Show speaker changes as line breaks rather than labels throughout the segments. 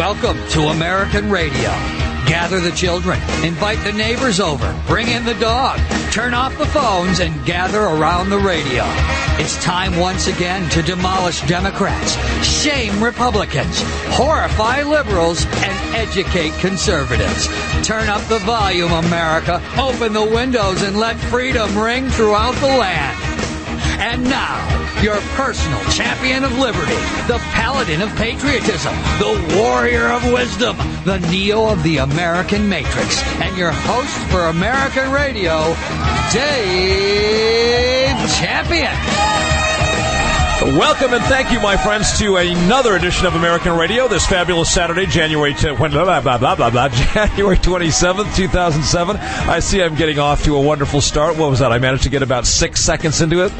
Welcome to American Radio. Gather the children, invite the neighbors over, bring in the dog, turn off the phones, and gather around the radio. It's time once again to demolish Democrats, shame Republicans, horrify liberals, and educate conservatives. Turn up the volume, America. Open the windows and let freedom ring throughout the land. And now, your personal champion of liberty, the paladin of patriotism, the warrior of wisdom, the Neo of the American Matrix, and your host for American Radio, Dave Champion.
Welcome and thank you, my friends, to another edition of American Radio this fabulous Saturday, January t- blah, blah, blah, blah, blah, blah, January 27th, 2007. I see I'm getting off to a wonderful start. What was that? I managed to get about six seconds into it.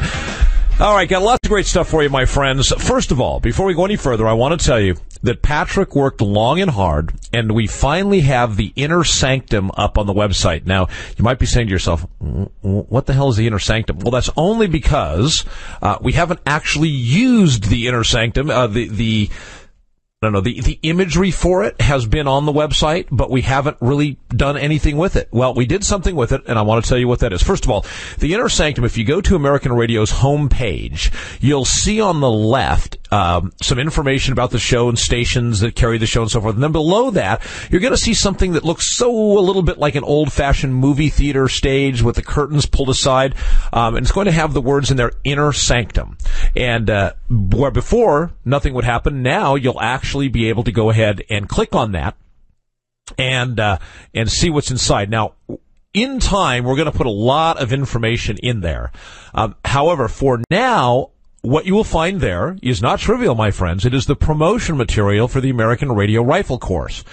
All right, got lots of great stuff for you, my friends. First of all, before we go any further, I want to tell you that Patrick worked long and hard, and we finally have the Inner Sanctum up on the website. Now, you might be saying to yourself, what the hell is the Inner Sanctum? Well, that's only because uh, we haven't actually used the Inner Sanctum, uh, the, the I don't know, the, the imagery for it has been on the website, but we haven't really done anything with it. Well, we did something with it, and I want to tell you what that is. First of all, the Inner Sanctum, if you go to American Radio's homepage, you'll see on the left um, some information about the show and stations that carry the show and so forth. And then below that, you're going to see something that looks so a little bit like an old-fashioned movie theater stage with the curtains pulled aside, um, and it's going to have the words in there, Inner Sanctum. And uh, where before nothing would happen, now you'll actually be able to go ahead and click on that and uh, and see what's inside. Now, in time, we're going to put a lot of information in there. Um, however, for now, what you will find there is not trivial, my friends. It is the promotion material for the American Radio Rifle Course.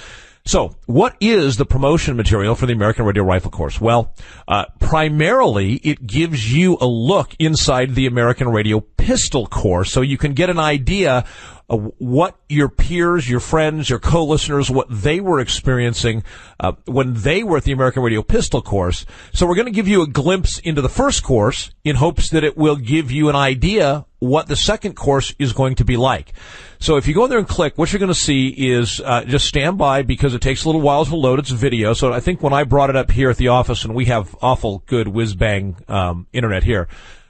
So, what is the promotion material for the American Radio Rifle Course? Well, uh, primarily it gives you a look inside the American Radio Pistol Course, so you can get an idea of what your peers, your friends, your co-listeners, what they were experiencing uh, when they were at the American Radio Pistol Course. So, we're going to give you a glimpse into the first course in hopes that it will give you an idea what the second course is going to be like. So if you go in there and click, what you're going to see is uh, just stand by because it takes a little while to load. It's video. So I think when I brought it up here at the office, and we have awful good whiz bang um, internet here.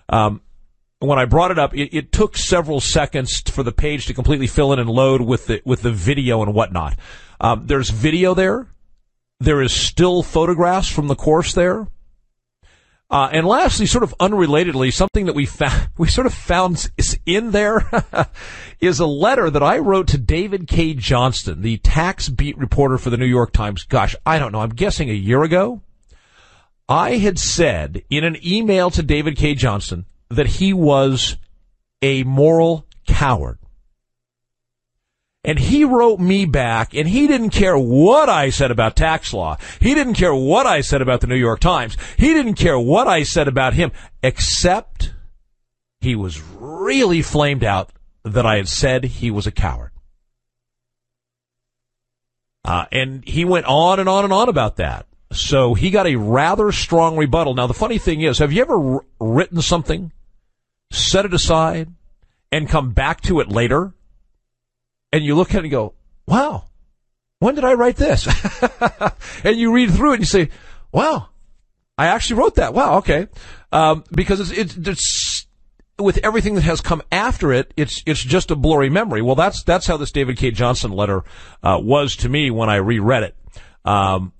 Um, when I brought it up, it, it, took several seconds for the page to completely fill in and load with the with the video and whatnot. Um, there's video there. There is still photographs from the course there. Uh, and lastly, sort of unrelatedly, something that we found, we sort of found is in there is a letter that I wrote to David Cay Johnston, the tax beat reporter for the New York Times. Gosh, I don't know. I'm guessing a year ago. I had said in an email to David Cay Johnston that he was a moral coward. And he wrote me back, and he didn't care what I said about tax law. He didn't care what I said about the New York Times. He didn't care what I said about him, except he was really flamed out that I had said he was a coward. Uh, and he went on and on and on about that. So he got a rather strong rebuttal. Now, the funny thing is, have you ever r- written something, set it aside, and come back to it later? and you look at it and go, wow, when did I write this? and you read through it and you say, wow, I actually wrote that. Wow, okay. Um, because it's, it's, it's, with everything that has come after it, it's, it's just a blurry memory. Well, that's, that's how this David Cay Johnston letter, uh, was to me when I reread it. Um,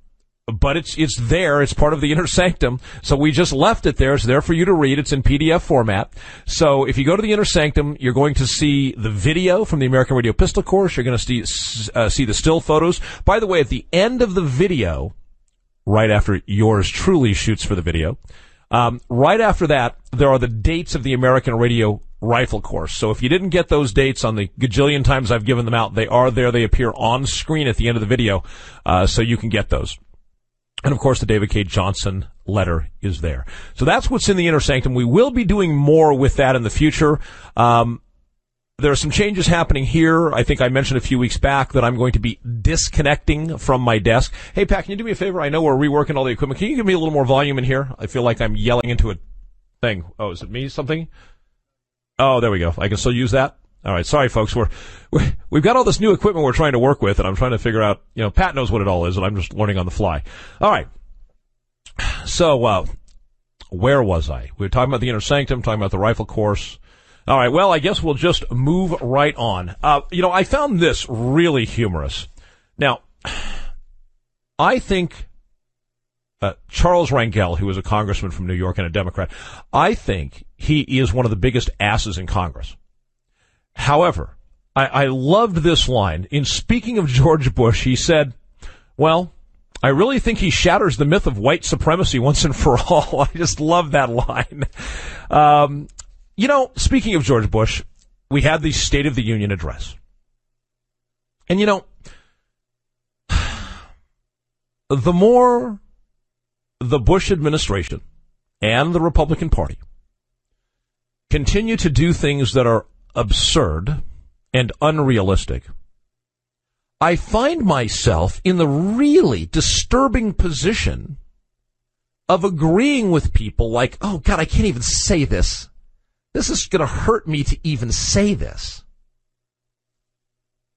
but it's it's there. It's part of the inner sanctum. So we just left it there. It's there for you to read. It's in PDF format. So if you go to the inner sanctum, you're going to see the video from the American Radio Pistol Course. You're going to see uh, see the still photos. By the way, at the end of the video, right after yours truly shoots for the video, um, right after that, there are the dates of the American Radio rifle course. So if you didn't get those dates on the gajillion times I've given them out, they are there. They appear on screen at the end of the video, uh, so you can get those. And of course, the David Cay Johnston letter is there. So that's what's in the inner sanctum. We will be doing more with that in the future. Um, there are some changes happening here. I think I mentioned a few weeks back that I'm going to be disconnecting from my desk. Hey, Pat, can you do me a favor? I know we're reworking all the equipment. Can you give me a little more volume in here? I feel like I'm yelling into a thing. Oh, is it me? Something? Oh, there we go. I can still use that. All right, sorry, folks. We're, we we've got all this new equipment we're trying to work with, and I'm trying to figure out. You know, Pat knows what it all is, and I'm just learning on the fly. All right. So, uh, where was I? We were talking about the inner sanctum, talking about the rifle course. All right. Well, I guess we'll just move right on. Uh, you know, I found this really humorous. Now, I think uh, Charles Rangel, who is a congressman from New York and a Democrat, I think he is one of the biggest asses in Congress. However, I, I loved this line. In speaking of George Bush, he said, well, I really think he shatters the myth of white supremacy once and for all. I just love that line. Um, you know, speaking of George Bush, we had the State of the Union address. And you know, the more the Bush administration and the Republican Party continue to do things that are absurd and unrealistic, I find myself in the really disturbing position of agreeing with people like, oh God, I can't even say this. This is going to hurt me to even say this.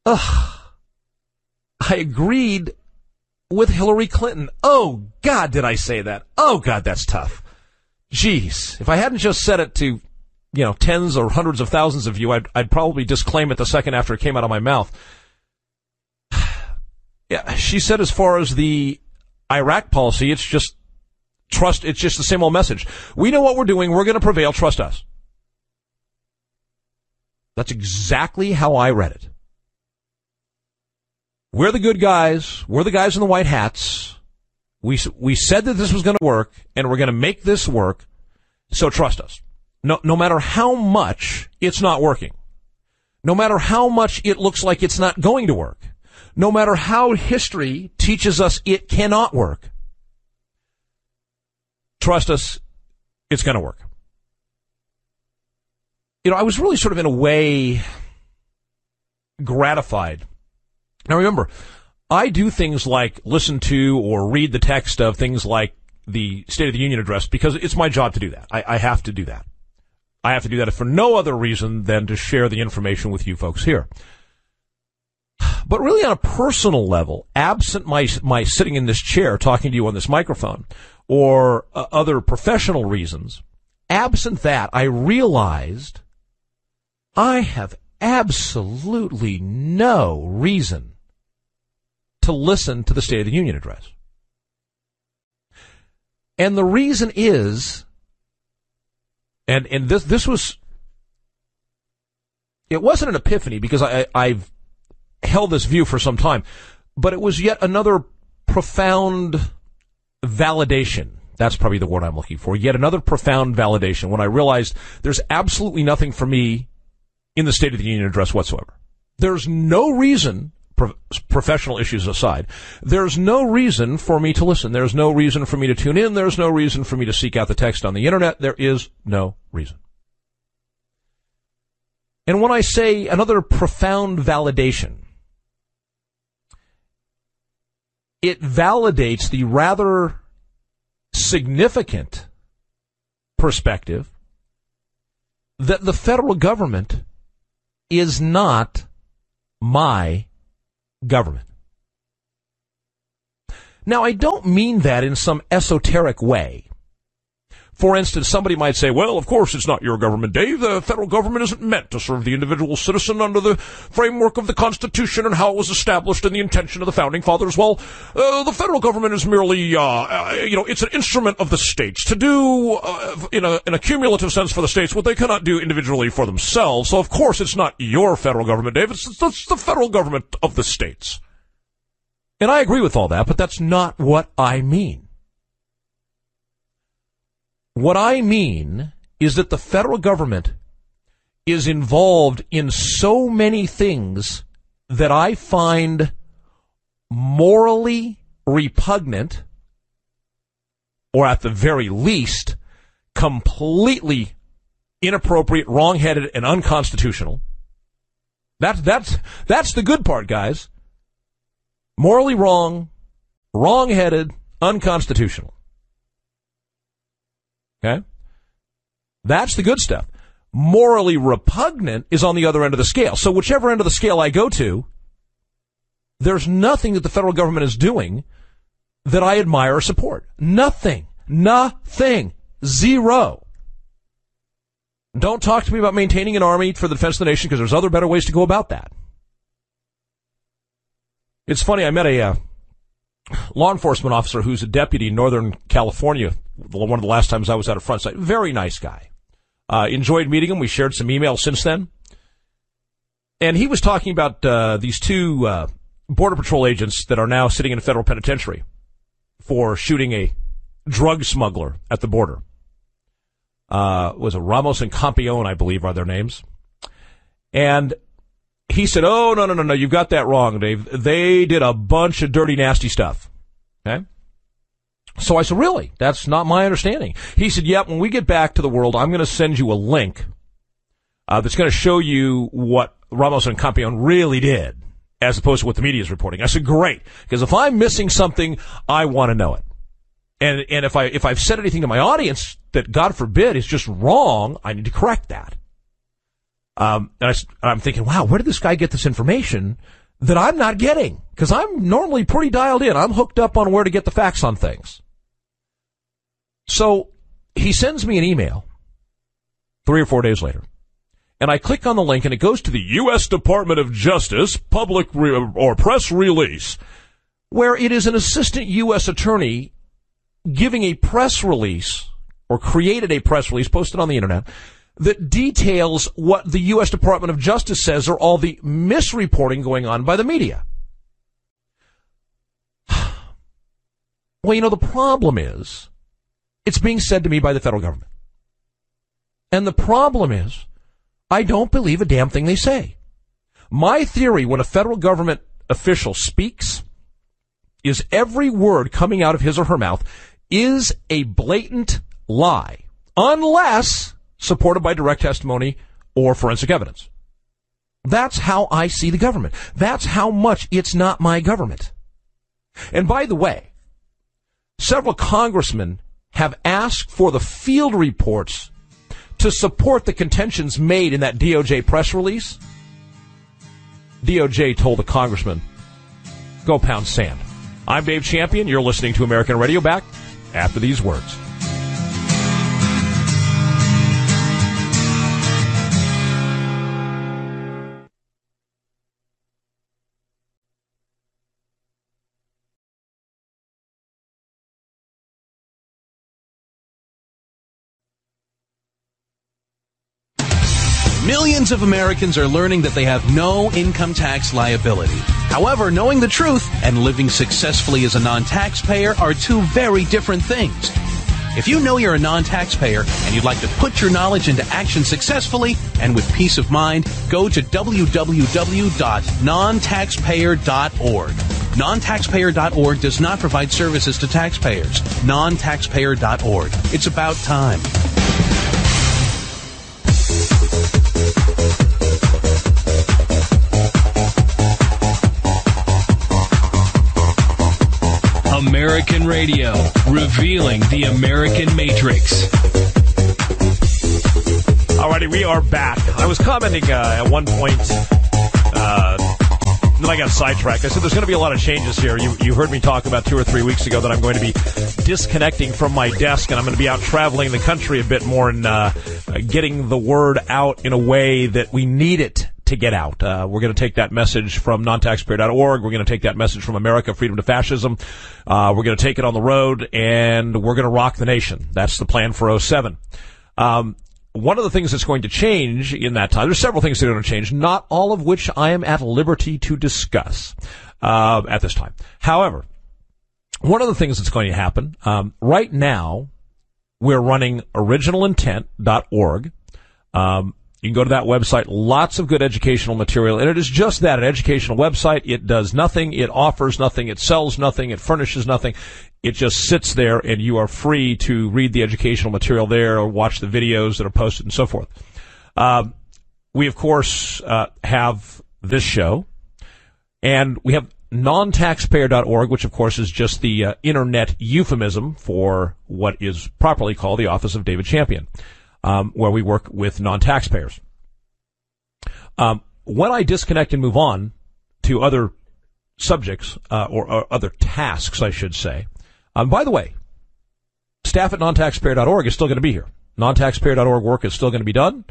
Ugh. I agreed with Hillary Clinton. Oh God, did I say that? Oh God, that's tough. Jeez, if I hadn't just said it to, you know, tens or hundreds of thousands of you, I'd, I'd probably disclaim it the second after it came out of my mouth. yeah, she said as far as the Iraq policy, it's just trust, it's just the same old message. We know what we're doing, we're going to prevail, trust us. That's exactly how I read it. We're the good guys. We're the guys in the white hats. We, we said that this was going to work and we're going to make this work. So trust us. No, no matter how much it's not working. No matter how much it looks like it's not going to work. No matter how history teaches us it cannot work. Trust us, it's going to work. You know, I was really sort of in a way gratified now remember, I do things like listen to or read the text of things like the State of the Union address because it's my job to do that. I, I have to do that. I have to do that for no other reason than to share the information with you folks here. But really on a personal level, absent my, my sitting in this chair talking to you on this microphone or uh, other professional reasons, absent that, I realized I have absolutely no reason to listen to the State of the Union address. And the reason is, and, and this, this was, it wasn't an epiphany because I, I've held this view for some time, but it was yet another profound validation. That's probably the word I'm looking for. Yet another profound validation when I realized there's absolutely nothing for me in the State of the Union address whatsoever. There's no reason, pro- professional issues aside, there's no reason for me to listen. There's no reason for me to tune in. There's no reason for me to seek out the text on the internet. There is no reason. And when I say another profound validation, it validates the rather significant perspective that the federal government is not my government. Now, I don't mean that in some esoteric way. For instance, somebody might say, well, of course it's not your government, Dave. The federal government isn't meant to serve the individual citizen under the framework of the Constitution and how it was established and the intention of the founding fathers. Well, uh, the federal government is merely, uh, uh, you know, it's an instrument of the states to do, uh, in, a, in a cumulative sense for the states, what they cannot do individually for themselves. So of course it's not your federal government, Dave. It's, it's the federal government of the states. And I agree with all that, but that's not what I mean. What I mean is that the federal government is involved in so many things that I find morally repugnant, or at the very least, completely inappropriate, wrongheaded, and unconstitutional. That's, that's, that's the good part, guys. Morally wrong, wrongheaded, unconstitutional. Okay? That's the good stuff. morally repugnant is on the other end of the scale. So whichever end of the scale I go to, there's nothing that the federal government is doing that I admire or support. Nothing. Nothing. Zero. Don't talk to me about maintaining an army for the defense of the nation because there's other better ways to go about that. It's funny, I met a uh, law enforcement officer who's a deputy in Northern California, one of the last times I was at a Front Sight. Very nice guy. Uh, enjoyed meeting him. We shared some emails since then. And he was talking about uh, these two uh, Border Patrol agents that are now sitting in a federal penitentiary for shooting a drug smuggler at the border. Uh, was a Ramos and Compean, I believe, are their names. And he said, "Oh no, no, no, no! You've got that wrong, Dave. They did a bunch of dirty, nasty stuff." Okay. So I said, "Really? That's not my understanding." He said, "Yep. When we get back to the world, I'm going to send you a link uh, that's going to show you what Ramos and Compean really did." as opposed to what the media is reporting. I said, great, because if I'm missing something, I want to know it. And, and if I, if I've said anything to my audience that God forbid is just wrong, I need to correct that. Um, and I, I'm thinking, wow, where did this guy get this information that I'm not getting? Cause I'm normally pretty dialed in. I'm hooked up on where to get the facts on things. So he sends me an email three or four days later and I click on the link and it goes to the U.S. Department of Justice public re- or press release, where it is an assistant U.S. attorney giving a press release or created a press release posted on the internet that details what the U.S. Department of Justice says are all the misreporting going on by the media. Well, you know, the problem is it's being said to me by the federal government. And the problem is I don't believe a damn thing they say. My theory when a federal government official speaks is every word coming out of his or her mouth is a blatant lie, unless supported by direct testimony or forensic evidence. That's how I see the government. That's how much it's not my government. And by the way, several congressmen have asked for the field reports to support the contentions made in that DOJ press release, DOJ told the congressman, go pound sand. I'm Dave Champion. You're listening to American Radio back after these words.
Of Americans are learning that they have no income tax liability. However, knowing the truth and living successfully as a non-taxpayer are two very different things. If you know you're a non-taxpayer and you'd like to put your knowledge into action successfully and with peace of mind, go to www.nontaxpayer.org. Nontaxpayer.org does not provide services to taxpayers. Nontaxpayer.org. It's about time.
American radio, revealing the American matrix.
Alrighty, we are back. I was commenting uh, at one point, uh, then I got sidetracked. I said there's going to be a lot of changes here. You, you heard me talk about two or three weeks ago that I'm going to be disconnecting from my desk and I'm going to be out traveling the country a bit more and uh, getting the word out in a way that we need it to get out. Uh, we're going to take that message from nontaxpayer.org. We're going to take that message from America Freedom to Fascism. Uh, we're going to take it on the road and we're going to rock the nation. That's the plan for 07. Um, one of the things that's going to change in that time, there's several things that are going to change, not all of which I am at liberty to discuss uh, at this time. However, one of the things that's going to happen um, right now, we're running originalintent.org. Um, you can go to that website. Lots of good educational material. And it is just that, an educational website. It does nothing. It offers nothing. It sells nothing. It furnishes nothing. It just sits there and you are free to read the educational material there or watch the videos that are posted and so forth. Um, we, of course, uh, have this show and we have nontaxpayer.org, which of course is just the uh, internet euphemism for what is properly called the Office of David Champion. Um, where we work with non-taxpayers. Um, when I disconnect and move on to other subjects uh, or, or, other tasks, I should say. Um, by the way, staff at nontaxpayer.org is still going to be here. Nontaxpayer.org work is still going to be done.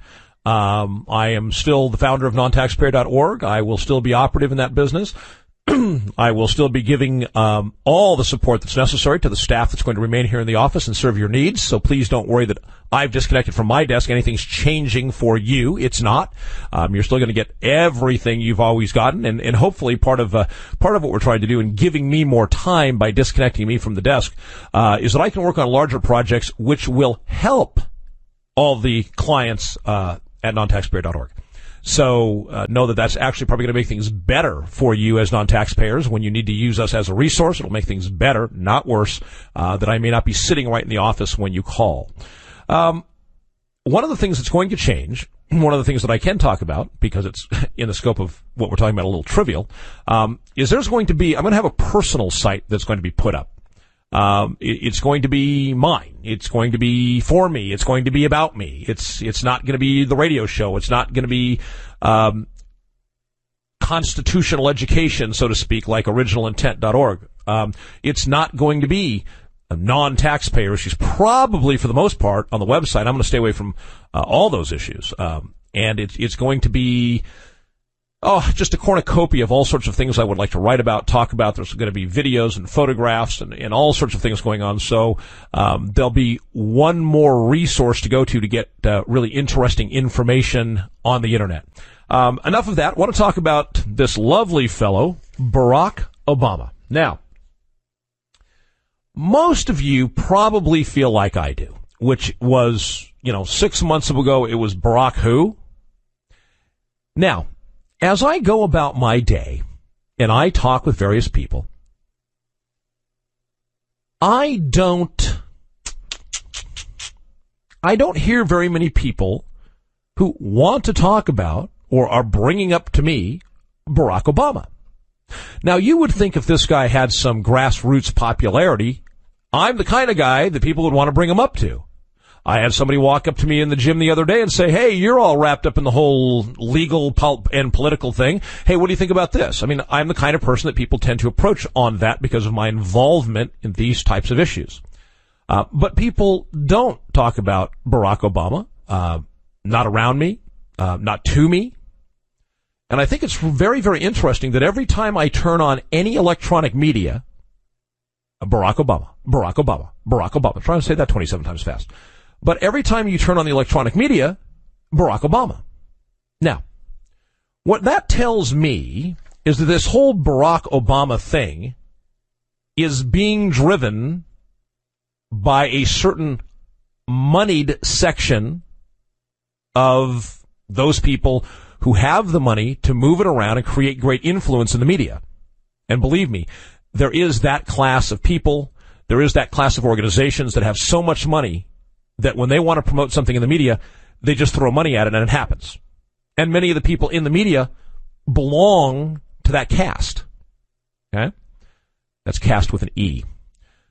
Um, I am still the founder of nontaxpayer.org. I will still be operative in that business. I will still be giving um, all the support that's necessary to the staff that's going to remain here in the office and serve your needs. So please don't worry that I've disconnected from my desk. Anything's changing for you. It's not. Um, you're still going to get everything you've always gotten, and, and hopefully part of uh, part of what we're trying to do in giving me more time by disconnecting me from the desk uh, is that I can work on larger projects which will help all the clients uh, at nontaxpayer.org. So uh, know that that's actually probably going to make things better for you as non-taxpayers when you need to use us as a resource. It'll make things better, not worse. Uh, that I may not be sitting right in the office when you call. Um, one of the things that's going to change, one of the things that I can talk about because it's in the scope of what we're talking about, a little trivial, um, is there's going to be I'm going to have a personal site that's going to be put up. Um, it, it's going to be mine. It's going to be for me. It's going to be about me. It's it's not going to be the radio show. It's not going to be um, constitutional education, so to speak, like originalintent.org. Um, it's not going to be non-taxpayer issues. Probably, for the most part, on the website, I'm going to stay away from uh, all those issues. Um, and it, it's going to be oh, just a cornucopia of all sorts of things I would like to write about, talk about. There's going to be videos and photographs and, and all sorts of things going on. So um, there'll be one more resource to go to to get uh, really interesting information on the internet. Um, enough of that. I want to talk about this lovely fellow, Barack Obama. Now, most of you probably feel like I do, which was, you know, six months ago, it was Barack who? Now, as I go about my day and I talk with various people, I don't, I don't hear very many people who want to talk about or are bringing up to me Barack Obama. Now you would think if this guy had some grassroots popularity, I'm the kind of guy that people would want to bring him up to. I had somebody walk up to me in the gym the other day and say, "Hey, you're all wrapped up in the whole legal pulp and political thing. Hey, what do you think about this?" I mean, I'm the kind of person that people tend to approach on that because of my involvement in these types of issues. Uh, but people don't talk about Barack Obama, uh, not around me, uh, not to me. And I think it's very, very interesting that every time I turn on any electronic media, Barack Obama, Barack Obama, Barack Obama. I'm trying to say that 27 times fast. But every time you turn on the electronic media, Barack Obama. Now, what that tells me is that this whole Barack Obama thing is being driven by a certain moneyed section of those people who have the money to move it around and create great influence in the media. And believe me, there is that class of people, there is that class of organizations that have so much money that when they want to promote something in the media, they just throw money at it and it happens. And many of the people in the media belong to that caste. Okay? That's caste with an E.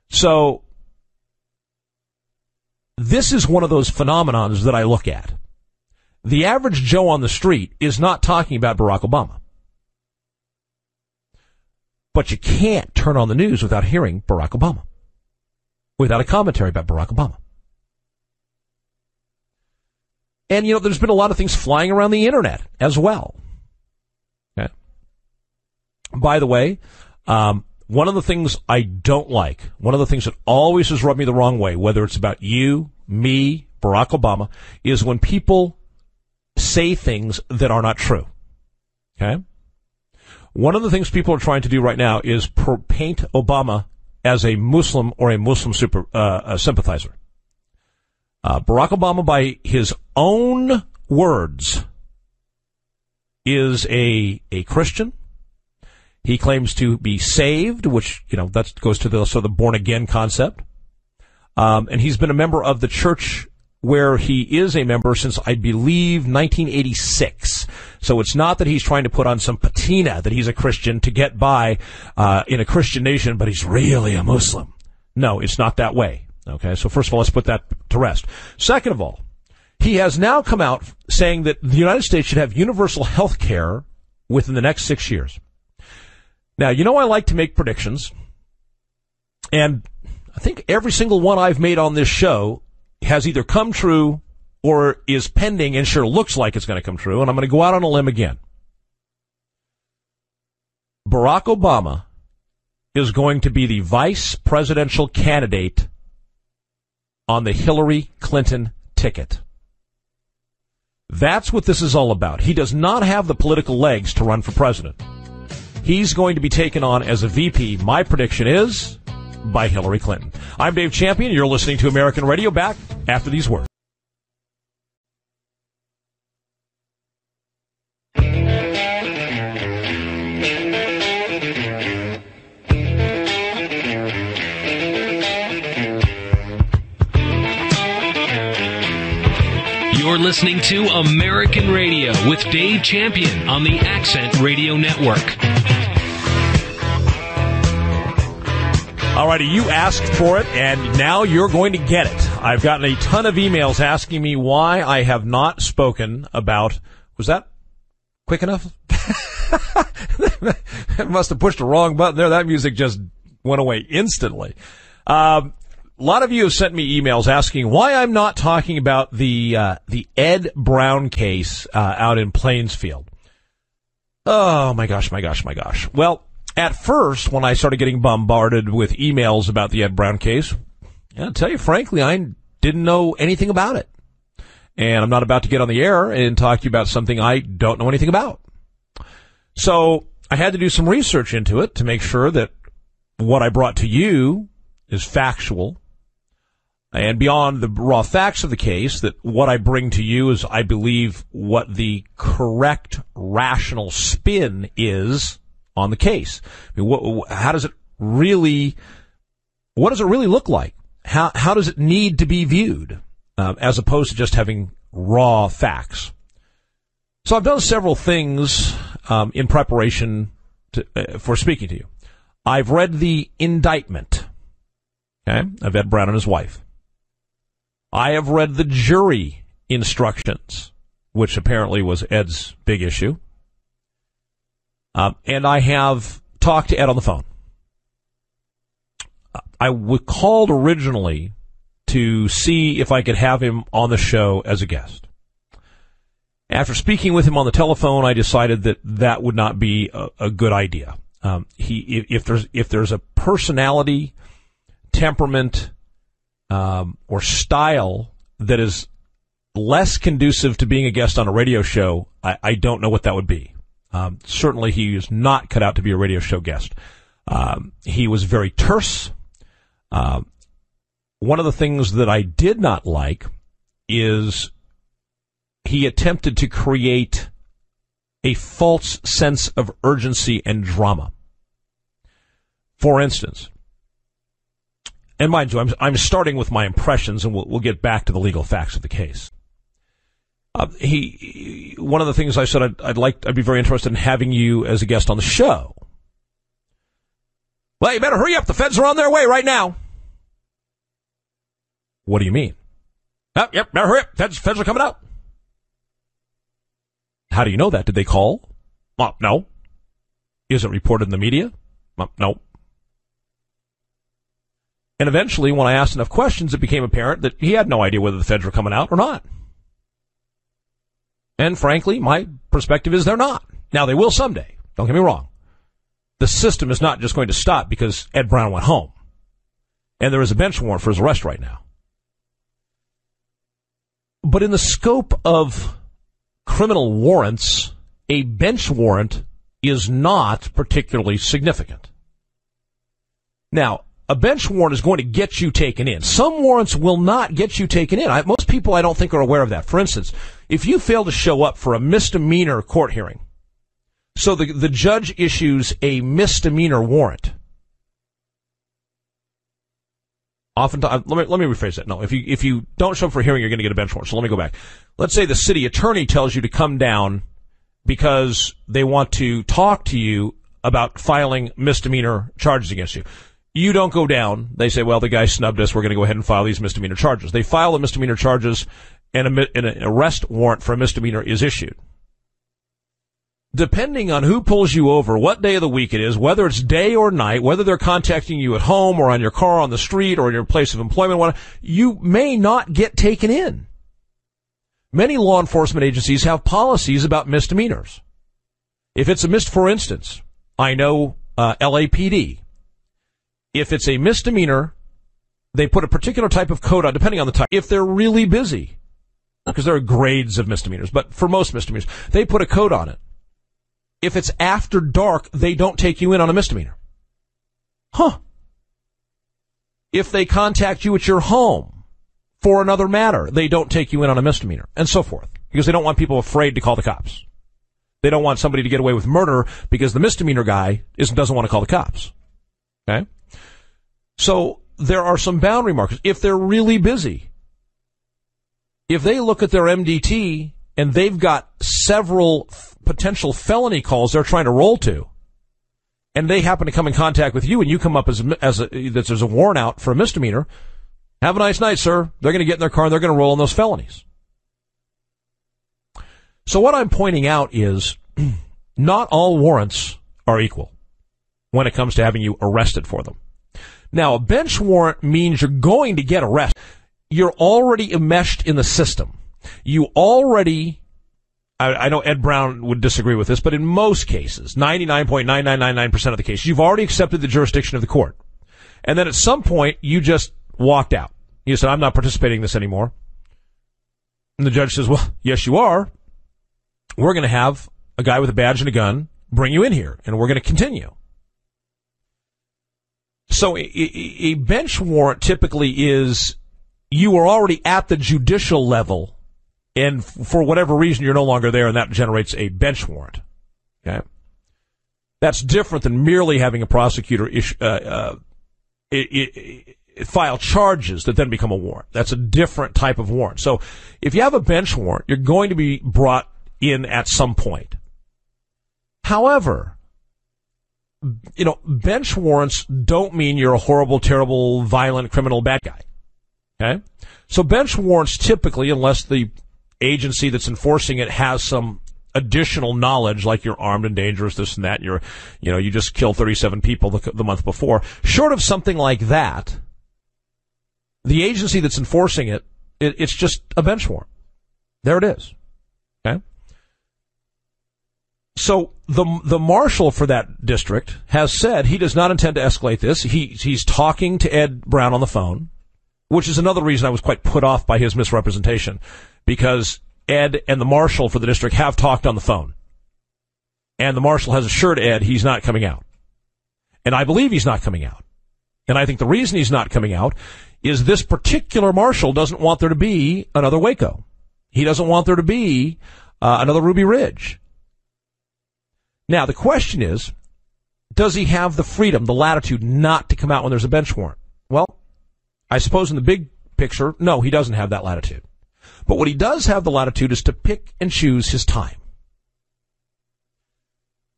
So, this is one of those phenomenons that I look at. The average Joe on the street is not talking about Barack Obama. But you can't turn on the news without hearing Barack Obama. Without a commentary about Barack Obama. And, you know, there's been a lot of things flying around the internet as well. Okay. By the way, um, one of the things I don't like, one of the things that always has rubbed me the wrong way, whether it's about you, me, Barack Obama, is when people say things that are not true. Okay? One of the things people are trying to do right now is paint Obama as a Muslim or a Muslim super, uh, a sympathizer. Uh, Barack Obama, by his own words, is a a Christian. He claims to be saved, which you know that goes to the sort of the born again concept. Um, and he's been a member of the church where he is a member since I believe 1986. So it's not that he's trying to put on some patina that he's a Christian to get by uh, in a Christian nation, but he's really a Muslim. No, it's not that way. Okay, so first of all, let's put that to rest. Second of all, He has now come out saying that the United States should have universal health care within the next six years. Now, you know I like to make predictions, and I think every single one I've made on this show has either come true or is pending and sure looks like it's going to come true, and I'm going to go out on a limb again. Barack Obama is going to be the vice presidential candidate on the Hillary Clinton ticket. That's what this is all about. He does not have the political legs to run for president. He's going to be taken on as a VP. My prediction is by Hillary Clinton. I'm Dave Champion. You're listening to American Radio. Back after these words.
Listening to American Radio with Dave Champion on the Accent Radio Network.
Alrighty, you asked for it, and now you're going to get it. I've gotten a ton of emails asking me why I have not spoken about. Was that quick enough? Must have pushed the wrong button there. That music just went away instantly. Um, a lot of you have sent me emails asking why I'm not talking about the uh, the Ed Brown case uh, out in Plainfield. Oh my gosh, my gosh, my gosh. Well, at first, when I started getting bombarded with emails about the Ed Brown case, I'll tell you frankly, I didn't know anything about it, and I'm not about to get on the air and talk to you about something I don't know anything about. So I had to do some research into it to make sure that what I brought to you is factual and beyond the raw facts of the case, that what I bring to you is, I believe, what the correct rational spin is on the case. I mean, what, how does it really, what does it really look like? How, how does it need to be viewed, uh, as opposed to just having raw facts? So I've done several things um, in preparation to, uh, for speaking to you. I've read the indictment okay, of Ed Brown and his wife. I have read the jury instructions, which apparently was Ed's big issue. Um, and I have talked to Ed on the phone. I called originally to see if I could have him on the show as a guest. After speaking with him on the telephone, I decided that that would not be a, a good idea. Um, he, if, if, there's if there's a personality, temperament, um, or style that is less conducive to being a guest on a radio show, I, I don't know what that would be. Um, certainly, he is not cut out to be a radio show guest. Um, he was very terse. Uh, one of the things that I did not like is he attempted to create a false sense of urgency and drama. For instance, and mind you, I'm, I'm starting with my impressions, and we'll, we'll get back to the legal facts of the case. Uh, he, one of the things I said I'd, I'd like, I'd be very interested in having you as a guest on the show. Well, you better hurry up. The feds are on their way right now. What do you mean? Oh, yep, better hurry up. Feds, feds are coming out. How do you know that? Did they call? Well, no. Is it reported in the media? Well, no. And eventually, when I asked enough questions, it became apparent that he had no idea whether the feds were coming out or not. And frankly, my perspective is they're not. Now, they will someday. Don't get me wrong. The system is not just going to stop because Ed Brown went home. And there is a bench warrant for his arrest right now. But in the scope of criminal warrants, a bench warrant is not particularly significant. Now, a bench warrant is going to get you taken in. Some warrants will not get you taken in. I, most people, I don't think, are aware of that. For instance, if you fail to show up for a misdemeanor court hearing, so the, the judge issues a misdemeanor warrant. Oftentimes, uh, let me, let me rephrase that. No, if you, if you don't show up for a hearing, you're going to get a bench warrant. So let me go back. Let's say the city attorney tells you to come down because they want to talk to you about filing misdemeanor charges against you. You don't go down. They say, well, the guy snubbed us. We're going to go ahead and file these misdemeanor charges. They file the misdemeanor charges. and, a, an arrest warrant for a misdemeanor is issued. Depending on who pulls you over, what day of the week it is, whether it's day or night, whether they're contacting you at home or on your car on the street or in your place of employment, you may not get taken in. Many law enforcement agencies have policies about misdemeanors. If it's a mis, for instance, I know uh, LAPD. If it's a misdemeanor, they put a particular type of code on, depending on the type. If they're really busy, because there are grades of misdemeanors, but for most misdemeanors, they put a code on it. If it's after dark, they don't take you in on a misdemeanor. Huh. If they contact you at your home for another matter, they don't take you in on a misdemeanor, and so forth, because they don't want people afraid to call the cops. They don't want somebody to get away with murder because the misdemeanor guy is, doesn't want to call the cops. Okay? So there are some boundary markers. If they're really busy, if they look at their MDT and they've got several f- potential felony calls they're trying to roll to, and they happen to come in contact with you and you come up as, as a, that there's a warrant out for a misdemeanor, have a nice night, sir. They're going to get in their car and they're going to roll on those felonies. So what I'm pointing out is not all warrants are equal when it comes to having you arrested for them. Now, a bench warrant means you're going to get arrested. You're already enmeshed in the system. You already, I, I know Ed Brown would disagree with this, but in most cases, 99.9999% of the cases, you've already accepted the jurisdiction of the court. And then at some point, you just walked out. You said, I'm not participating in this anymore. And the judge says, well, yes, you are. We're going to have a guy with a badge and a gun bring you in here, and we're going to continue. So a, bench warrant typically is you are already at the judicial level, and for whatever reason you're no longer there, and that generates a bench warrant. Okay, that's different than merely having a prosecutor issue, uh, uh, it, it, file charges that then become a warrant. That's a different type of warrant. So if you have a bench warrant, you're going to be brought in at some point. However, you know, bench warrants don't mean you're a horrible, terrible, violent, criminal bad guy. Okay? So bench warrants typically, unless the agency that's enforcing it has some additional knowledge, like you're armed and dangerous, this and that, and you're, you know, you just killed 37 people the, the month before. Short of something like that, the agency that's enforcing it, it it's just a bench warrant. There it is. Okay? So the the marshal for that district has said he does not intend to escalate this. He he's talking to Ed Brown on the phone, which is another reason I was quite put off by his misrepresentation, because Ed and the marshal for the district have talked on the phone, and the marshal has assured Ed he's not coming out, and I believe he's not coming out, and I think the reason he's not coming out is this particular marshal doesn't want there to be another Waco. He doesn't want there to be uh, another Ruby Ridge. Now, the question is, does he have the freedom, the latitude not to come out when there's a bench warrant? Well, I suppose in the big picture, no, he doesn't have that latitude. But what he does have the latitude is to pick and choose his time.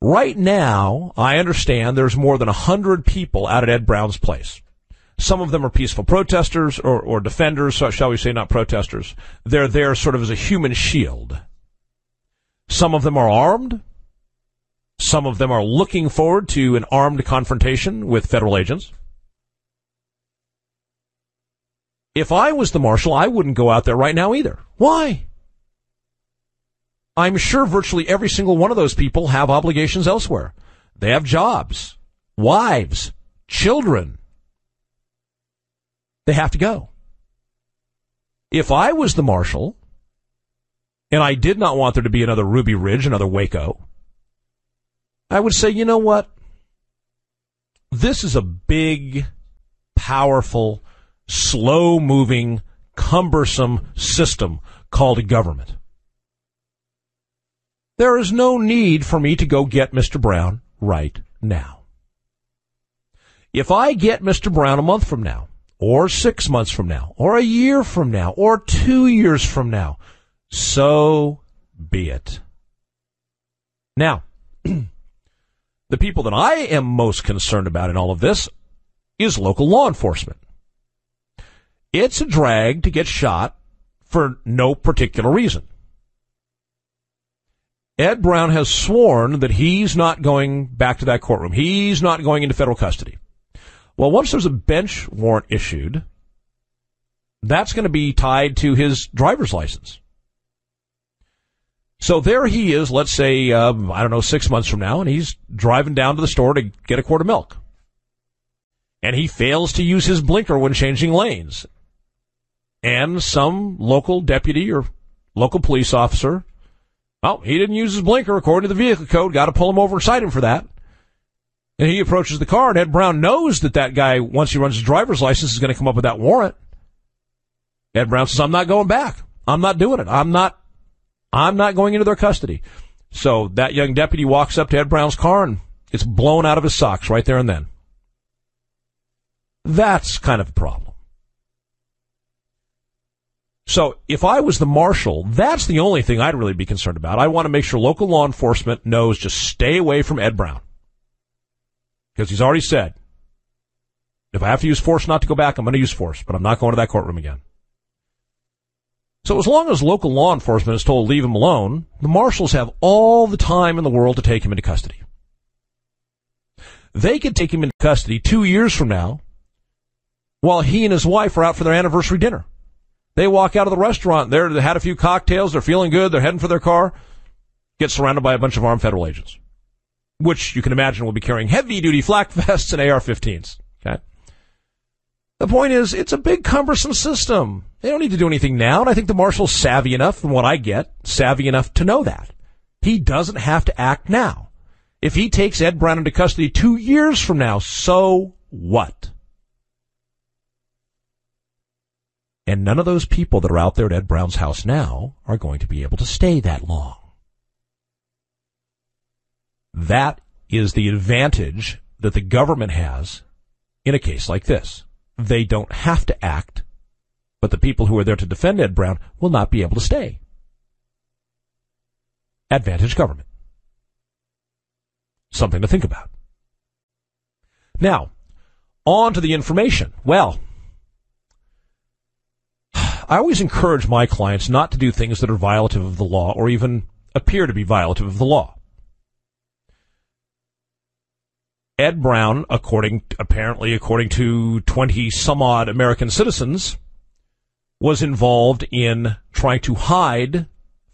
Right now, I understand there's more than a hundred people out at Ed Brown's place. Some of them are peaceful protesters or, or defenders, shall we say, not protesters. They're there sort of as a human shield. Some of them are armed. Some of them are looking forward to an armed confrontation with federal agents. If I was the marshal, I wouldn't go out there right now either. Why? I'm sure virtually every single one of those people have obligations elsewhere. They have jobs, wives, children. They have to go. If I was the marshal, and I did not want there to be another Ruby Ridge, another Waco, I would say, you know what? This is a big, powerful, slow moving, cumbersome system called a government. There is no need for me to go get Mr. Brown right now. If I get Mr. Brown a month from now, or six months from now, or a year from now, or two years from now, so be it. Now, The people that I am most concerned about in all of this is local law enforcement. It's a drag to get shot for no particular reason. Ed Brown has sworn that he's not going back to that courtroom. He's not going into federal custody. Well, once there's a bench warrant issued, that's going to be tied to his driver's license. So there he is, let's say, um, I don't know, six months from now, and he's driving down to the store to get a quart of milk. And he fails to use his blinker when changing lanes. And some local deputy or local police officer, well, he didn't use his blinker according to the vehicle code, got to pull him over and cite him for that. And he approaches the car, and Ed Brown knows that that guy, once he runs his driver's license, is going to come up with that warrant. Ed Brown says, I'm not going back. I'm not doing it. I'm not I'm not going into their custody. So that young deputy walks up to Ed Brown's car and it's blown out of his socks right there and then. That's kind of a problem. So if I was the marshal, that's the only thing I'd really be concerned about. I want to make sure local law enforcement knows just stay away from Ed Brown. Because he's already said, if I have to use force not to go back, I'm going to use force, but I'm not going to that courtroom again. So as long as local law enforcement is told to leave him alone, the marshals have all the time in the world to take him into custody. They could take him into custody two years from now while he and his wife are out for their anniversary dinner. They walk out of the restaurant, they're, they had a few cocktails, they're feeling good, they're heading for their car, get surrounded by a bunch of armed federal agents, which you can imagine will be carrying heavy duty flak vests and AR-15s. Okay. The point is, it's a big cumbersome system. They don't need to do anything now, and I think the marshal's savvy enough, from what I get, savvy enough to know that. He doesn't have to act now. If he takes Ed Brown into custody two years from now, so what? And none of those people that are out there at Ed Brown's house now are going to be able to stay that long. That is the advantage that the government has in a case like this they don't have to act, but the people who are there to defend Ed Brown will not be able to stay. Advantage government. Something to think about. Now, on to the information. Well, I always encourage my clients not to do things that are violative of the law or even appear to be violative of the law. Ed Brown, according apparently according to 20 some odd American citizens, was involved in trying to hide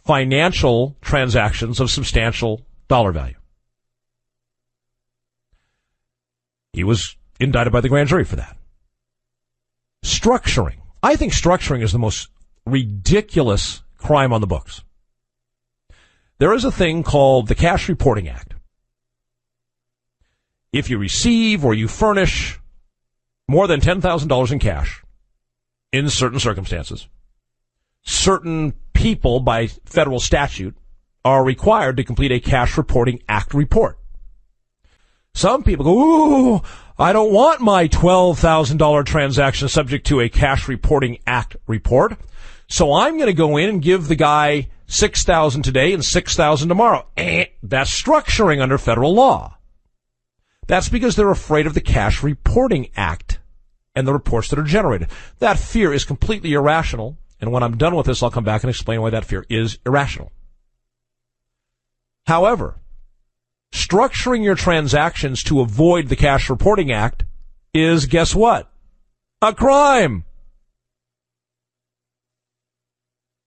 financial transactions of substantial dollar value. He was indicted by the grand jury for that. Structuring. I think structuring is the most ridiculous crime on the books. There is a thing called the Cash Reporting Act if you receive or you furnish more than $10,000 in cash in certain circumstances, certain people by federal statute are required to complete a cash reporting act report. Some people go, ooh, I don't want my $12,000 transaction subject to a cash reporting act report. So I'm going to go in and give the guy 6,000 today and 6,000 tomorrow. Eh, that's structuring under federal law. That's because they're afraid of the Cash Reporting Act and the reports that are generated. That fear is completely irrational. And when I'm done with this, I'll come back and explain why that fear is irrational. However, structuring your transactions to avoid the Cash Reporting Act is, guess what? A crime.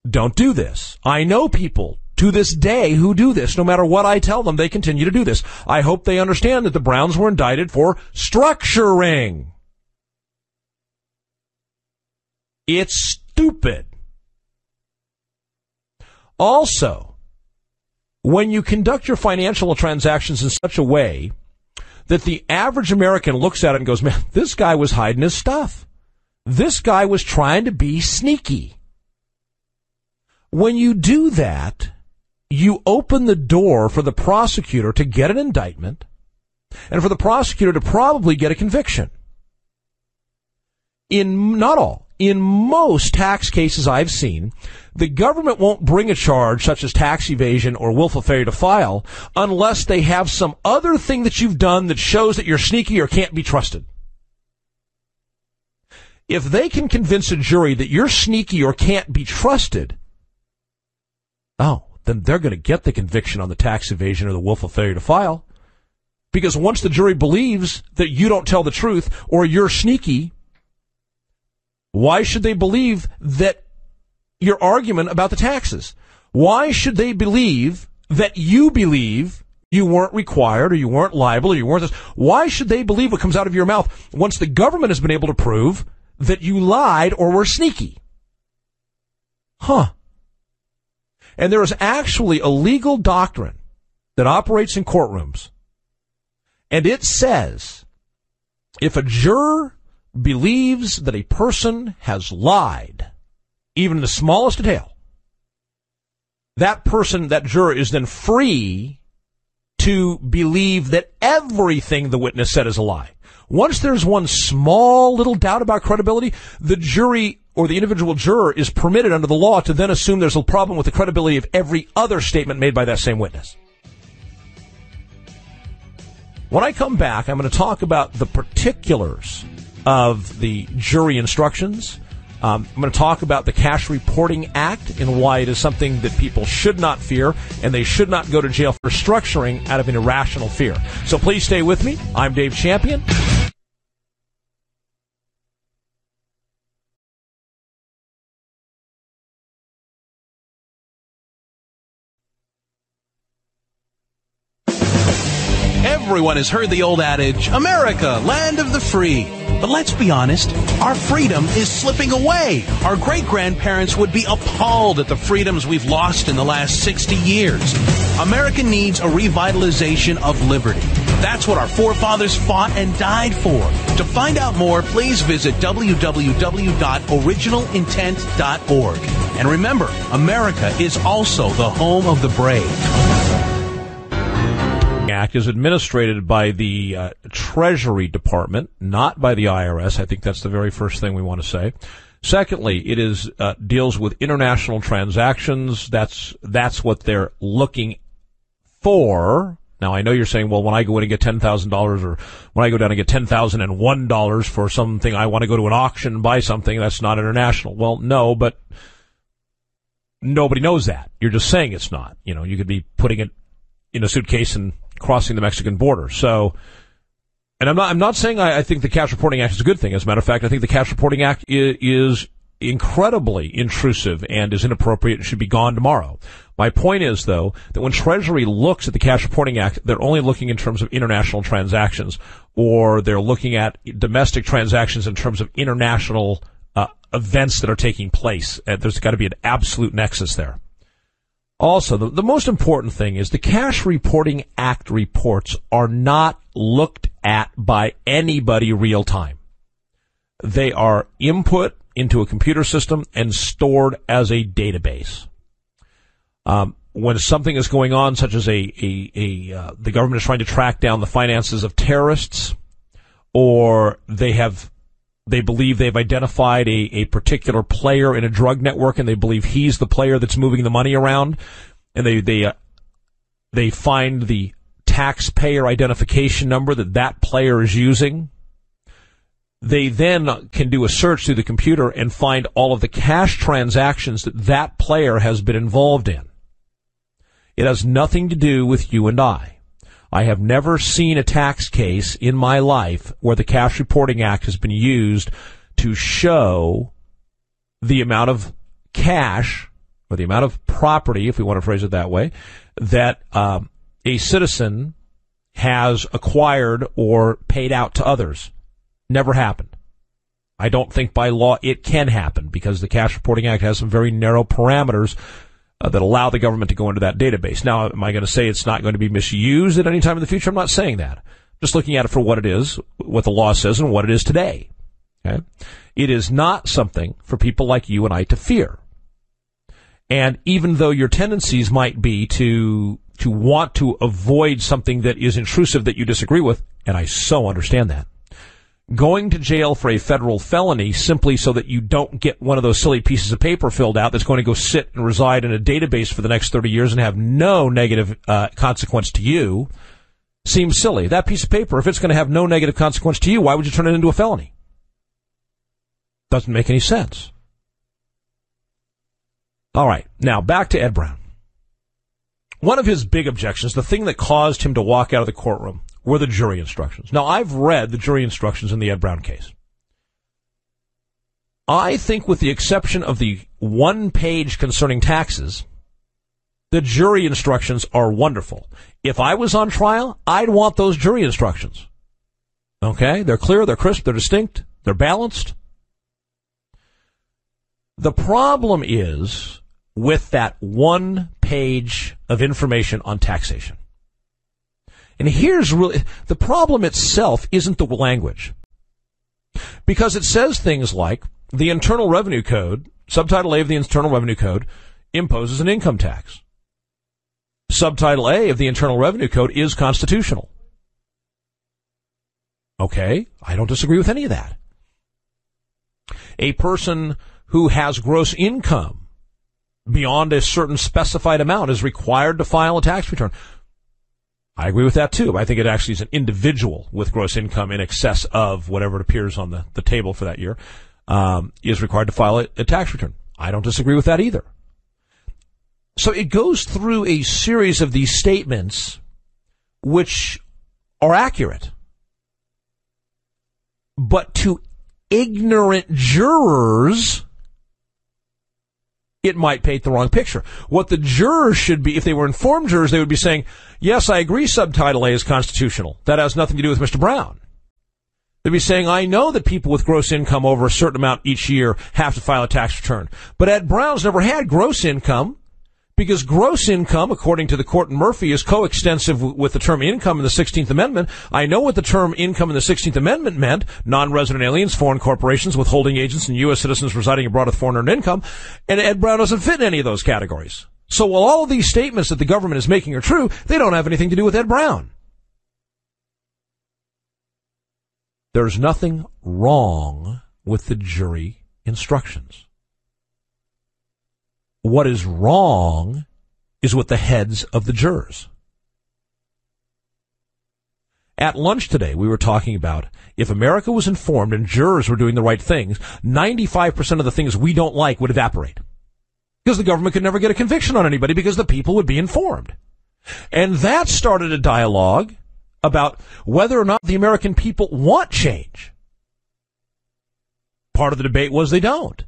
Don't do this. I know people to this day who do this. No matter what I tell them, they continue to do this. I hope they understand that the Browns were indicted for structuring. It's stupid. Also, when you conduct your financial transactions in such a way that the average American looks at it and goes, man, this guy was hiding his stuff. This guy was trying to be sneaky. When you do that, you open the door for the prosecutor to get an indictment and for the prosecutor to probably get a conviction. In not all, in most tax cases I've seen, the government won't bring a charge such as tax evasion or willful failure to file unless they have some other thing that you've done that shows that you're sneaky or can't be trusted. if they can convince a jury that you're sneaky or can't be trusted, oh, then they're going to get the conviction on the tax evasion or the willful failure to file. Because once the jury believes that you don't tell the truth or you're sneaky, why should they believe that your argument about the taxes? Why should they believe that you believe you weren't required or you weren't liable or you weren't this? Why should they believe what comes out of your mouth once the government has been able to prove that you lied or were sneaky? Huh. And there is actually a legal doctrine that operates in courtrooms. And it says if a juror believes that a person has lied, even in the smallest detail, that person, that juror is then free to believe that everything the witness said is a lie. Once there's one small little doubt about credibility, the jury or the individual juror is permitted under the law to then assume there's a problem with the credibility of every other statement made by that same witness. When I come back, I'm going to talk about the particulars of the jury instructions. Um, I'm going to talk about the Cash Reporting Act and why it is something that people should not fear and they should not go to jail for structuring out of an irrational fear. So please stay with me. I'm Dave Champion.
Everyone has heard the old adage, America, land of the free. But let's be honest, our freedom is slipping away. Our great grandparents would be appalled at the freedoms we've lost in the last 60 years. America needs a revitalization of liberty. That's what our forefathers fought and died for. To find out more, please visit www.originalintent.org. And remember, America is also the home of the brave.
Act is administered by the uh, Treasury Department, not by the IRS. I think that's the very first thing we want to say. Secondly, it is uh, deals with international transactions. That's that's what they're looking for. Now I know you're saying, well, when I go in and get ten thousand dollars, or when I go down and get ten thousand and one dollars for something, I want to go to an auction and buy something. That's not international. Well, no, but nobody knows that. You're just saying it's not. You know, you could be putting it in a suitcase and crossing the Mexican border. So, and I'm not, I'm not saying I, I, think the Cash Reporting Act is a good thing. As a matter of fact, I think the Cash Reporting Act is, is incredibly intrusive and is inappropriate and should be gone tomorrow. My point is, though, that when Treasury looks at the Cash Reporting Act, they're only looking in terms of international transactions, or they're looking at domestic transactions in terms of international uh, events that are taking place. Uh, there's got to be an absolute nexus there. Also, the, the most important thing is the Cash Reporting Act reports are not looked at by anybody real time. They are input into a computer system and stored as a database. Um, when something is going on, such as a, a, a uh, the government is trying to track down the finances of terrorists, or they have they believe they've identified a, a particular player in a drug network and they believe he's the player that's moving the money around. And they they uh, they find the taxpayer identification number that that player is using. They then can do a search through the computer and find all of the cash transactions that that player has been involved in. It has nothing to do with you and I I have never seen a tax case in my life where the Cash Reporting Act has been used to show the amount of cash or the amount of property, if we want to phrase it that way, that um, a citizen has acquired or paid out to others. Never happened. I don't think by law it can happen because the Cash Reporting Act has some very narrow parameters uh, that allow the government to go into that database. Now, am I going to say it's not going to be misused at any time in the future? I'm not saying that. Just looking at it for what it is, what the law says, and what it is today. Okay? It is not something for people like you and I to fear. And even though your tendencies might be to to want to avoid something that is intrusive that you disagree with, and I so understand that going to jail for a federal felony simply so that you don't get one of those silly pieces of paper filled out that's going to go sit and reside in a database for the next 30 years and have no negative uh, consequence to you seems silly. That piece of paper, if it's going to have no negative consequence to you, why would you turn it into a felony? Doesn't make any sense. All right. Now back to Ed Brown. One of his big objections, the thing that caused him to walk out of the courtroom, were the jury instructions. Now, I've read the jury instructions in the Ed Brown case. I think, with the exception of the one page concerning taxes, the jury instructions are wonderful. If I was on trial, I'd want those jury instructions. Okay? They're clear, they're crisp, they're distinct, they're balanced. The problem is with that one page of information on taxation. And here's really, the problem itself isn't the language. Because it says things like, the Internal Revenue Code, subtitle A of the Internal Revenue Code, imposes an income tax. Subtitle A of the Internal Revenue Code is constitutional. Okay, I don't disagree with any of that. A person who has gross income beyond a certain specified amount is required to file a tax return. I agree with that too. I think it actually is an individual with gross income in excess of whatever it appears on the, the table for that year um, is required to file a, a tax return. I don't disagree with that either. So it goes through a series of these statements which are accurate. But to ignorant jurors, it might paint the wrong picture. What the jurors should be, if they were informed jurors, they would be saying, yes, I agree subtitle A is constitutional. That has nothing to do with Mr. Brown. They'd be saying, I know that people with gross income over a certain amount each year have to file a tax return. But Ed Brown's never had gross income because gross income, according to the court in Murphy, is coextensive with the term income in the 16th Amendment. I know what the term income in the 16th Amendment meant. Non-resident aliens, foreign corporations, withholding agents, and U.S. citizens residing abroad with foreign earned income. And Ed Brown doesn't fit in any of those categories. So while all of these statements that the government is making are true, they don't have anything to do with Ed Brown. There's nothing wrong with the jury instructions. What is wrong is with the heads of the jurors. At lunch today, we were talking about if America was informed and jurors were doing the right things, 95% of the things we don't like would evaporate. Because the government could never get a conviction on anybody because the people would be informed. And that started a dialogue about whether or not the American people want change. Part of the debate was they don't.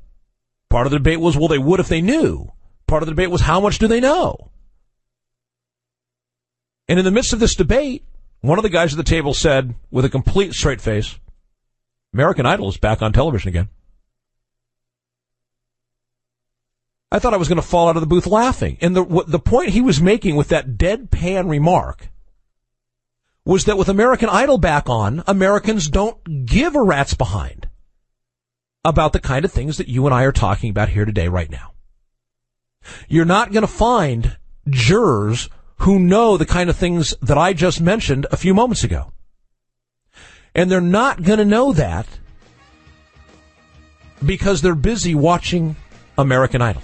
Part of the debate was, well, they would if they knew. Part of the debate was, how much do they know? And in the midst of this debate, one of the guys at the table said, with a complete straight face, American Idol is back on television again. I thought I was going to fall out of the booth laughing. And the, the point he was making with that deadpan remark was that with American Idol back on, Americans don't give a rat's behind about the kind of things that you and I are talking about here today, right now. You're not going to find jurors who know the kind of things that I just mentioned a few moments ago. And they're not going to know that because they're busy watching American Idol.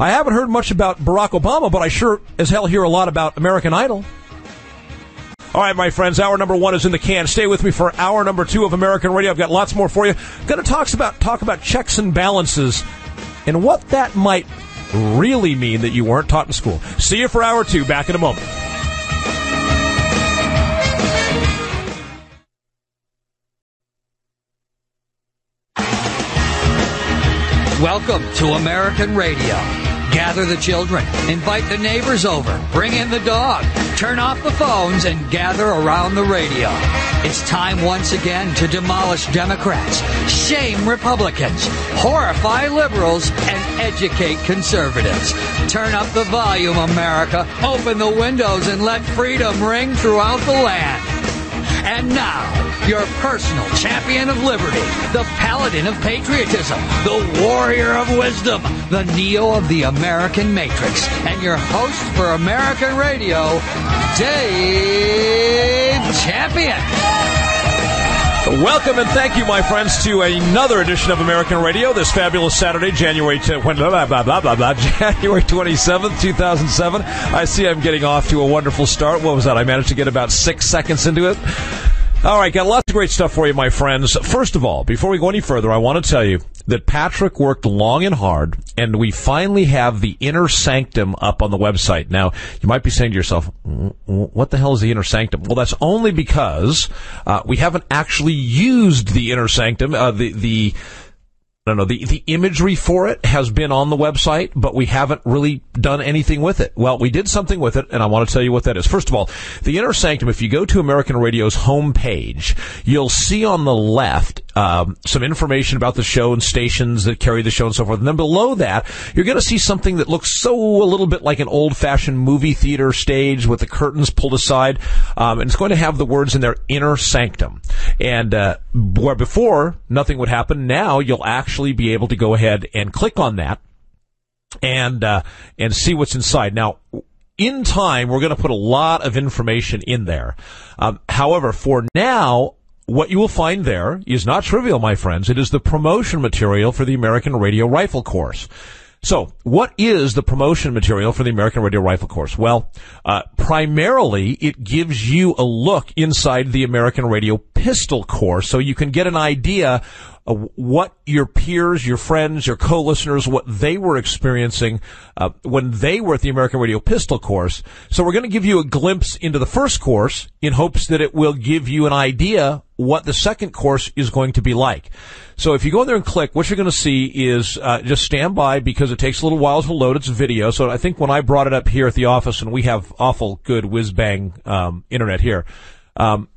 I haven't heard much about Barack Obama, but I sure as hell hear a lot about American Idol. All right, my friends, hour number one is in the can. Stay with me for hour number two of American Radio. I've got lots more for you. Going to talk about talk about checks and balances and what that might really mean that you weren't taught in school. See you for hour two. Back in a moment.
Welcome to American Radio. Gather the children, invite the neighbors over, bring in the dog, turn off the phones, and gather around the radio. It's time once again to demolish Democrats, shame Republicans, horrify liberals, and educate conservatives. Turn up the volume, America. Open the windows and let freedom ring throughout the land. And now, your personal champion of liberty, the paladin of patriotism, the warrior of wisdom, the Neo of the American Matrix, and your host for American Radio, Dave Champion.
Welcome and thank you, my friends, to another edition of American Radio this fabulous Saturday, January t- blah, blah, blah, blah, blah, blah, January 27th, 2007. I see I'm getting off to a wonderful start. What was that? I managed to get about six seconds into it. All right, got lots of great stuff for you, my friends. First of all, before we go any further, I want to tell you that Patrick worked long and hard, and we finally have the Inner Sanctum up on the website. Now, you might be saying to yourself, what the hell is the Inner Sanctum? Well, that's only because uh, we haven't actually used the Inner Sanctum. Uh, the the don't know. The, the imagery for it has been on the website, but we haven't really done anything with it. Well, we did something with it, and I want to tell you what that is. First of all, the Inner Sanctum, if you go to American Radio's homepage, you'll see on the left um, some information about the show and stations that carry the show and so forth. And then below that, you're going to see something that looks so a little bit like an old-fashioned movie theater stage with the curtains pulled aside, um, and it's going to have the words in there, Inner Sanctum. And uh, where before nothing would happen, now you'll actually be able to go ahead and click on that and uh, and see what's inside. Now, in time, we're going to put a lot of information in there. Um, however, for now, what you will find there is not trivial, my friends. It is the promotion material for the American Radio Rifle Course. So, what is the promotion material for the American Radio Rifle Course? Well, uh, primarily it gives you a look inside the American Radio Pistol Course, so you can get an idea of what your peers, your friends, your co-listeners, what they were experiencing uh, when they were at the American Radio Pistol course. So we're going to give you a glimpse into the first course in hopes that it will give you an idea what the second course is going to be like. So if you go in there and click, what you're going to see is uh, just stand by because it takes a little while to load. It's video. So I think when I brought it up here at the office, and we have awful good whiz bang um, internet here. Um,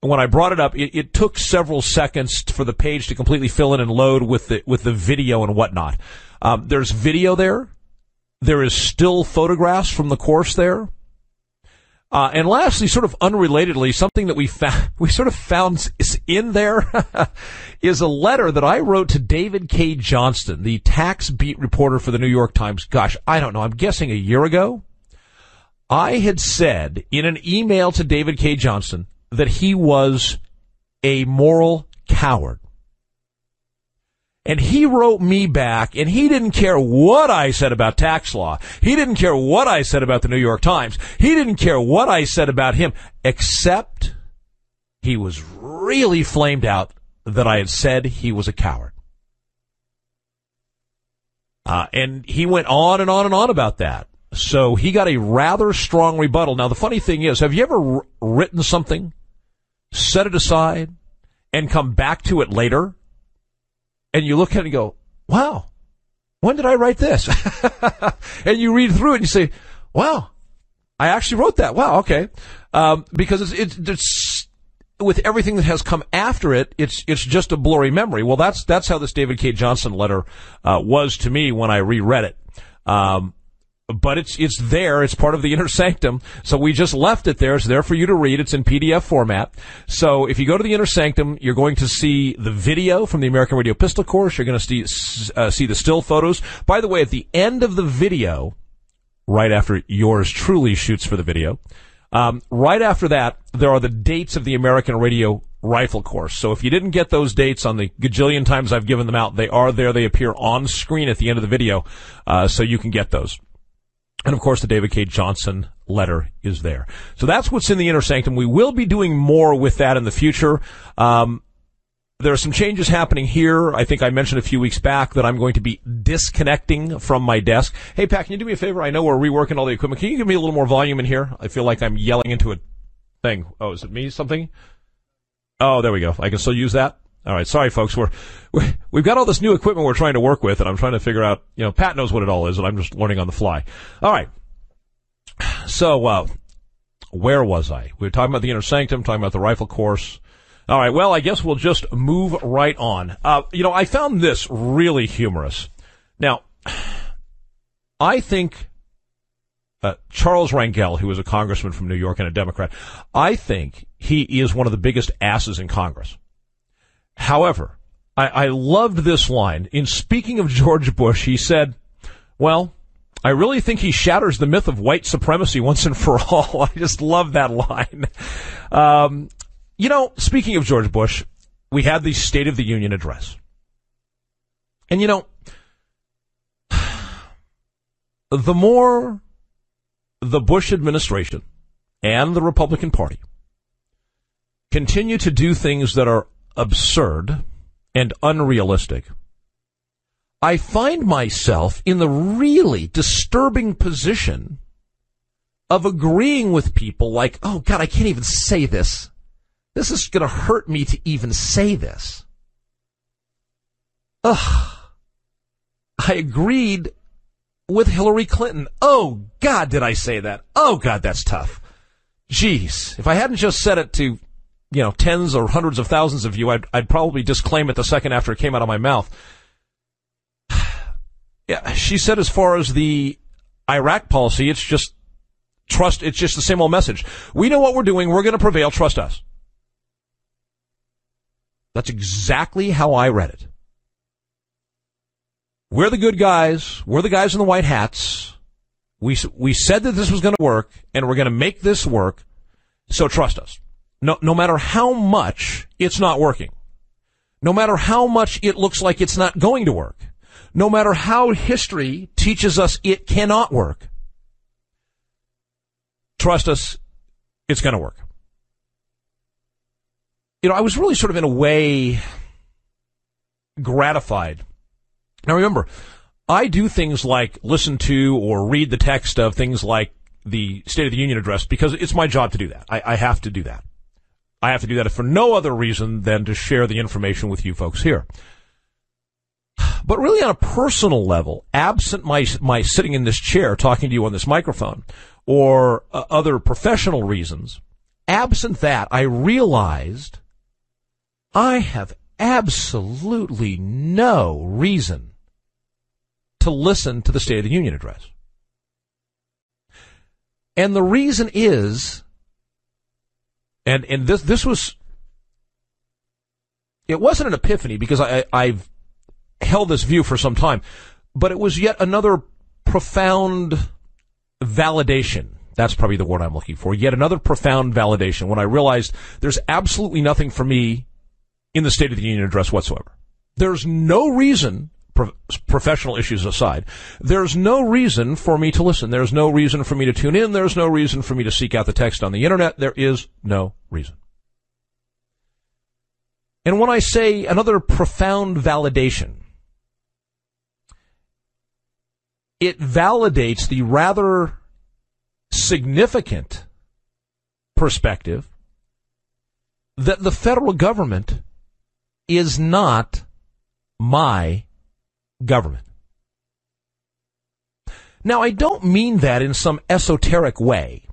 when I brought it up, it, it, took several seconds for the page to completely fill in and load with the with the video and whatnot. Um, there's video there. There is still photographs from the course there. Uh, and lastly, sort of unrelatedly, something that we found, we sort of found in there is a letter that I wrote to David Cay Johnston, the tax beat reporter for the New York Times. Gosh, I don't know. I'm guessing a year ago. I had said in an email to David Cay Johnston that he was a moral coward. And he wrote me back, and he didn't care what I said about tax law. He didn't care what I said about the New York Times. He didn't care what I said about him, except he was really flamed out that I had said he was a coward. Uh, and he went on and on and on about that. So he got a rather strong rebuttal. Now, the funny thing is, have you ever r- written something set it aside, and come back to it later, and you look at it and go, wow, when did I write this? and you read through it and you say, wow, I actually wrote that. Wow, okay. Um, because it's, it's, it's, with everything that has come after it, it's it's just a blurry memory. Well, that's that's how this David Cay Johnston letter uh, was to me when I reread it. Um, but it's it's there. It's part of the inner sanctum. So we just left it there. It's there for you to read. It's in PDF format. So if you go to the inner sanctum, you're going to see the video from the American Radio Pistol Course. You're going to see uh, see the still photos. By the way, at the end of the video, right after yours truly shoots for the video, um, right after that, there are the dates of the American Radio rifle course. So if you didn't get those dates on the gajillion times I've given them out, they are there. They appear on screen at the end of the video, uh, so you can get those. And of course, the David Cay Johnston letter is there. So that's what's in the inner sanctum. We will be doing more with that in the future. Um, there are some changes happening here. I think I mentioned a few weeks back that I'm going to be disconnecting from my desk. Hey, Pat, can you do me a favor? I know we're reworking all the equipment. Can you give me a little more volume in here? I feel like I'm yelling into a thing. Oh, is it me? Something? Oh, there we go. I can still use that. All right, sorry, folks. We're, we have got all this new equipment we're trying to work with, and I'm trying to figure out. You know, Pat knows what it all is, and I'm just learning on the fly. All right. So, uh, where was I? We were talking about the inner sanctum, talking about the rifle course. All right. Well, I guess we'll just move right on. Uh, you know, I found this really humorous. Now, I think uh, Charles Rangel, who is a congressman from New York and a Democrat, I think he is one of the biggest asses in Congress. However, I, I loved this line. In speaking of George Bush, he said, well, I really think he shatters the myth of white supremacy once and for all. I just love that line. Um, you know, speaking of George Bush, we had the State of the Union address. And you know, the more the Bush administration and the Republican Party continue to do things that are absurd and unrealistic, I find myself in the really disturbing position of agreeing with people like, oh God, I can't even say this. This is going to hurt me to even say this. Ugh. I agreed with Hillary Clinton. Oh God, did I say that? Oh God, that's tough. Jeez, if I hadn't just said it to, you know, tens or hundreds of thousands of you, I'd, I'd probably disclaim it the second after it came out of my mouth. yeah, she said as far as the Iraq policy, it's just trust, it's just the same old message. We know what we're doing, we're going to prevail, trust us. That's exactly how I read it. We're the good guys. We're the guys in the white hats. We, we said that this was going to work and we're going to make this work. So trust us. No, no matter how much it's not working. No matter how much it looks like it's not going to work. No matter how history teaches us it cannot work. Trust us, it's going to work. You know, I was really sort of in a way gratified now remember, I do things like listen to or read the text of things like the State of the Union address because it's my job to do that. I, I have to do that. I have to do that for no other reason than to share the information with you folks here. But really on a personal level, absent my, my sitting in this chair talking to you on this microphone or uh, other professional reasons, absent that, I realized I have absolutely no reason to listen to the State of the Union address. And the reason is, and, and this, this was, it wasn't an epiphany because I, I've held this view for some time, but it was yet another profound validation. That's probably the word I'm looking for. Yet another profound validation when I realized there's absolutely nothing for me in the State of the Union address whatsoever. There's no reason pro- professional issues aside, there's no reason for me to listen. There's no reason for me to tune in. There's no reason for me to seek out the text on the internet. There is no reason. And when I say another profound validation, it validates the rather significant perspective that the federal government is not my government. Now, I don't mean that in some esoteric way.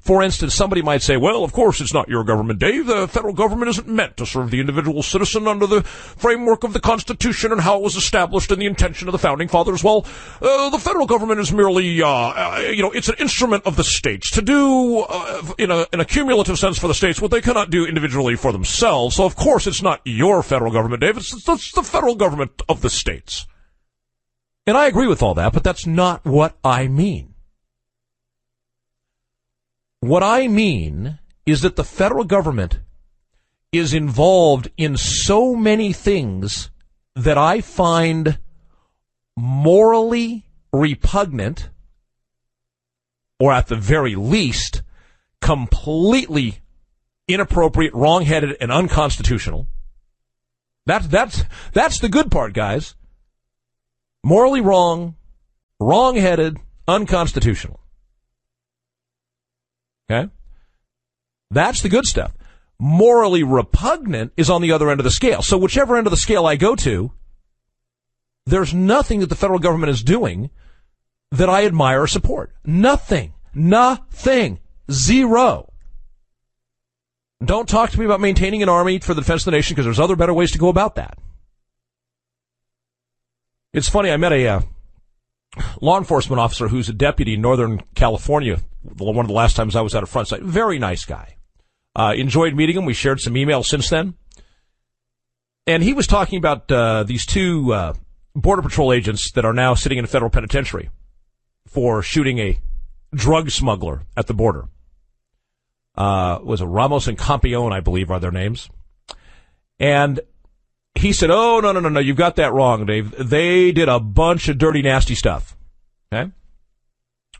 For instance, somebody might say, well, of course it's not your government, Dave. The federal government isn't meant to serve the individual citizen under the framework of the Constitution and how it was established and the intention of the founding fathers. Well, uh, the federal government is merely, uh, uh, you know, it's an instrument of the states to do, uh, in, a, in a cumulative sense for the states, what they cannot do individually for themselves. So of course it's not your federal government, Dave. It's, it's the federal government of the states. And I agree with all that, but that's not what I mean. What I mean is that the federal government is involved in so many things that I find morally repugnant, or at the very least, completely inappropriate, wrongheaded, and unconstitutional. That's, that's, that's the good part, guys. Morally wrong, wrongheaded, unconstitutional. Okay? That's the good stuff. Morally repugnant is on the other end of the scale. So whichever end of the scale I go to, there's nothing that the federal government is doing that I admire or support. Nothing. Nothing. Zero. Don't talk to me about maintaining an army for the defense of the nation because there's other better ways to go about that. It's funny, I met a uh, law enforcement officer who's a deputy in Northern California one of the last times I was at a Front Sight. Very nice guy. Uh, enjoyed meeting him. We shared some emails since then. And he was talking about uh, these two uh, Border Patrol agents that are now sitting in a federal penitentiary for shooting a drug smuggler at the border. Uh, was it Ramos and Compean, I believe, are their names. And he said, "Oh no, no, no, no! You've got that wrong, Dave. They did a bunch of dirty, nasty stuff." Okay.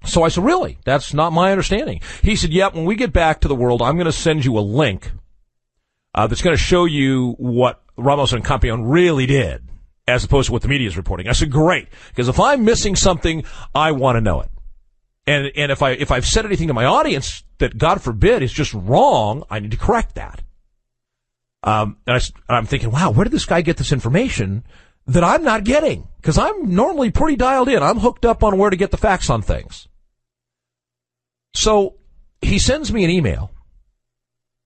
So I said, really? That's not my understanding. He said, yep, when we get back to the world, I'm going to send you a link uh, that's going to show you what Ramos and Compean really did, as opposed to what the media is reporting. I said, great, because if I'm missing something, I want to know it. And and if I if I've said anything to my audience that God forbid is just wrong, I need to correct that. Um, and, I, am thinking, wow, where did this guy get this information that I'm not getting? Because I'm normally pretty dialed in. I'm hooked up on where to get the facts on things. So he sends me an email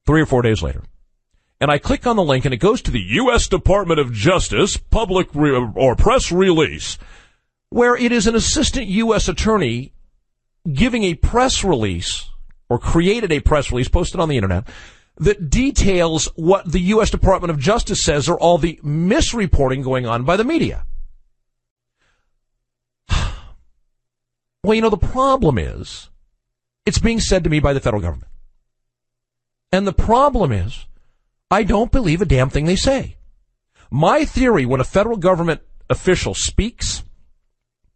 three or four days later. And I click on the link and it goes to the U.S. Department of Justice public re- or press release where it is an assistant U.S. attorney giving a press release or created a press release posted on the internet that details what the U.S. Department of Justice says are all the misreporting going on by the media. Well, you know, the problem is it's being said to me by the federal government. And the problem is I don't believe a damn thing they say. My theory when a federal government official speaks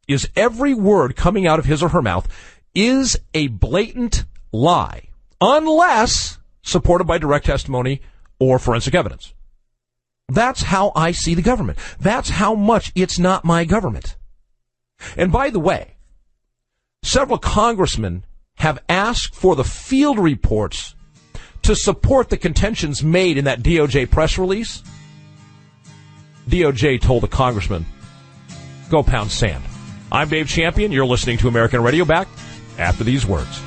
is every word coming out of his or her mouth is a blatant lie unless supported by direct testimony or forensic evidence. That's how I see the government. That's how much it's not my government. And by the way, several congressmen have asked for the field reports to support the contentions made in that DOJ press release. DOJ told the congressman, go pound sand. I'm Dave Champion. You're listening to American Radio back after these words.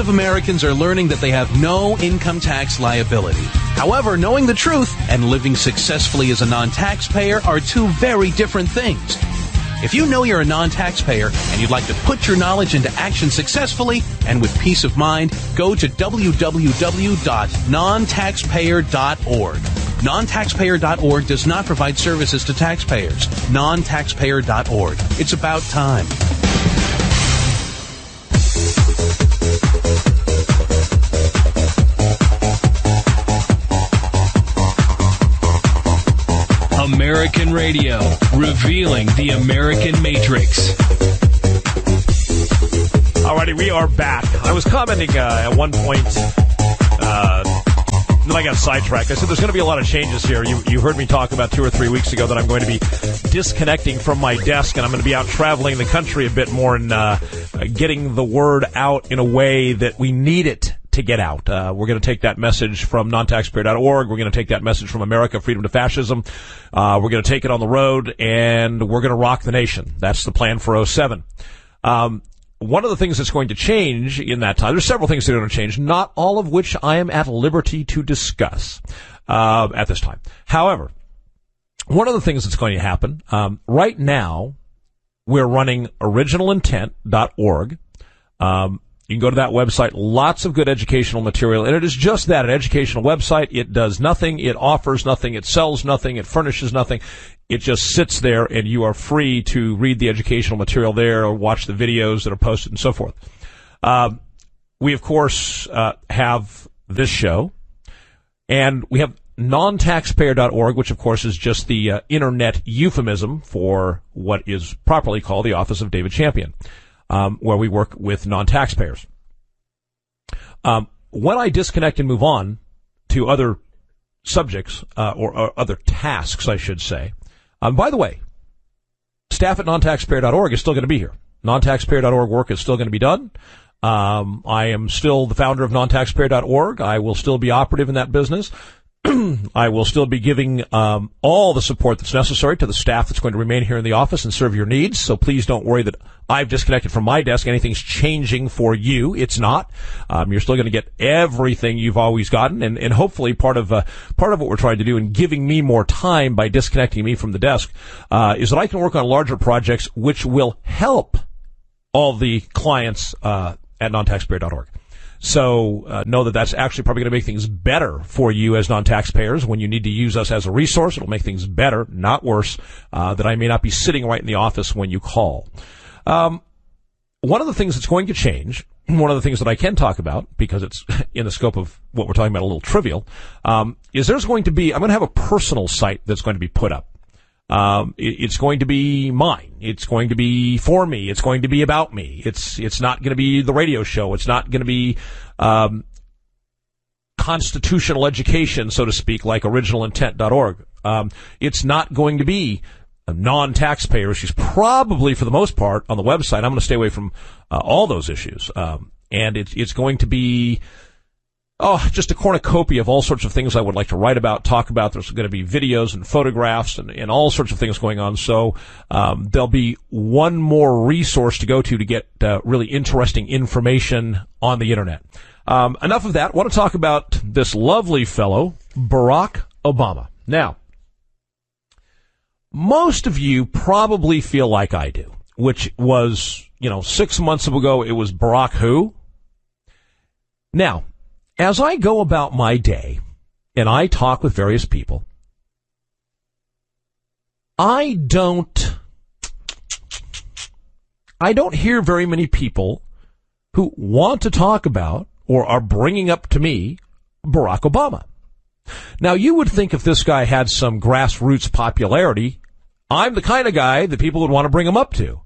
Of Americans are learning that they have no income tax liability. However, knowing the truth and living successfully as a non-taxpayer are two very different things. If you know you're a non-taxpayer and you'd like to put your knowledge into action successfully and with peace of mind, go to www.nontaxpayer.org. Nontaxpayer.org does not provide services to taxpayers. Nontaxpayer.org. It's about time.
American Radio, revealing the American Matrix.
Alrighty, we are back. I was commenting uh, at one point, uh, then I got sidetracked. I said there's going to be a lot of changes here. You, you heard me talk about two or three weeks ago that I'm going to be disconnecting from my desk and I'm going to be out traveling the country a bit more and uh, getting the word out in a way that we need it to get out. Uh, we're going to take that message from nontaxpayer.org. We're going to take that message from America Freedom to Fascism. Uh, we're going to take it on the road and we're going to rock the nation. That's the plan for 07. Um, one of the things that's going to change in that time, there's several things that are going to change, not all of which I am at liberty to discuss uh, at this time. However, one of the things that's going to happen um, right now, we're running originalintent.org. Um, you can go to that website. Lots of good educational material. And it is just that, an educational website. It does nothing. It offers nothing. It sells nothing. It furnishes nothing. It just sits there and you are free to read the educational material there or watch the videos that are posted and so forth. Um, we, of course, uh, have this show and we have nontaxpayer.org, which of course is just the uh, internet euphemism for what is properly called the Office of David Champion um, where we work with non-taxpayers. Um, when I disconnect and move on to other subjects uh, or, or, other tasks, I should say. Um, by the way, staff at nontaxpayer.org is still going to be here. Nontaxpayer.org work is still going to be done. Um, I am still the founder of nontaxpayer.org. I will still be operative in that business. I will still be giving um, all the support that's necessary to the staff that's going to remain here in the office and serve your needs. So please don't worry that I've disconnected from my desk. Anything's changing for you. It's not. Um, you're still going to get everything you've always gotten, and, and hopefully part of uh, part of what we're trying to do in giving me more time by disconnecting me from the desk uh, is that I can work on larger projects which will help all the clients uh, at nontaxpayer.org. So uh, know that that's actually probably going to make things better for you as non-taxpayers when you need to use us as a resource. It'll make things better, not worse. Uh, that I may not be sitting right in the office when you call. Um, one of the things that's going to change, one of the things that I can talk about because it's in the scope of what we're talking about, a little trivial, um, is there's going to be I'm going to have a personal site that's going to be put up. Um, it, it's going to be mine. It's going to be for me. It's going to be about me. It's it's not going to be the radio show. It's not going to be um, constitutional education, so to speak, like originalintent.org. Um, it's not going to be non-taxpayer issues. Probably for the most part on the website, I'm going to stay away from uh, all those issues. Um, and it's it's going to be oh, just a cornucopia of all sorts of things I would like to write about, talk about. There's going to be videos and photographs and, and all sorts of things going on. So um, there'll be one more resource to go to to get uh, really interesting information on the internet. Um, enough of that. I want to talk about this lovely fellow, Barack Obama. Now, most of you probably feel like I do, which was, you know, six months ago, it was Barack who? Now, as I go about my day and I talk with various people, I don't, I don't hear very many people who want to talk about or are bringing up to me Barack Obama. Now, you would think if this guy had some grassroots popularity, I'm the kind of guy that people would want to bring him up to.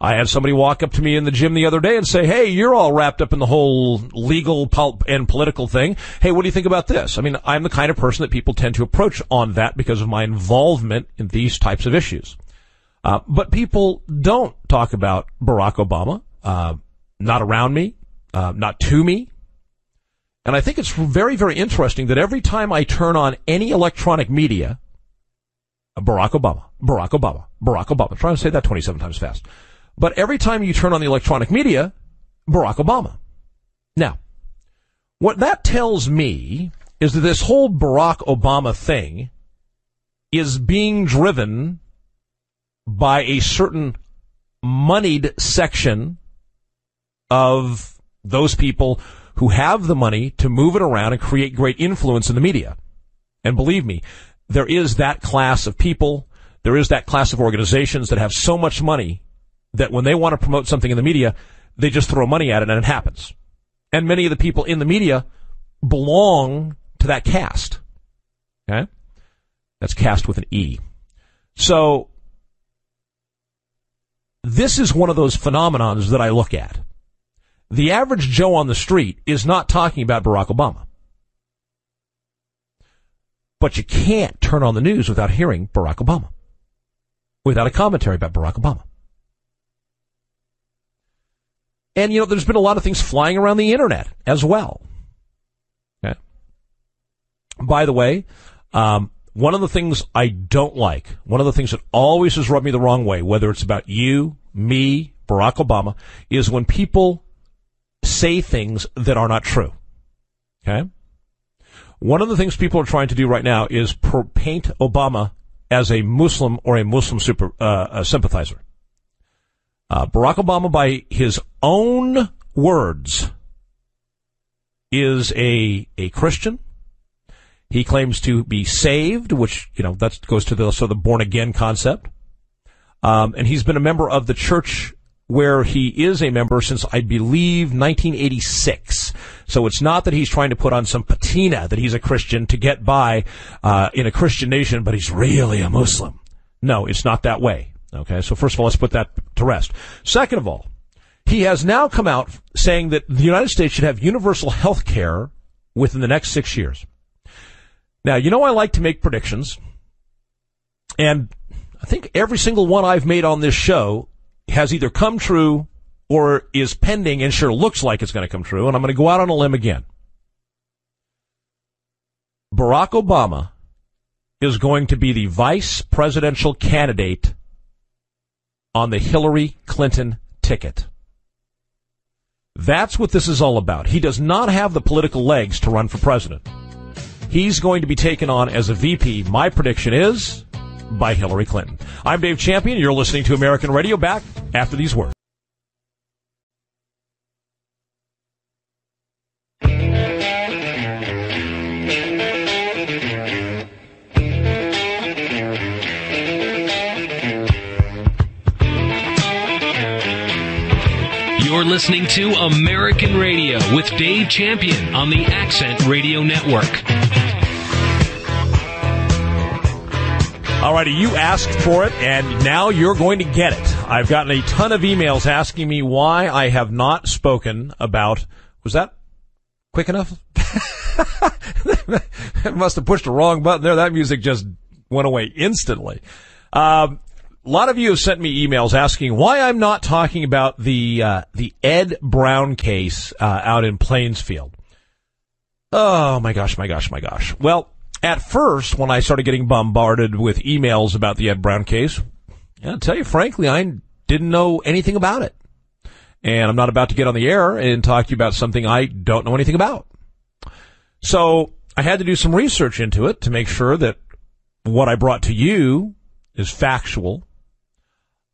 I had somebody walk up to me in the gym the other day and say, Hey, you're all wrapped up in the whole legal pulp and political thing. Hey, what do you think about this? I mean, I'm the kind of person that people tend to approach on that because of my involvement in these types of issues. Uh, but people don't talk about Barack Obama, uh, not around me, uh, not to me, and I think it's very, very interesting that every time I turn on any electronic media, Barack Obama, Barack Obama, Barack Obama. I'm trying to say that 27 times fast. But every time you turn on the electronic media, Barack Obama. Now, what that tells me is that this whole Barack Obama thing is being driven by a certain moneyed section of those people who have the money to move it around and create great influence in the media. And believe me, there is that class of people, there is that class of organizations that have so much money that when they want to promote something in the media, they just throw money at it and it happens. And many of the people in the media belong to that caste. Okay? That's caste with an E. So, this is one of those phenomenons that I look at the average Joe on the street is not talking about Barack Obama. But you can't turn on the news without hearing Barack Obama, without a commentary about Barack Obama. And, you know, there's been a lot of things flying around the internet as well. Okay. By the way, um, one of the things I don't like, one of the things that always has rubbed me the wrong way, whether it's about you, me, Barack Obama, is when people say things that are not true. Okay? One of the things people are trying to do right now is paint Obama as a Muslim or a Muslim super, uh, sympathizer. Uh, Barack Obama, by his own words, is a, a Christian. He claims to be saved, which, you know, that goes to the, sort of the born again concept. Um, and he's been a member of the church where he is a member since I believe 1986. So it's not that he's trying to put on some patina that he's a Christian to get by uh, in a Christian nation, but he's really a Muslim. No, it's not that way. Okay, so first of all, let's put that to rest. Second of all, he has now come out saying that the United States should have universal health care within the next six years. Now, you know I like to make predictions, and I think every single one I've made on this show has either come true or is pending and sure looks like it's going to come true. And I'm going to go out on a limb again. Barack Obama is going to be the vice presidential candidate on the Hillary Clinton ticket. That's what this is all about. He does not have the political legs to run for president. He's going to be taken on as a VP. My prediction is by Hillary Clinton. I'm Dave Champion. You're listening to American Radio. Back after these words.
Listening to American Radio with Dave Champion on the Accent Radio Network.
Alrighty, you asked for it, and now you're going to get it. I've gotten a ton of emails asking me why I have not spoken about. Was that quick enough? must have pushed the wrong button there. That music just went away instantly. Um, a lot of you have sent me emails asking why I'm not talking about the uh, the Ed Brown case uh, out in Plainfield. Oh my gosh, my gosh, my gosh. Well, at first, when I started getting bombarded with emails about the Ed Brown case, I'll tell you frankly, I didn't know anything about it. And I'm not about to get on the air and talk to you about something I don't know anything about. So I had to do some research into it to make sure that what I brought to you is factual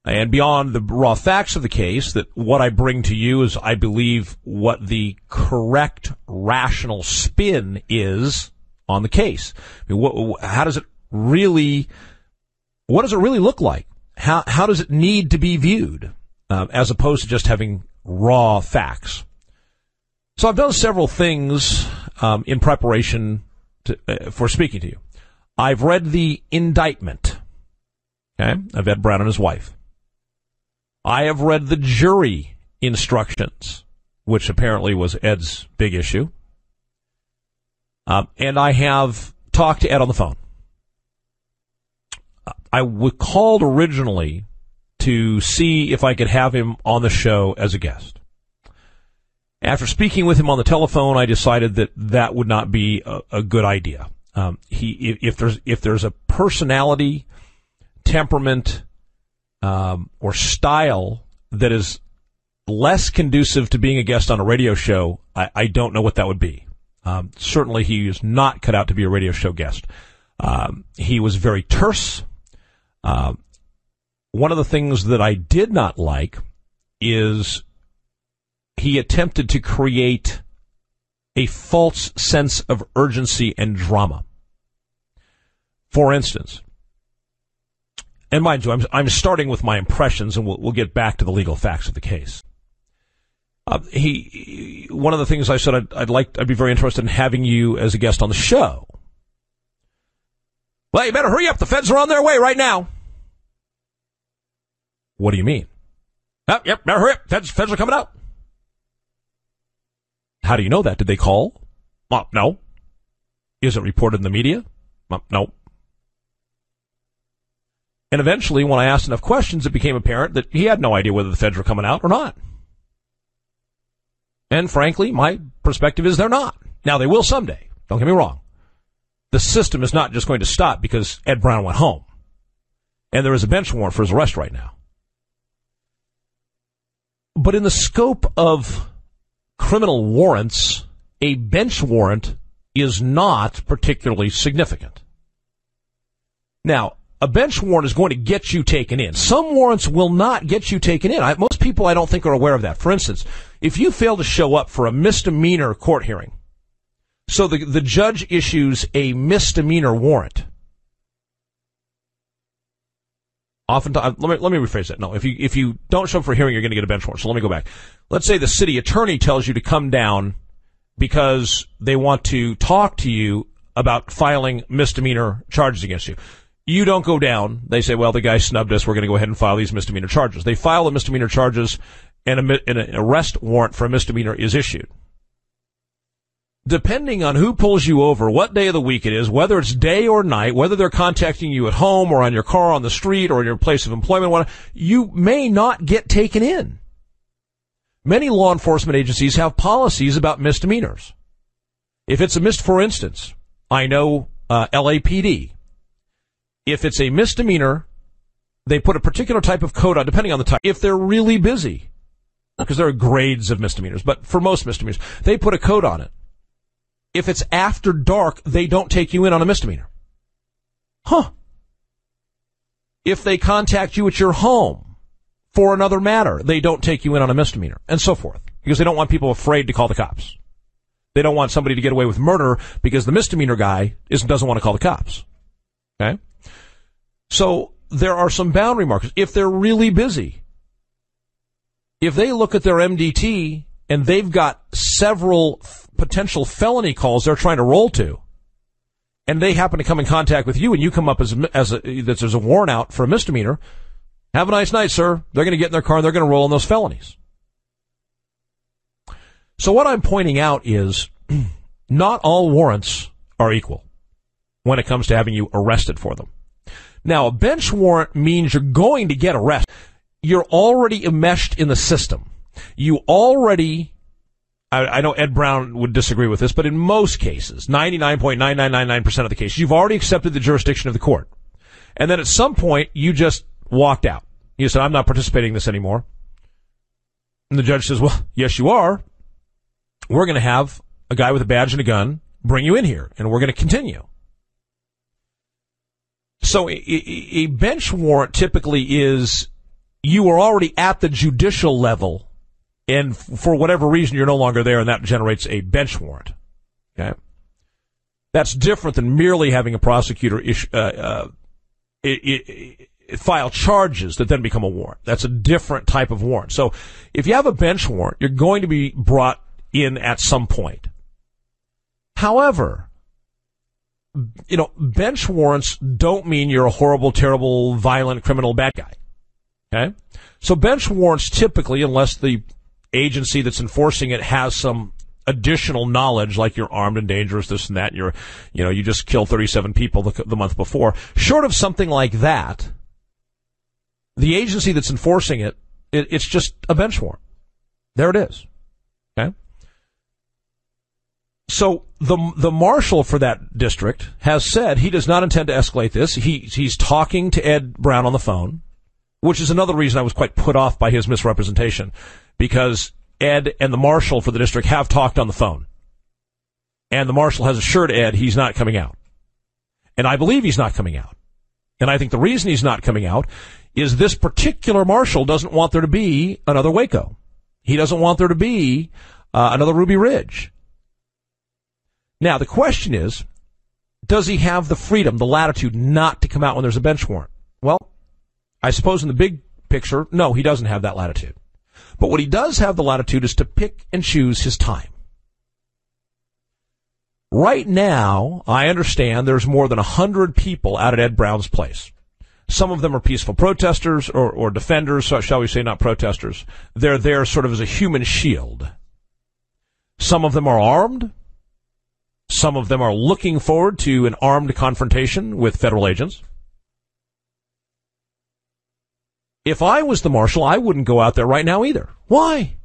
and beyond the raw facts of the case, that what I bring to you is, I believe, what the correct rational spin is on the case. I mean, what, how does it really, what does it really look like? How, how does it need to be viewed, uh, as opposed to just having raw facts? So I've done several things um, in preparation to, uh, for speaking to you. I've read the indictment okay, of Ed Brown and his wife. I have read the jury instructions, which apparently was Ed's big issue. Um, and I have talked to Ed on the phone. I called originally to see if I could have him on the show as a guest. After speaking with him on the telephone, I decided that that would not be a, a good idea. Um, he, if, if, there's if there's a personality, temperament, um, or style that is less conducive to being a guest on a radio show, I, I don't know what that would be. Um, certainly, he is not cut out to be a radio show guest. Um, he was very terse. Uh, one of the things that I did not like is he attempted to create a false sense of urgency and drama. For instance, and mind you, I'm, I'm starting with my impressions, and we'll, we'll get back to the legal facts of the case. Uh, he, one of the things I said I'd, I'd, like, I'd be very interested in having you as a guest on the show. Well, you better hurry up. The feds are on their way right now. What do you mean? Oh, yep, better hurry up. Feds, feds are coming out. How do you know that? Did they call? No. Is it reported in the media? No. And eventually, when I asked enough questions, it became apparent that he had no idea whether the feds were coming out or not. And frankly, my perspective is they're not. Now, they will someday. Don't get me wrong. The system is not just going to stop because Ed Brown went home. And there is a bench warrant for his arrest right now. But in the scope of criminal warrants, a bench warrant is not particularly significant. Now, a bench warrant is going to get you taken in. Some warrants will not get you taken in. I, most people I don't think are aware of that. For instance, if you fail to show up for a misdemeanor court hearing, so the, the judge issues a misdemeanor warrant. Oftentimes, uh, let me, let me rephrase that. No, if you, if you don't show up for a hearing, you're going to get a bench warrant. So let me go back. Let's say the city attorney tells you to come down because they want to talk to you about filing misdemeanor charges against you. You don't go down. They say, well, the guy snubbed us. We're going to go ahead and file these misdemeanor charges. They file the misdemeanor charges and, a, and an arrest warrant for a misdemeanor is issued. Depending on who pulls you over, what day of the week it is, whether it's day or night, whether they're contacting you at home or on your car on the street or in your place of employment, you may not get taken in. Many law enforcement agencies have policies about misdemeanors. If it's a mis, for instance, I know uh, LAPD if it's a misdemeanor, they put a particular type of code on, depending on the type. If they're really busy, because there are grades of misdemeanors, but for most misdemeanors, they put a code on it. If it's after dark, they don't take you in on a misdemeanor. Huh. If they contact you at your home for another matter, they don't take you in on a misdemeanor, and so forth, because they don't want people afraid to call the cops. They don't want somebody to get away with murder because the misdemeanor guy isn't, doesn't want to call the cops. Okay? So there are some boundary markers. If they're really busy, if they look at their MDT and they've got several f- potential felony calls they're trying to roll to, and they happen to come in contact with you and you come up as as a, that there's a warrant out for a misdemeanor, have a nice night, sir. They're going to get in their car and they're going to roll on those felonies. So what I'm pointing out is not all warrants are equal when it comes to having you arrested for them. Now, a bench warrant means you're going to get arrested. You're already enmeshed in the system. You already, I, I know Ed Brown would disagree with this, but in most cases, 99.9999% of the cases, you've already accepted the jurisdiction of the court. And then at some point, you just walked out. You said, I'm not participating in this anymore. And the judge says, well, yes, you are. We're going to have a guy with a badge and a gun bring you in here, and we're going to continue. So a, bench warrant typically is you are already at the judicial level, and for whatever reason you're no longer there, and that generates a bench warrant. Okay, that's different than merely having a prosecutor issue, uh, uh, it, it file charges that then become a warrant. That's a different type of warrant. So if you have a bench warrant, you're going to be brought in at some point. However, you know, bench warrants don't mean you're a horrible, terrible, violent, criminal bad guy. Okay? So bench warrants typically, unless the agency that's enforcing it has some additional knowledge, like you're armed and dangerous, this and that, you're, you know, you just killed 37 people the, the month before. Short of something like that, the agency that's enforcing it, it it's just a bench warrant. There it is. So the the marshal for that district has said he does not intend to escalate this. He he's talking to Ed Brown on the phone, which is another reason I was quite put off by his misrepresentation, because Ed and the marshal for the district have talked on the phone, and the marshal has assured Ed he's not coming out, and I believe he's not coming out, and I think the reason he's not coming out is this particular marshal doesn't want there to be another Waco. He doesn't want there to be uh, another Ruby Ridge. Now, the question is, does he have the freedom, the latitude not to come out when there's a bench warrant? Well, I suppose in the big picture, no, he doesn't have that latitude. But what he does have the latitude is to pick and choose his time. Right now, I understand there's more than a hundred people out at Ed Brown's place. Some of them are peaceful protesters or, or defenders, shall we say, not protesters. They're there sort of as a human shield. Some of them are armed. Some of them are looking forward to an armed confrontation with federal agents. If I was the marshal, I wouldn't go out there right now either. Why?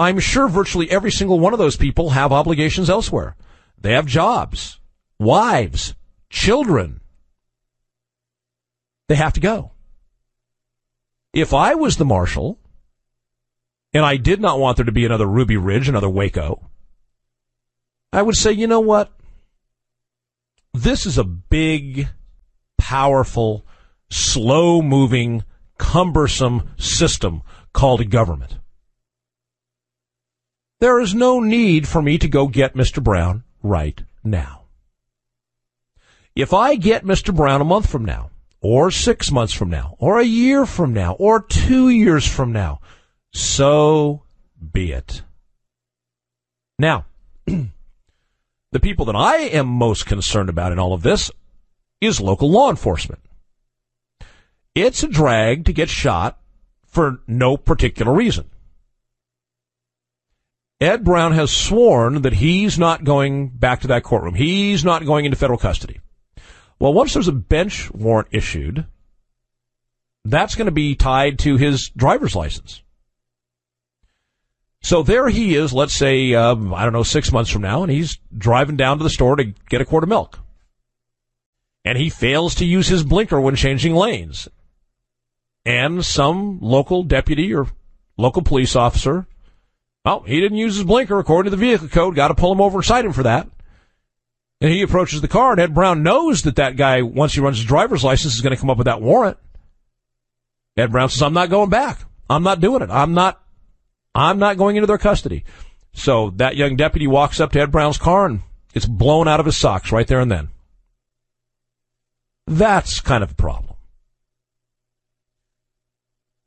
I'm sure virtually every single one of those people have obligations elsewhere. They have jobs, wives, children. They have to go. If I was the marshal, and I did not want there to be another Ruby Ridge, another Waco, I would say, you know what? This is a big, powerful, slow moving, cumbersome system called a government. There is no need for me to go get Mr. Brown right now. If I get Mr. Brown a month from now, or six months from now, or a year from now, or two years from now, so be it. Now, the people that I am most concerned about in all of this is local law enforcement. It's a drag to get shot for no particular reason. Ed Brown has sworn that he's not going back to that courtroom. He's not going into federal custody. Well, once there's a bench warrant issued, that's going to be tied to his driver's license. So there he is, let's say, um, I don't know, six months from now, and he's driving down to the store to get a quart of milk. And he fails to use his blinker when changing lanes. And some local deputy or local police officer, well, he didn't use his blinker according to the vehicle code, got to pull him over and cite him for that. And he approaches the car, and Ed Brown knows that that guy, once he runs his driver's license, is going to come up with that warrant. Ed Brown says, I'm not going back. I'm not doing it. I'm not I'm not going into their custody. So that young deputy walks up to Ed Brown's car and it's blown out of his socks right there and then. That's kind of a problem.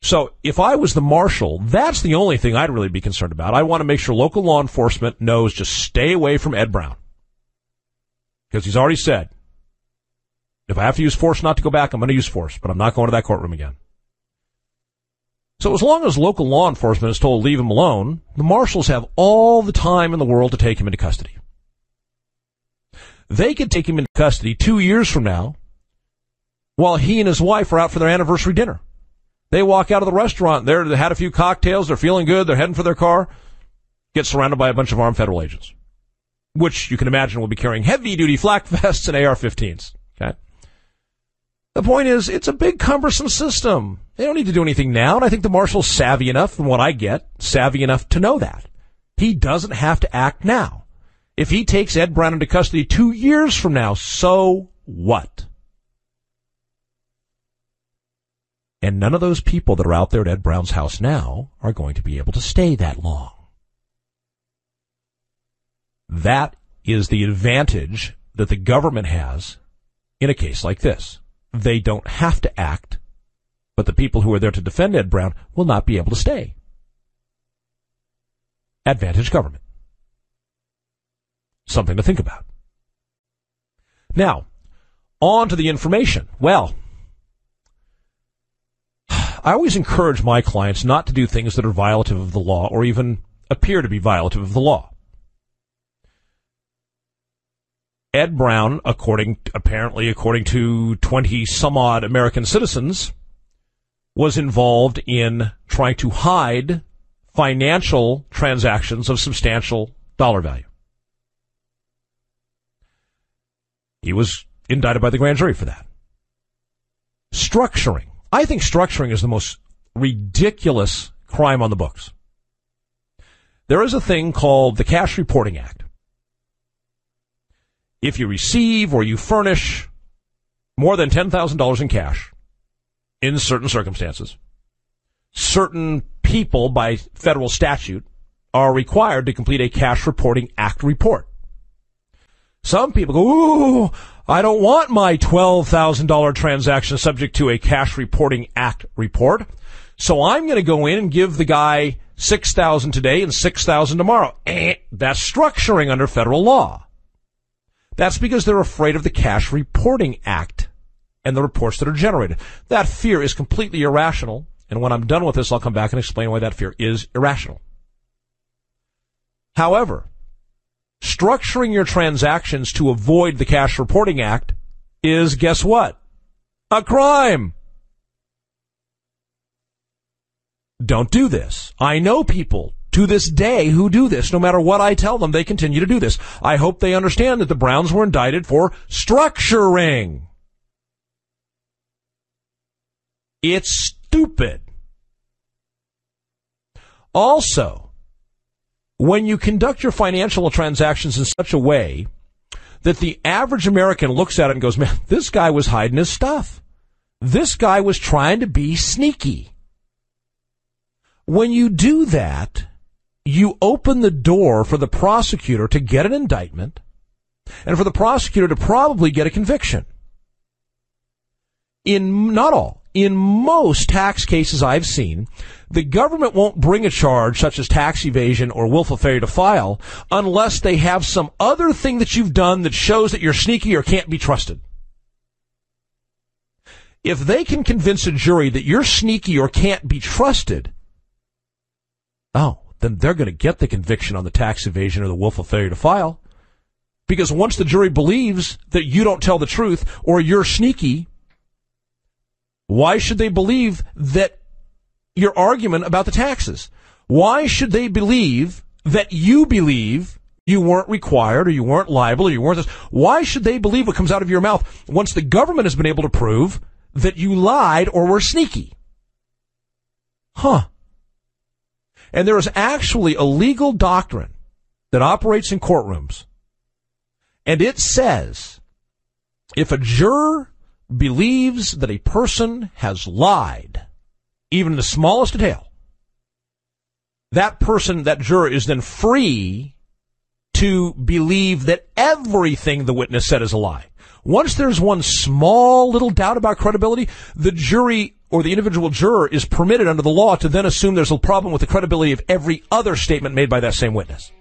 So if I was the marshal, that's the only thing I'd really be concerned about. I want to make sure local law enforcement knows just stay away from Ed Brown. Because he's already said, if I have to use force not to go back, I'm going to use force, but I'm not going to that courtroom again. So as long as local law enforcement is told leave him alone, the marshals have all the time in the world to take him into custody. They could take him into custody two years from now while he and his wife are out for their anniversary dinner. They walk out of the restaurant. They're, they had a few cocktails. They're feeling good. They're heading for their car. Get surrounded by a bunch of armed federal agents, which you can imagine will be carrying heavy duty flak vests and AR-15s. Okay. The point is, it's a big cumbersome system. They don't need to do anything now, and I think the marshal's savvy enough, from what I get, savvy enough to know that. He doesn't have to act now. If he takes Ed Brown into custody two years from now, so what? And none of those people that are out there at Ed Brown's house now are going to be able to stay that long. That is the advantage that the government has in a case like this. They don't have to act, but the people who are there to defend Ed Brown will not be able to stay. Advantage government. Something to think about. Now, on to the information. Well, I always encourage my clients not to do things that are violative of the law or even appear to be violative of the law. Ed Brown, according apparently according to 20 some odd American citizens, was involved in trying to hide financial transactions of substantial dollar value. He was indicted by the grand jury for that. Structuring I think structuring is the most ridiculous crime on the books. There is a thing called the Cash Reporting Act. If you receive or you furnish more than $10,000 in cash in certain circumstances, certain people by federal statute are required to complete a Cash Reporting Act report. Some people go, ooh, I don't want my $12,000 transaction subject to a Cash Reporting Act report. So I'm going to go in and give the guy 6,000 today and 6,000 tomorrow. Eh, that's structuring under federal law. That's because they're afraid of the Cash Reporting Act and the reports that are generated. That fear is completely irrational. And when I'm done with this, I'll come back and explain why that fear is irrational. However, structuring your transactions to avoid the Cash Reporting Act is, guess what? A crime. Don't do this. I know people to this day who do this. No matter what I tell them, they continue to do this. I hope they understand that the Browns were indicted for structuring. It's stupid. Also, when you conduct your financial transactions in such a way that the average American looks at it and goes, man, this guy was hiding his stuff. This guy was trying to be sneaky. When you do that, you open the door for the prosecutor to get an indictment and for the prosecutor to probably get a conviction. In not all, in most tax cases I've seen, the government won't bring a charge such as tax evasion or willful failure to file unless they have some other thing that you've done that shows that you're sneaky or can't be trusted. If they can convince a jury that you're sneaky or can't be trusted, oh, then they're going to get the conviction on the tax evasion or the willful failure to file. Because once the jury believes that you don't tell the truth or you're sneaky, why should they believe that your argument about the taxes. Why should they believe that you believe you weren't required or you weren't liable or you weren't this? Why should they believe what comes out of your mouth once the government has been able to prove that you lied or were sneaky? Huh. And there is actually a legal doctrine that operates in courtrooms. And it says if a juror believes that a person has lied, even the smallest detail, that person, that juror is then free to believe that everything the witness said is a lie. Once there's one small little doubt about credibility, the jury or the individual juror is permitted under the law to then assume there's a problem with the credibility of every other statement made by that same witness.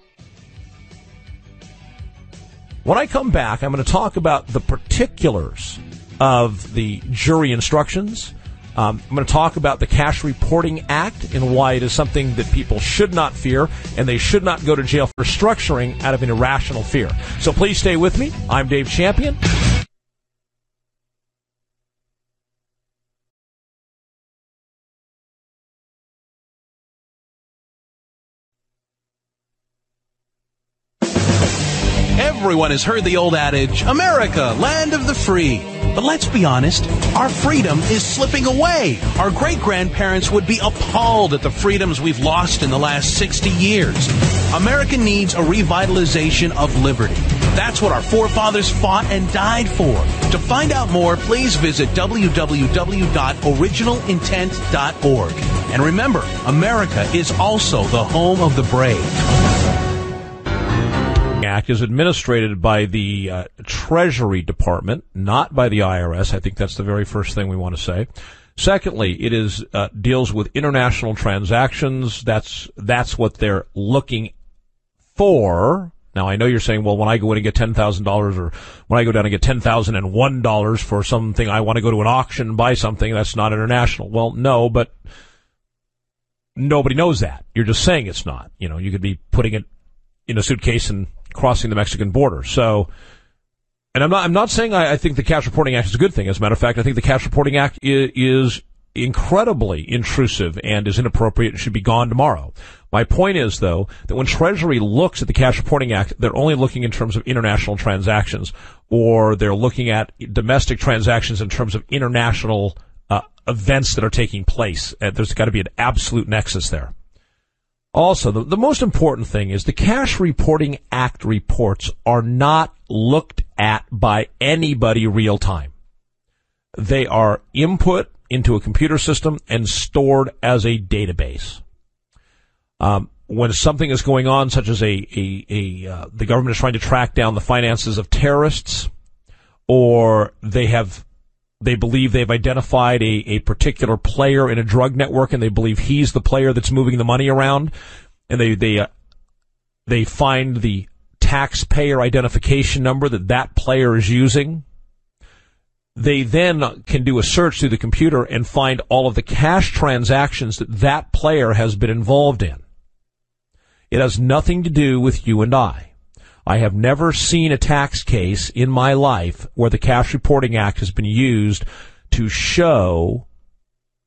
When I come back, I'm going to talk about the particulars of the jury instructions. Um, I'm going to talk about the Cash Reporting Act and why it is something that people should not fear and they should not go to jail for structuring out of an irrational fear. So please stay with me. I'm Dave Champion.
Everyone has heard the old adage, America, land of the free. But let's be honest, our freedom is slipping away. Our great grandparents would be appalled at the freedoms we've lost in the last 60 years. America needs a revitalization of liberty. That's what our forefathers fought and died for. To find out more, please visit www.originalintent.org. And remember, America is also the home of the brave.
Act is administered by the uh, Treasury Department, not by the IRS. I think that's the very first thing we want to say. Secondly, it is uh, deals with international transactions. That's that's what they're looking for. Now I know you're saying, well, when I go in and get ten thousand dollars, or when I go down and get ten thousand and one dollars for something, I want to go to an auction and buy something. That's not international. Well, no, but nobody knows that. You're just saying it's not. You know, you could be putting it in a suitcase and crossing the Mexican border. So, and I'm not, I'm not saying I, I, think the Cash Reporting Act is a good thing. As a matter of fact, I think the Cash Reporting Act is, is incredibly intrusive and is inappropriate and should be gone tomorrow. My point is, though, that when Treasury looks at the Cash Reporting Act, they're only looking in terms of international transactions, or they're looking at domestic transactions in terms of international uh, events that are taking place. Uh, there's got to be an absolute nexus there. Also, the, the most important thing is the Cash Reporting Act reports are not looked at by anybody real time. They are input into a computer system and stored as a database. Um, when something is going on, such as a, a, a uh, the government is trying to track down the finances of terrorists, or they have they believe they've identified a, a particular player in a drug network and they believe he's the player that's moving the money around. And they, they, uh, they find the taxpayer identification number that that player is using. They then can do a search through the computer and find all of the cash transactions that that player has been involved in. It has nothing to do with you and I. I have never seen a tax case in my life where the Cash Reporting Act has been used to show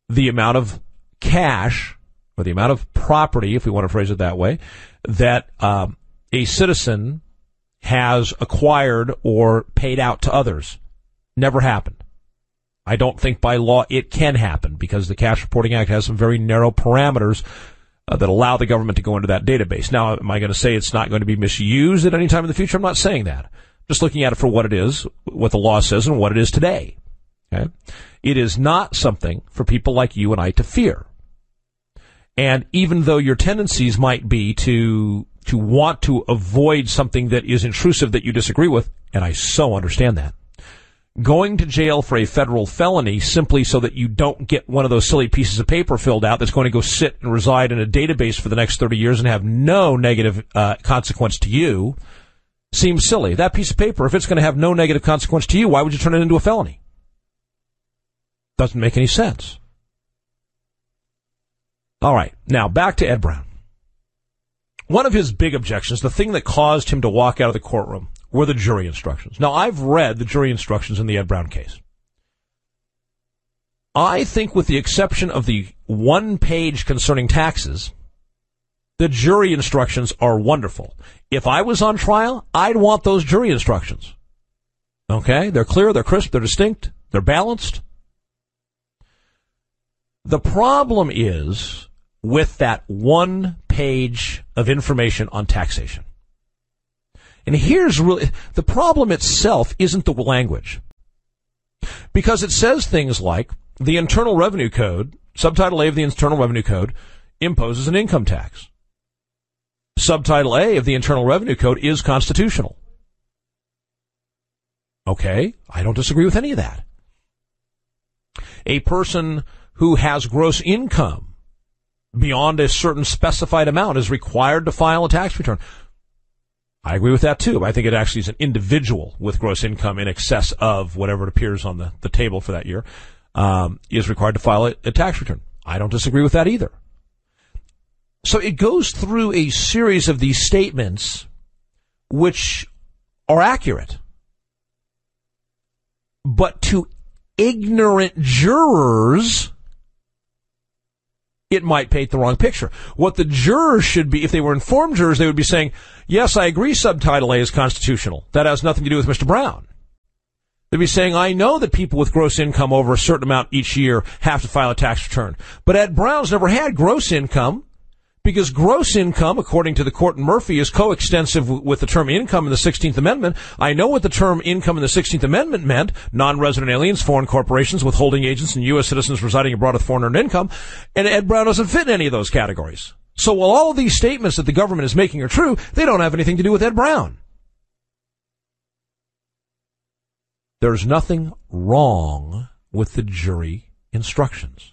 the amount of cash or the amount of property, if we want to phrase it that way, that um, a citizen has acquired or paid out to others. Never happened. I don't think by law it can happen because the Cash Reporting Act has some very narrow parameters uh, that allow the government to go into that database. Now, am I going to say it's not going to be misused at any time in the future? I'm not saying that. Just looking at it for what it is, what the law says, and what it is today. Okay? It is not something for people like you and I to fear. And even though your tendencies might be to to want to avoid something that is intrusive that you disagree with, and I so understand that going to jail for a federal felony simply so that you don't get one of those silly pieces of paper filled out that's going to go sit and reside in a database for the next 30 years and have no negative uh, consequence to you seems silly. That piece of paper, if it's going to have no negative consequence to you, why would you turn it into a felony? Doesn't make any sense. All right. Now back to Ed Brown. One of his big objections, the thing that caused him to walk out of the courtroom, were the jury instructions. Now, I've read the jury instructions in the Ed Brown case. I think, with the exception of the one page concerning taxes, the jury instructions are wonderful. If I was on trial, I'd want those jury instructions. Okay? They're clear, they're crisp, they're distinct, they're balanced. The problem is with that one page of information on taxation. And here's really, the problem itself isn't the language. Because it says things like, the Internal Revenue Code, subtitle A of the Internal Revenue Code, imposes an income tax. Subtitle A of the Internal Revenue Code is constitutional. Okay, I don't disagree with any of that. A person who has gross income beyond a certain specified amount is required to file a tax return. I agree with that too. I think it actually is an individual with gross income in excess of whatever it appears on the, the table for that year um, is required to file a, a tax return. I don't disagree with that either. So it goes through a series of these statements which are accurate. But to ignorant jurors, it might paint the wrong picture. What the jurors should be, if they were informed jurors, they would be saying, yes, I agree subtitle A is constitutional. That has nothing to do with Mr. Brown. They'd be saying, I know that people with gross income over a certain amount each year have to file a tax return. But Ed Brown's never had gross income because gross income, according to the court in Murphy, is coextensive with the term income in the 16th Amendment. I know what the term income in the 16th Amendment meant. Non-resident aliens, foreign corporations, withholding agents, and U.S. citizens residing abroad with foreign earned income. And Ed Brown doesn't fit in any of those categories. So while all of these statements that the government is making are true, they don't have anything to do with Ed Brown. There's nothing wrong with the jury instructions.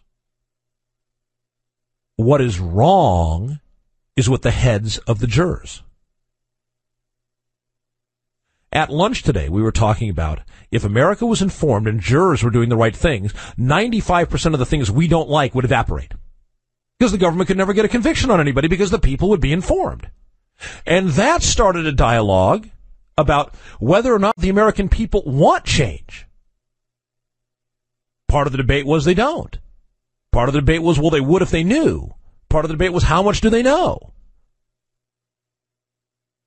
What is wrong is with the heads of the jurors. At lunch today, we were talking about if America was informed and jurors were doing the right things, 95% of the things we don't like would evaporate. Because the government could never get a conviction on anybody because the people would be informed. And that started a dialogue about whether or not the American people want change. Part of the debate was they don't. Part of the debate was, well, they would if they knew. Part of the debate was, how much do they know?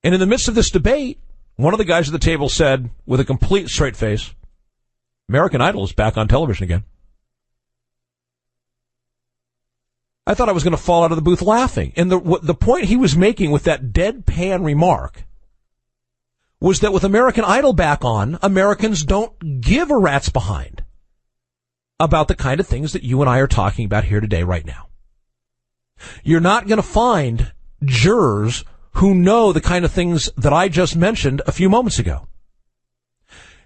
And in the midst of this debate, one of the guys at the table said, with a complete straight face, American Idol is back on television again. I thought I was going to fall out of the booth laughing. And the, the point he was making with that deadpan remark was that with American Idol back on, Americans don't give a rat's behind about the kind of things that you and I are talking about here today, right now. You're not going to find jurors who know the kind of things that I just mentioned a few moments ago.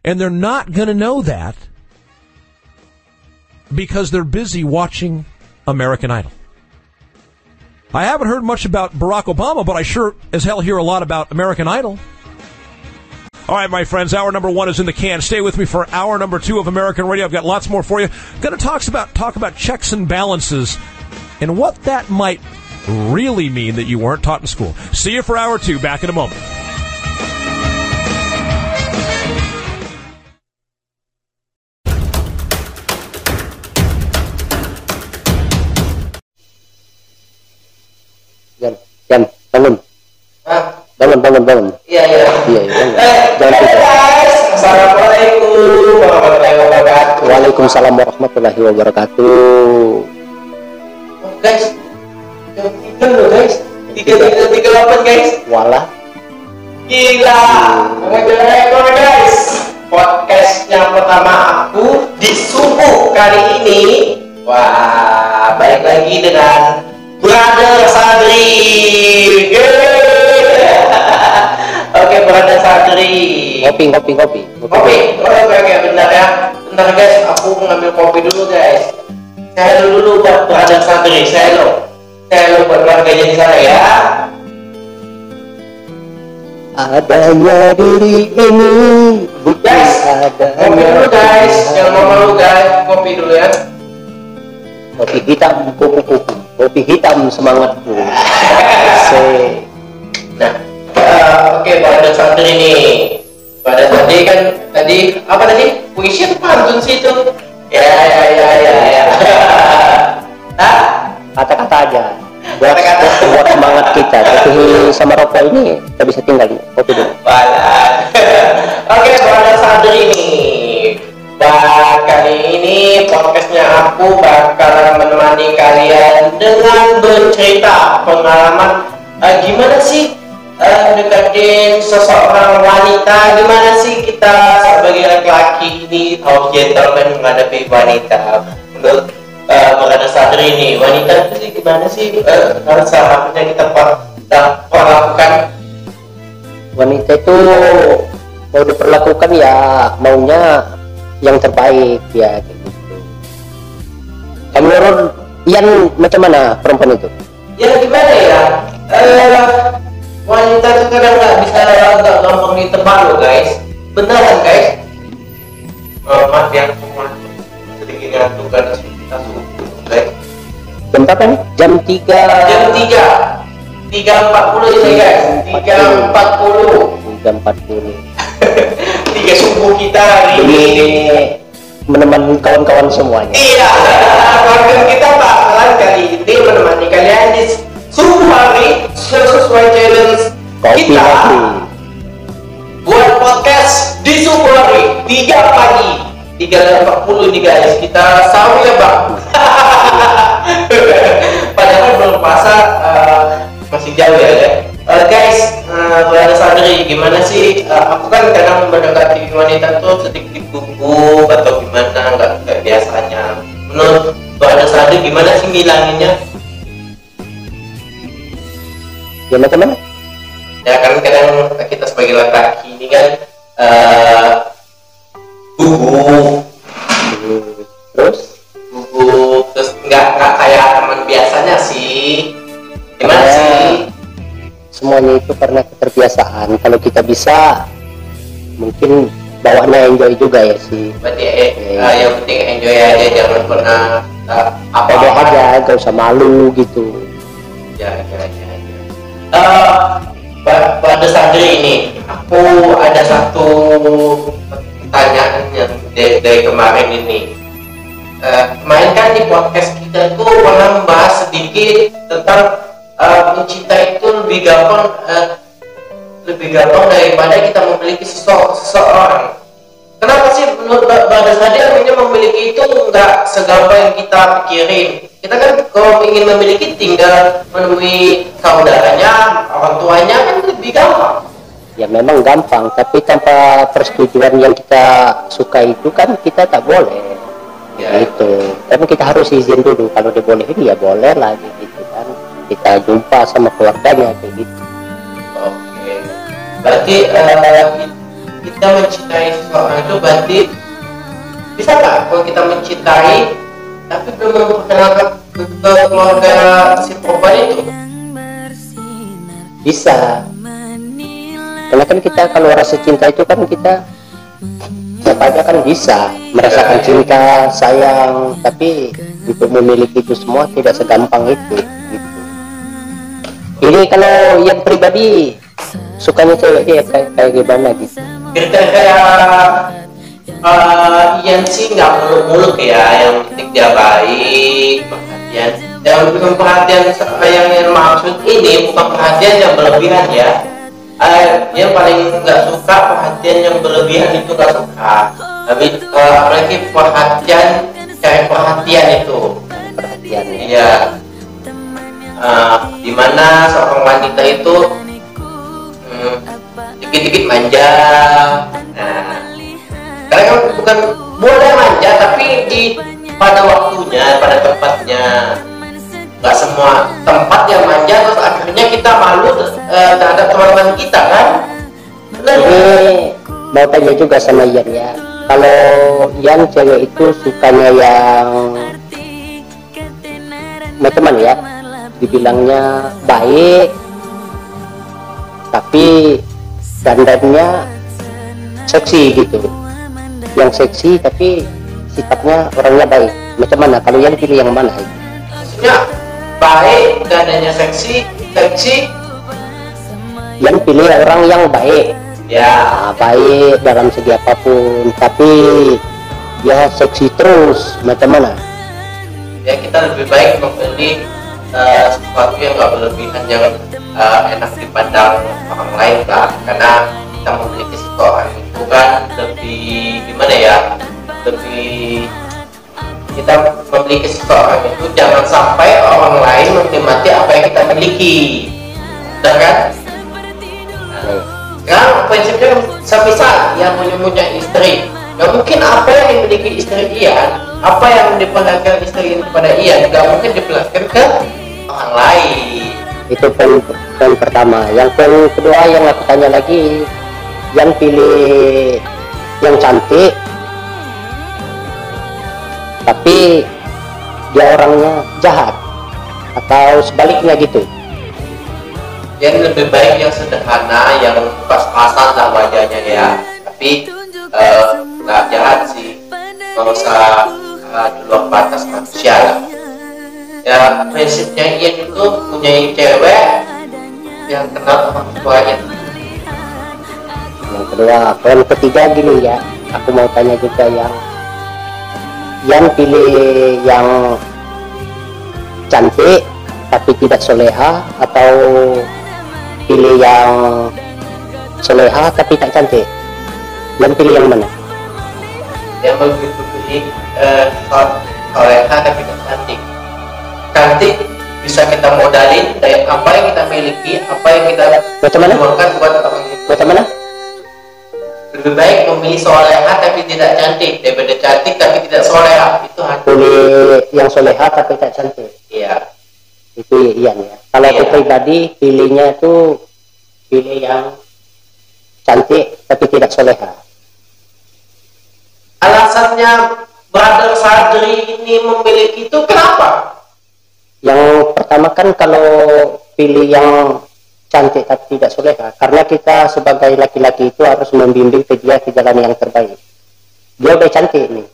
And they're not going to know that because they're busy watching American Idol. I haven't heard much about Barack Obama, but I sure as hell hear a lot about American Idol. All right, my friends, hour number one is in the can. Stay with me for hour number two of American Radio. I've got lots more for you. Going to talk about talk about checks and balances and what that might really mean that you weren't taught in school. See you for hour two. Back in a moment.
Jan, Jan, bangun. Bangun, bangun, bangun.
Iya, iya.
Iya, iya.
Eh,
Jangan
guys. Assalamualaikum warahmatullahi wabarakatuh.
Waalaikumsalam warahmatullahi wabarakatuh.
Oh, guys, jam tiga loh guys. Tiga tiga tiga delapan guys.
Walah.
Gila. Mengejar rekor guys. Podcast yang pertama aku di subuh kali ini. Wah, balik lagi dengan Brother Sadri. Yeay. Oke, Brother Sadri.
Kopi, kopi, kopi.
Kopi, oh, oke oke benar ya. Bentar guys, aku ngambil kopi dulu guys. Saya dulu buat brother santri, saya lo. Saya lo buat keluarganya di sana ya.
Adanya diri ini bukan
Guys,
adanya
kopi dulu guys. Jangan mau malu guys, kopi dulu ya.
Kopi hitam, kupu-kupu. Kopi hitam semangatku. Se
oke brother santri nih. Pada tadi kan tadi apa tadi? Puisi atau pantun sih itu? Ya ya ya ya ya. Hah?
kata-kata aja. Buat,
Kata-kata.
buat semangat kita. Tapi sama rokok ini kita bisa tinggal nih. Kopi dulu.
Balan. Oke, pada Sadri ini. Dan kali ini podcastnya aku bakalan menemani kalian dengan bercerita pengalaman eh, gimana sih eh, deketin seseorang wanita. Gimana sih kita sebagai laki-laki ini? Harus gentleman menghadapi wanita. Menurut eh, Brother Sadri ini wanita itu sih gimana sih? Eh, harus seharusnya kita per- kita perlakukan.
Wanita itu mau diperlakukan ya maunya yang terbaik ya gitu. Menurut Ian macam mana perempuan itu?
Ya gimana ya? Eh, wanita itu kadang nggak bisa nggak gampang ditebak loh guys. Beneran guys? Oh, maaf ya sedikit ngantuk karena kita subuh guys
jam berapa nih jam 3
jam tiga. Tiga empat puluh ini guys. tiga empat puluh.
3.40
tiga subuh kita hari
ini.
Ini
menemani kawan-kawan semuanya.
Iya, bahkan kita bakalan kali. Ini menemani kalian di subuh hari sesuai challenge
kopi
kita
lagi.
buat podcast di subuh hari 3 pagi 3.40 nih guys. Kita sahur ya bang? Padahal belum puasa eh, masih jauh ya ya. Eh, guys uh, berada sadari gimana sih? Eh, aku kan kadang mendekati wanita tuh sedikit gugup atau gimana nggak biasanya. Menurut berada sadari gimana sih ngilanginnya
ya macam mana
ya kan kadang kita sebagai laki-laki ini kan eh gugup.
Terus?
Gugup terus nggak nggak kayak teman biasanya sih. Gimana
Ya.
sih?
semuanya itu karena keterbiasaan. Kalau kita bisa mungkin bawahnya enjoy juga ya sih.
Berarti eh, eh, yang penting enjoy aja jangan pernah eh, apa
pede aja gak usah malu gitu.
Ya ya ya, Ba- pada santri ini aku ada satu pertanyaan yang dari, dari kemarin ini. Eh, kemarin kan di podcast kita itu pernah membahas sedikit tentang eh, mencinta itu lebih gampang eh, lebih gampang daripada kita memiliki seseorang kenapa sih menurut Ba- Bada Sadir ini memiliki itu nggak segampang yang kita pikirin? Kita kan kalau ingin memiliki tinggal menemui saudaranya orang tuanya kan lebih gampang.
Ya memang gampang tapi tanpa persetujuan yang kita suka itu kan kita tak boleh.
Ya.
gitu. Tapi kita harus izin dulu. Kalau dibolehin ya boleh lah gitu kan. Kita jumpa sama keluarganya kayak gitu.
Oke. Berarti eh, kita mencintai seseorang itu berarti bisa nggak kalau kita mencintai tapi belum memperkenalkan ke ke keluarga si perempuan itu?
Bisa. Karena kan kita kalau rasa cinta itu kan kita siapa aja kan bisa merasakan cinta sayang tapi untuk memiliki itu semua tidak segampang itu gitu. ini kalau yang pribadi sukanya cewek kayak, kayak gimana gitu
kriteria uh, Ian sih nggak muluk-muluk ya yang penting dia baik perhatian. Yang bukan perhatian yang, yang maksud ini bukan perhatian yang berlebihan ya. Uh, yang paling nggak suka perhatian yang berlebihan itu nggak suka. Tapi uh, perhatian cari perhatian itu.
Perhatian ya
iya uh, di mana seorang wanita itu hmm, dikit-dikit manja nah. Karena kan bukan boleh manja tapi di pada waktunya pada tempatnya. Nggak semua tempat yang manja terus akhirnya kita malu terhadap teman-teman kita kan? Benar.
Ini mau tanya juga sama Ian ya. Kalau Ian cewek itu sukanya yang macam mana ya. Dibilangnya baik tapi dandannya seksi gitu. Yang seksi tapi sikapnya orangnya baik. Macam mana? Kalau Ian pilih yang mana? Itu
maksudnya baik dadanya seksi seksi.
Ian pilih orang yang baik.
Ya.
Nah, baik dalam segi apa pun. Tapi ya seksi terus. Macam mana?
Ya kita lebih baik membeli eh, sesuatu yang nggak berlebihan yang eh, enak dipandang orang lain lah karena kita memiliki seseorang itu kan lebih gimana ya lebih kita memiliki seseorang itu jangan sampai orang lain menikmati apa yang kita miliki. Benar kan? Kan prinsipnya semisal yang punya punya istri nggak mungkin apa yang dimiliki istri Ian apa yang diperlihatkan istri kepada Ian nggak mungkin diperlihatkan ke orang lain.
Itu poin poin pertama. Yang poin kedua yang aku tanya lagi yang pilih yang cantik tapi dia orangnya jahat atau sebaliknya gitu.
Yang lebih baik yang sederhana yang pas-pasan lah wajahnya ya. Tapi eh, nggak jahat sih. Nggak usah uh, di luar batas manusia lah. Ya prinsipnya Ian itu punya cewek yang kenal sama tuanya
yang kedua poin ketiga gini ya. Aku mau tanya juga yang yang pilih yang cantik tapi tidak soleha atau pilih yang soleha tapi tak cantik? Yang pilih yang mana
yang begitu pilih eh, soleha tapi tidak cantik. Cantik bisa kita modalin dari apa yang kita miliki apa yang kita
Macam mana?
juangkan buat orang itu
macam mana?
Lebih baik memilih soleha tapi tidak cantik. Daripada cantik tapi tidak soleha itu hati
pilih yang soleha tapi tak cantik.
Iya.
Itu Ian ya. Kalau aku
Iya.
pribadi pilihnya itu pilih yang cantik tapi tidak soleha
alasannya brother Sadri ini memiliki itu kenapa?
Yang pertama kan kalau pilih yang cantik tapi tidak soleha karena kita sebagai laki-laki itu harus membimbing ke dia ke jalan yang terbaik. Dia udah cantik nih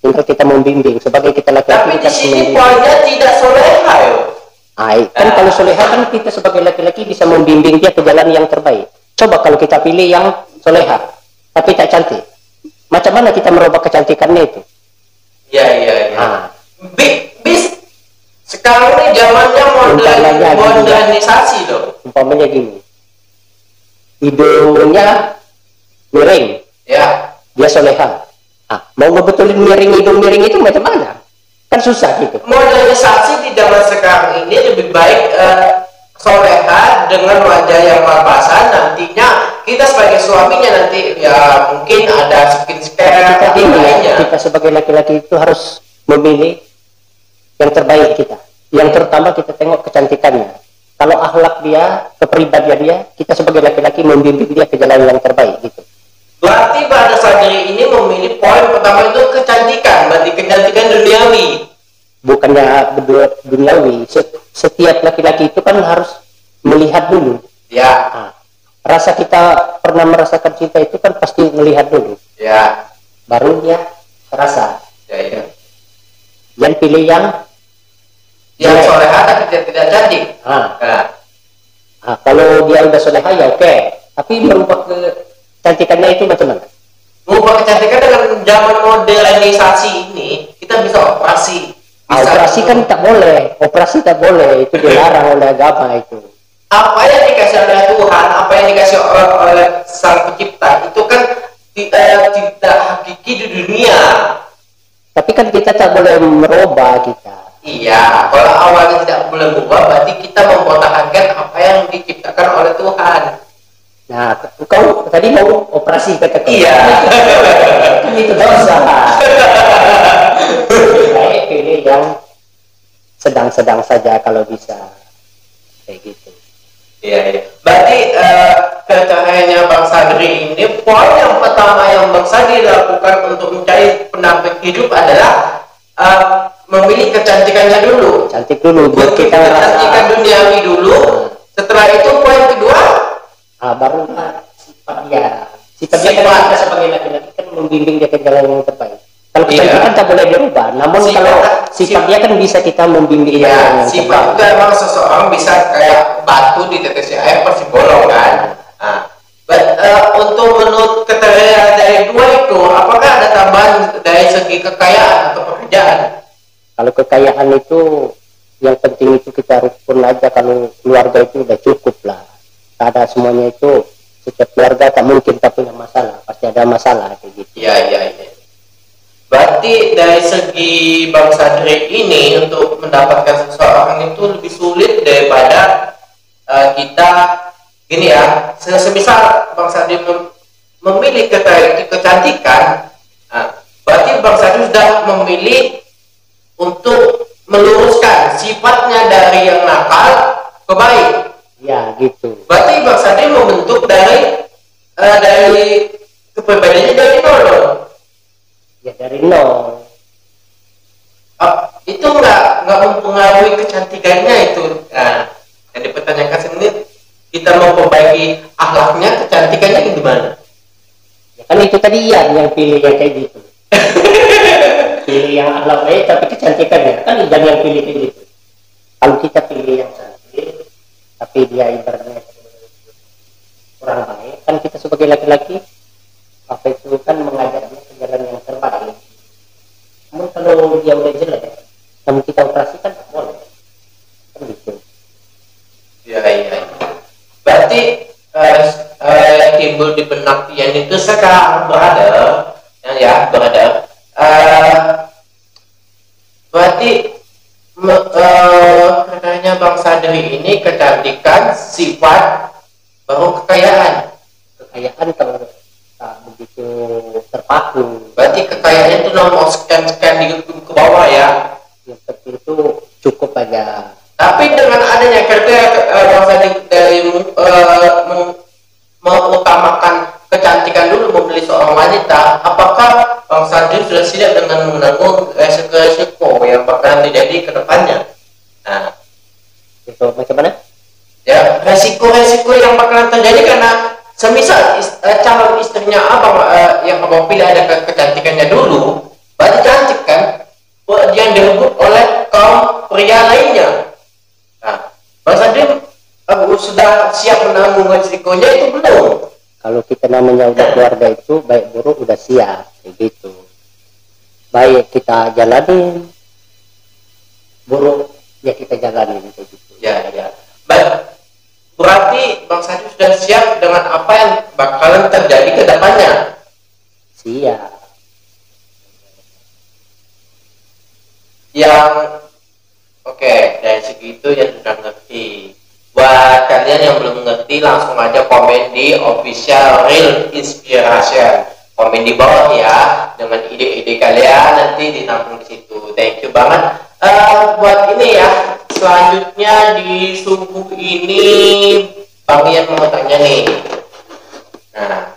tinggal kita membimbing. Sebagai kita
tapi
laki-laki
di
kita harus
sini poinnya tidak soleha yo.
Ay, kan kalau soleha kan kita sebagai laki-laki bisa membimbing dia ke jalan yang terbaik. Coba kalau kita pilih yang soleha tapi tak cantik macam mana kita merubah kecantikannya itu?
Iya iya iya.
Ah,
Bi- bis sekarang ini zamannya modern modernisasi loh.
Umpamanya gini. Hidungnya miring.
Ya.
Dia soleha. Ah, mau ngebetulin miring hidung miring itu macam mana? Kan susah gitu.
Modernisasi di zaman sekarang ini lebih baik eh, soleha dengan wajah yang papasan nantinya kita sebagai suaminya nanti ya mungkin ada skin care
kita ini ya,
lainnya
kita sebagai laki-laki itu harus memilih yang terbaik kita. Yang terutama kita tengok kecantikannya. Kalau akhlak dia kepribadian dia kita sebagai laki-laki membimbing dia ke jalan yang terbaik gitu.
Berarti pada sadari ini memilih poin pertama itu kecantikan berarti kecantikan duniawi
bukannya berdua duniawi. Se- setiap laki-laki itu kan harus melihat dulu.
Ya.
Nah, rasa kita pernah merasakan cinta itu kan pasti melihat dulu.
Ya.
Baru dia terasa
ya ya.
Yang pilih yang
yang soleha tapi tidak, tidak cantik.
Ah,
nah,
ah, kalau dia udah soleha ya oke. Tapi merubah ke cantikannya itu macam mana?
Kecantikan dengan zaman modernisasi ini kita bisa operasi Bisa.
Operasi kan tak boleh. Operasi tak boleh. Itu dilarang oleh agama itu.
Apa yang dikasih oleh Tuhan apa yang dikasih oleh, oleh sang pencipta itu kan tidak tidak hakiki di dunia.
Tapi kan kita tak boleh merubah kita.
Iya kalau awalnya tidak boleh berubah berarti kita mempertahankan apa yang diciptakan oleh Tuhan.
Nah kau tadi mau operasi kata
iya.
Kan itu dosa yang sedang-sedang saja kalau bisa kayak gitu
Iya, iya. Berarti eh, pencahayanya Bang Sadri ini poin yang pertama yang Bang Sadri lakukan untuk mencari pendamping hidup adalah eh, memilih kecantikannya dulu.
cantik dulu biar kita
kecantikan duniawi dulu. Setelah itu poin kedua,
ah, baru sifat dia sifat dia kan
Sifat.
kita sebagai laki-laki kan membimbing dia ke jalan yang terbaik kalau
Iya.
kecantikan tak boleh dirubah namun
Sifat-
kalau sifat
sifat-
dia kan bisa kita membimbing
ya
yang
sifat itu emang seseorang bisa kayak batu di tetes air pasti bolong kan. Nah, but, eh, untuk menurut kriteria dari dua itu, apakah ada tambahan dari segi kekayaan atau pekerjaan?
kalau kekayaan itu yang penting itu kita rukun aja kalau keluarga itu udah cukup lah ada semuanya itu setiap keluarga tak mungkin tak punya masalah pasti ada masalah kayak gitu
Iya, iya, iya. Berarti dari segi Bang Sadri ini untuk mendapatkan seseorang itu lebih sulit daripada eh, kita gini ya. se- Semisal Bang Sadri mem- memilih kecantikan, nah, berarti Bang Sadri sudah memilih untuk meluruskan sifatnya dari yang nakal ke baik.
ya gitu
Berarti Bang Sadri membentuk dari eh, dari kepribadiannya dari nol.
Ya dari nol
Ah, itu nggak nggak mempengaruhi kecantikannya itu. Nah, yang dipertanyakan sendiri kita mau perbaiki akhlaknya, kecantikannya gimana?
ya kan itu tadi Ian yang pilih yang kayak gitu pilih yang akhlak baik tapi kecantikannya kan Ian yang pilih kayak gitu kalau kita pilih yang cantik tapi dia ibaratnya kurang baik kan kita sebagai laki-laki apa itu kan mengajarnya ke jalan yang terbaik namun kalau dia udah jelek namun kita operasi kan tak boleh kan gitu
Ya, iya. Berarti eh, eh, timbul di benak Ian itu sekarang berada, ya, ya berada. Eh, berarti eh, katanya Bang Sadri ini kecantikan sifat baru kekayaan.
kekayaan kalau begitu terpaku
Berarti kekayaan itu nomor sekian-sekian di ke bawah ya.
yang penting itu cukup aja
Tapi dengan adanya kriteria eh, Bang Sadri dari eh, meng- mengutamakan kecantikan dulu membeli seorang wanita, apakah Bang Sadri sudah siap dengan menanggung resiko-resiko yang bakalan terjadi ke depannya? Nah,
itu macam mana
ya resiko-resiko yang bakalan terjadi karena semisal is- eh, calon istrinya abang eh, yang abang pilih ada ke- kecantikannya dulu, berarti cantik kan? Wah, Yang direbut oleh kaum pria lainnya. Nah, Bang Sadri eh, sudah siap menanggung resikonya itu belum?
kalau kita namanya udah keluarga itu baik buruk udah siap kayak gitu baik kita jalanin buruk ya kita jalanin kayak gitu
Ya, ya. Baik. Berarti Bang Sadri sudah siap dengan apa yang bakalan terjadi ke depannya.
siap
Yang oke dari segitu yang sudah ngerti. Buat kalian yang belum ngerti langsung aja komen di official real inspiration. Komen di bawah ya dengan ide-ide kalian nanti ditampung di situ. Thank you banget. Eh, buat ini ya selanjutnya di subuh ini Bang Ian mau tanya nih. Nah,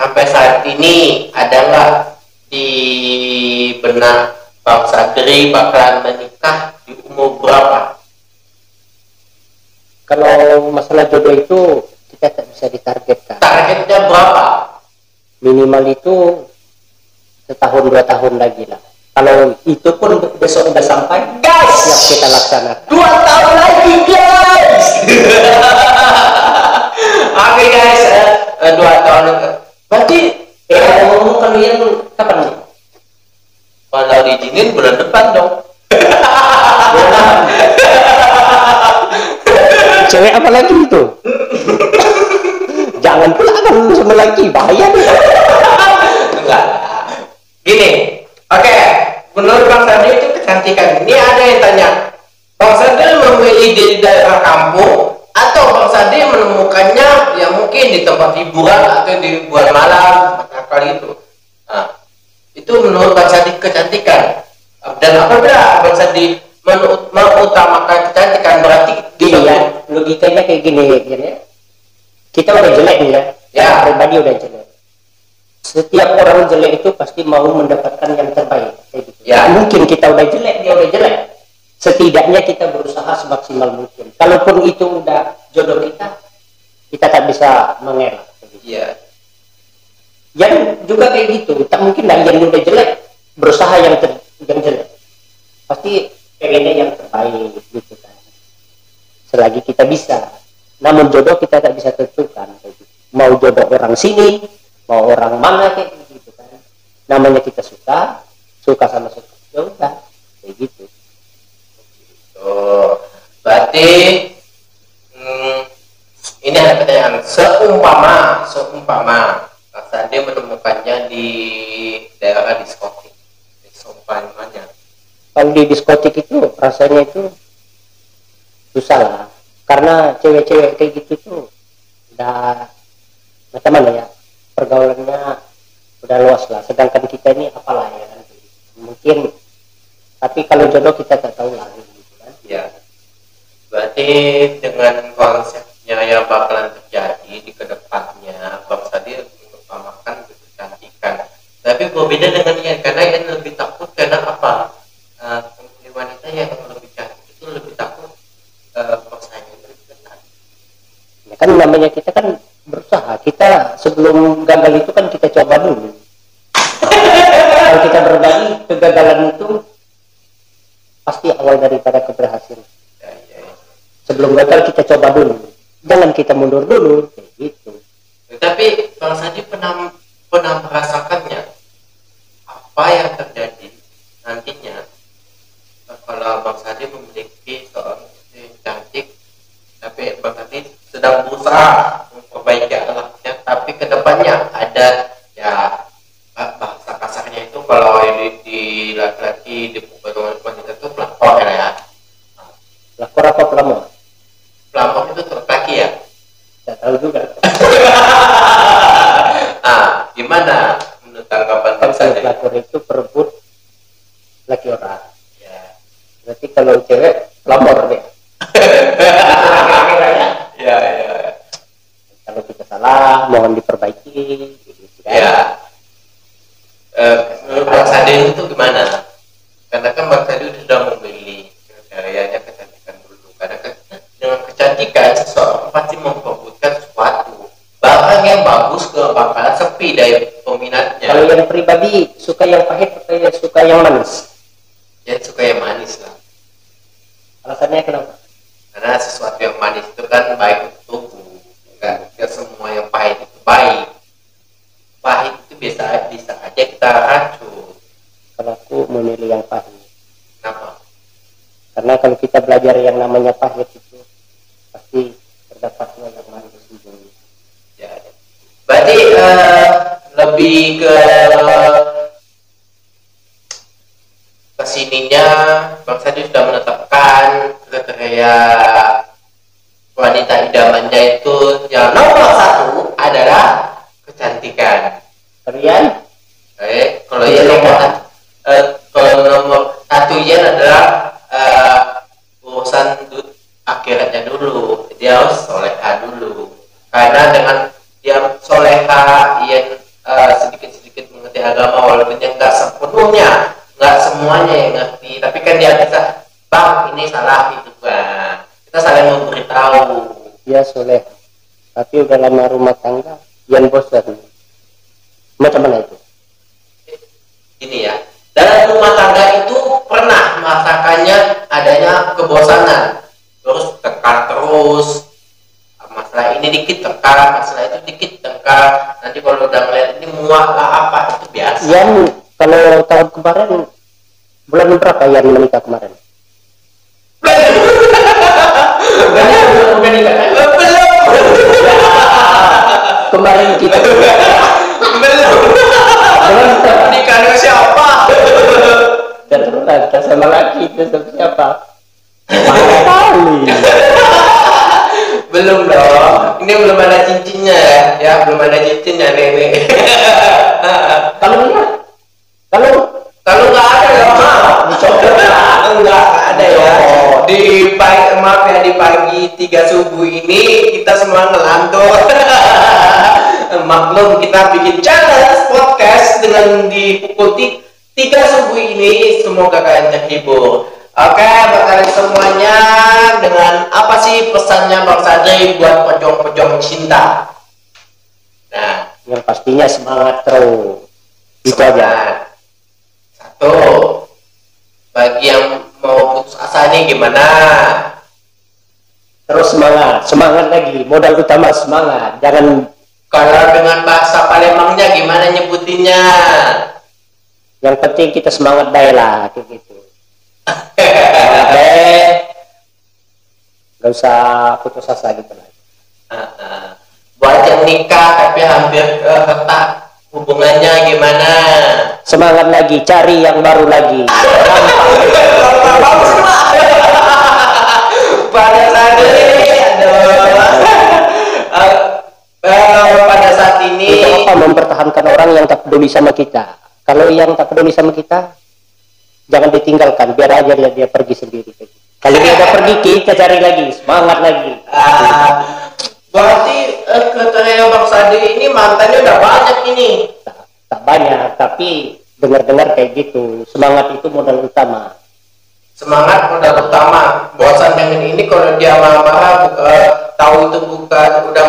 sampai saat ini ada nggak di benak Bang Sadri bakalan menikah di umur berapa?
kalau masalah jodoh itu kita tak bisa ditargetkan
Targetnya berapa?
minimal itu setahun dua tahun lagi lah kalau itu pun besok udah sampai
Guys!
siap kita laksanakan
Dua tahun lagi guys! Oke guys, eh, eh, dua tahun Berarti
eh ngomong kalian kapan nih
kalau diizinin bulan depan dong.
cewek apa lagi itu jangan pula kan sama lagi bahaya nih
Enggak. Gini, oke. Menurut Bang Sadri itu kecantikan. Ini ada yang tanya, Bang Sadri memilih di daerah kampung atau Bang Sadri menemukannya ya mungkin di tempat hiburan atau di bulan malam kali itu. Nah, itu menurut Bang Sadri kecantikan. Dan apabila Bang menu- mengutamakan kecantikan berarti
gini
dia
ya logikanya kayak gini gini ya kita udah jelek nih ya
Ya.
pribadi udah jelek setiap orang jelek itu pasti mau mendapatkan yang terbaik kayak gitu.
Ya.
mungkin kita udah jelek dia udah jelek setidaknya kita berusaha semaksimal mungkin kalaupun itu udah jodoh kita kita tak bisa mengelak kayak gitu.
Iya.
yang juga kayak gitu tak mungkin lah yang udah jelek berusaha yang ter, yang jelek pasti pengennya yang terbaik gitu kan selagi kita bisa namun jodoh kita tak bisa tentukan gitu. mau jodoh orang sini mau orang mana kayak gitu kan. Namanya kita suka suka sama suka. Ya udah kayak gitu.
Oh, berarti hmm, ini ada pertanyaan. Seumpama, seumpama Mas Sandi menemukannya di daerah diskotik, seumpamanya.
kalau di diskotik itu rasanya itu susah lah. Karena cewek-cewek kayak gitu tuh udah macam mana ya pergaulannya udah luas lah. Sedangkan kita ini apalah ya? Kan mungkin tapi kalau jodoh kita tak tahu lah. Gitu kan
ya. Berarti dengan konsepnya yang bakalan terjadi di ke depannya bang tadi mengutamakan kecantikan. Tapi berbeda dengan ini karena ini lebih takut karena apa? Uh, wanita yang lebih cantik itu lebih takut eh, uh, itu.
ya kan namanya kita kan kita sebelum gagal itu kan kita coba dulu. Kalau kita berbagi kegagalan itu pasti awal daripada keberhasilan. Sebelum gagal kita coba dulu. Jangan kita mundur dulu. Gitu.
Tapi Bang Sandi pernah pernah merasakannya apa yang terjadi nantinya kalau Bang Sandi memiliki seorang cantik tapi Bang Sandi sedang berusaha memperbaiki tapi ke depannya ada ya bah- bahasa kasarnya itu kalau di, di laki-laki di wanita itu pelakor ya.
Lapor apa pelamor
pelakor itu laki ya?
Tidak tahu juga.
Ah gimana menurut tanggapan Sandi
pelakor itu perebut laki orang.
Ya.
Berarti kalau cewek pelapor deh
ya ya
kalau kita salah mohon diperbaiki. Gitu kan.
ya. Eh, Bang Sade itu gimana? Karena kan Bang Sade sudah memilih karyanya kecantikan dulu. Karena kan dengan kecantikan seseorang pasti memperebutkan sesuatu. Barang yang bagus ke bakalan sepi dari
kalau
peminatnya
yang pribadi suka yang pahit atau yang suka yang manis?
Yang suka yang manis lah.
Alasannya kenapa?
Karena sesuatu yang manis itu kan baik untuk tubuh enggak, enggak semua yang pahit itu baik. Pahit itu bisa bisa aja kita racun
kalau aku memilih yang pahit.
Kenapa?
Karena kalau kita belajar yang namanya pahit itu pasti terdapatnya yang manis juga
ya ya. berarti eh, lebih ke ke sininya Bang Sandi sudah menetapkan kriteria wanita idamannya itu yang nomor satu adalah kecantikan.
Kalian
Eh, kalau yang nomor eh, kalau nomor satu Ian adalah eh, urusan akhiratnya dulu. Dia harus soleha dulu. Karena dengan dia soleha Ian sedikit sedikit mengerti agama walaupun dia nggak sepenuhnya nggak semuanya yang ngerti tapi kan dia bisa bang ini salah itu bang kita saling memberitahu.
Dia soleh. Tapi udah lama rumah tangga yang bosan macam mana itu?
Ini ya. Dalam rumah tangga itu pernah merasakannya adanya kebosanan. Terus tekan terus. Masalah ini dikit tekan masalah itu dikit tekan nanti kalau udah ngeliat ini muak lah apa itu biasa.
Yan kalau tahun kemarin bulan berapa Yan menikah kemarin
belum.
Kemarin kita.
Belum.
Belum
nikah dengan siapa
terus kita sama laki itu sama siapa. Kali
belum dong. Ini belum ada cincinnya ya. Ya belum ada cincinnya nenek.
Kalau enggak kalau
kalau nggak ada ya mah enggak ada ya maaf ya di pagi tiga subuh ini kita semua ngelantur. Maklum kita bikin channel podcast dengan di pukul ti- tiga subuh ini. Semoga kalian terhibur. Oke buat kalian semuanya dengan apa sih pesannya Bang Sadri buat pejong-pejong cinta? Nah
yang pastinya semangat terus. Itu aja.
Satu, bagi yang mau putus asa nih gimana?
Terus semangat semangat lagi. Modal utama semangat. Jangan
Kalau dengan bahasa Palembangnya gimana nyebutinnya?
yang penting kita semangat daya lah kayak gitu. Semangat deh gak usah putus asa gitu lah.
Ah, Buat yang nikah tapi hampir retak hubungannya gimana?
semangat lagi cari yang baru lagi
pada saat ini, aduh. Eh, eh, pada saat ini
itu apa mempertahankan orang yang tak peduli sama kita? Kalau yang tak peduli sama kita jangan ditinggalkan. Biar aja dia, dia pergi sendiri. Kalau dia udah pergi kita cari lagi. Semangat lagi.
Ah, berarti eh, kriteria Bang Sadi ini mantannya udah banyak ini.
tak, tak banyak tapi dengar-dengar kayak gitu. Semangat itu modal utama
Semangat modal utama. Bosan dengan ini kalau dia marah-marah buka, tahu itu bukan udah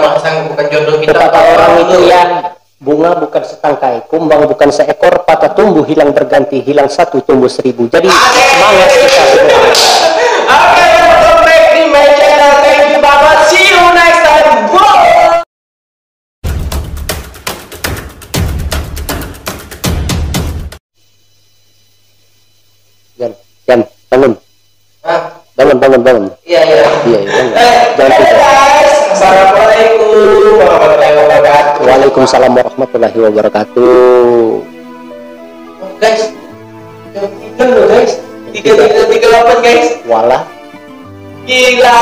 bukan jodoh kita
kata orang itu yang bunga bukan setangkai kumbang bukan seekor patah tumbuh hilang berganti hilang satu tumbuh seribu jadi semangat kita semua
Oke, welcome back di my channel. Thank you, Bapak. See you next time. Bye.
Bangun
Hah?
bangun bangun bangun
Iya, iya.
iya iya bangun.
Eh,
jangan tidur
guys, Assalamualaikum warahmatullahi wabarakatuh.
Waalaikumsalam warahmatullahi wabarakatuh
guys, jam tiga loh guys. Tiga tiga tiga delapan guys.
walah
Gila,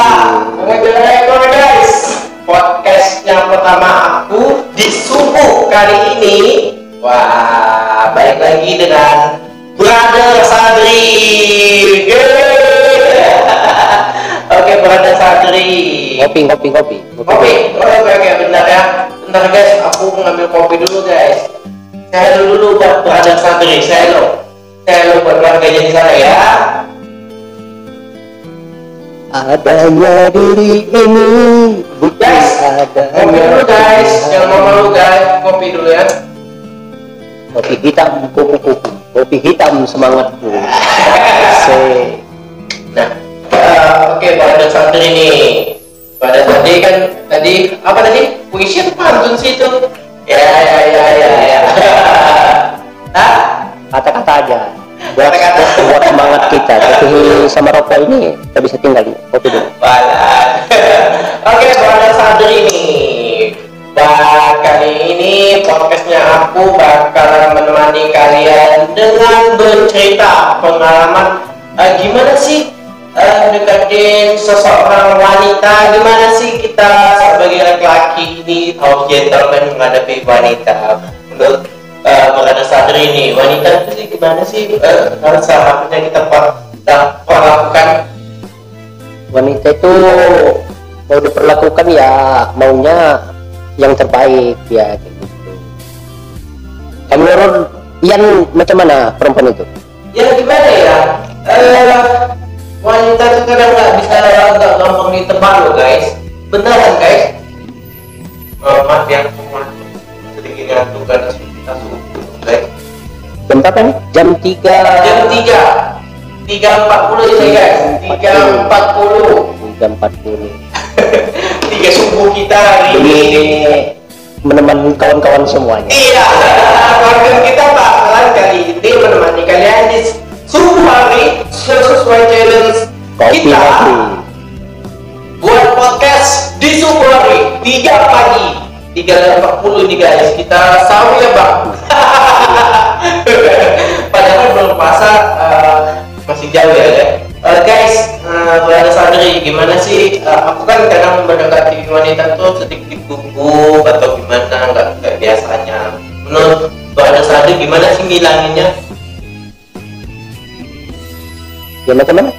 mengejar rekor guys. Podcast yang pertama aku di subuh kali ini. Wah, balik lagi dengan Brother Sadri. Oke, Brother Sadri.
ngopi ngopi
Kopi, oh, oke oke bentar ya. Bentar guys, aku ngambil kopi dulu guys. Saya dulu buat Brother Sadri, saya lo. Saya lo buat keluarganya di sana ya.
adanya diri ini bukan
Guys,
adanya
kopi dulu guys. Jangan mau malu guys, kopi dulu ya.
kopi hitam kupu kupu kopi hitam semangatku se
Nah, eh, oke pada santri nih. Pada tadi kan tadi apa tadi? Puisi atau pantun sih itu? Ya ya ya ya ya.
Kata-kata aja buat,
Kata-kata.
buat, buat semangat kita tapi sama rokok ini kita bisa tinggal kopi dulu.
Oke, pada santri nih. Dan kali ini podcastnya aku bakalan menemani kalian dengan bercerita pengalaman eh, gimana sih eh, deketin seseorang wanita? Gimana sih kita sebagai laki-laki ini harus gentleman menghadapi wanita? Menurut eh, pengadaan sadri ini wanita itu gimana sih eh, harus seharusnya kita perlakukan?
Wanita itu mau diperlakukan ya maunya yang terbaik ya kayak gitu. Kamu menurut Ian macam mana perempuan itu?
Ya gimana ya? Eh wanita itu kadang nggak bisa nggak gampang ditebak loh guys. Beneran guys? Maaf ya ngantuk. sedikit ngantuk karena kita subuh guys.
Jam berapa nih jam 3
jam tiga. Tiga empat puluh ini guys. Tiga empat puluh.
Jam 40
tiga subuh kita hari ini
ini. menemani kawan-kawan semuanya.
Iya, keluarga kita bakalan kali ini menemani kalian di subuh hari sesuai challenge
kopi
kita
kopi
buat podcast di subuh hari 3 pagi. 3.40 nih guys kita sahur ya bang padahal belum puasa eh, masih jauh ya ya Eh, guys uh, Brother Sadri gimana sih? Eh, aku kan kadang mendekati wanita tuh sedikit gugup atau gimana nggak kayak biasanya. Menurut Brother Sadri gimana sih ngilanginnya?
Ya macam mana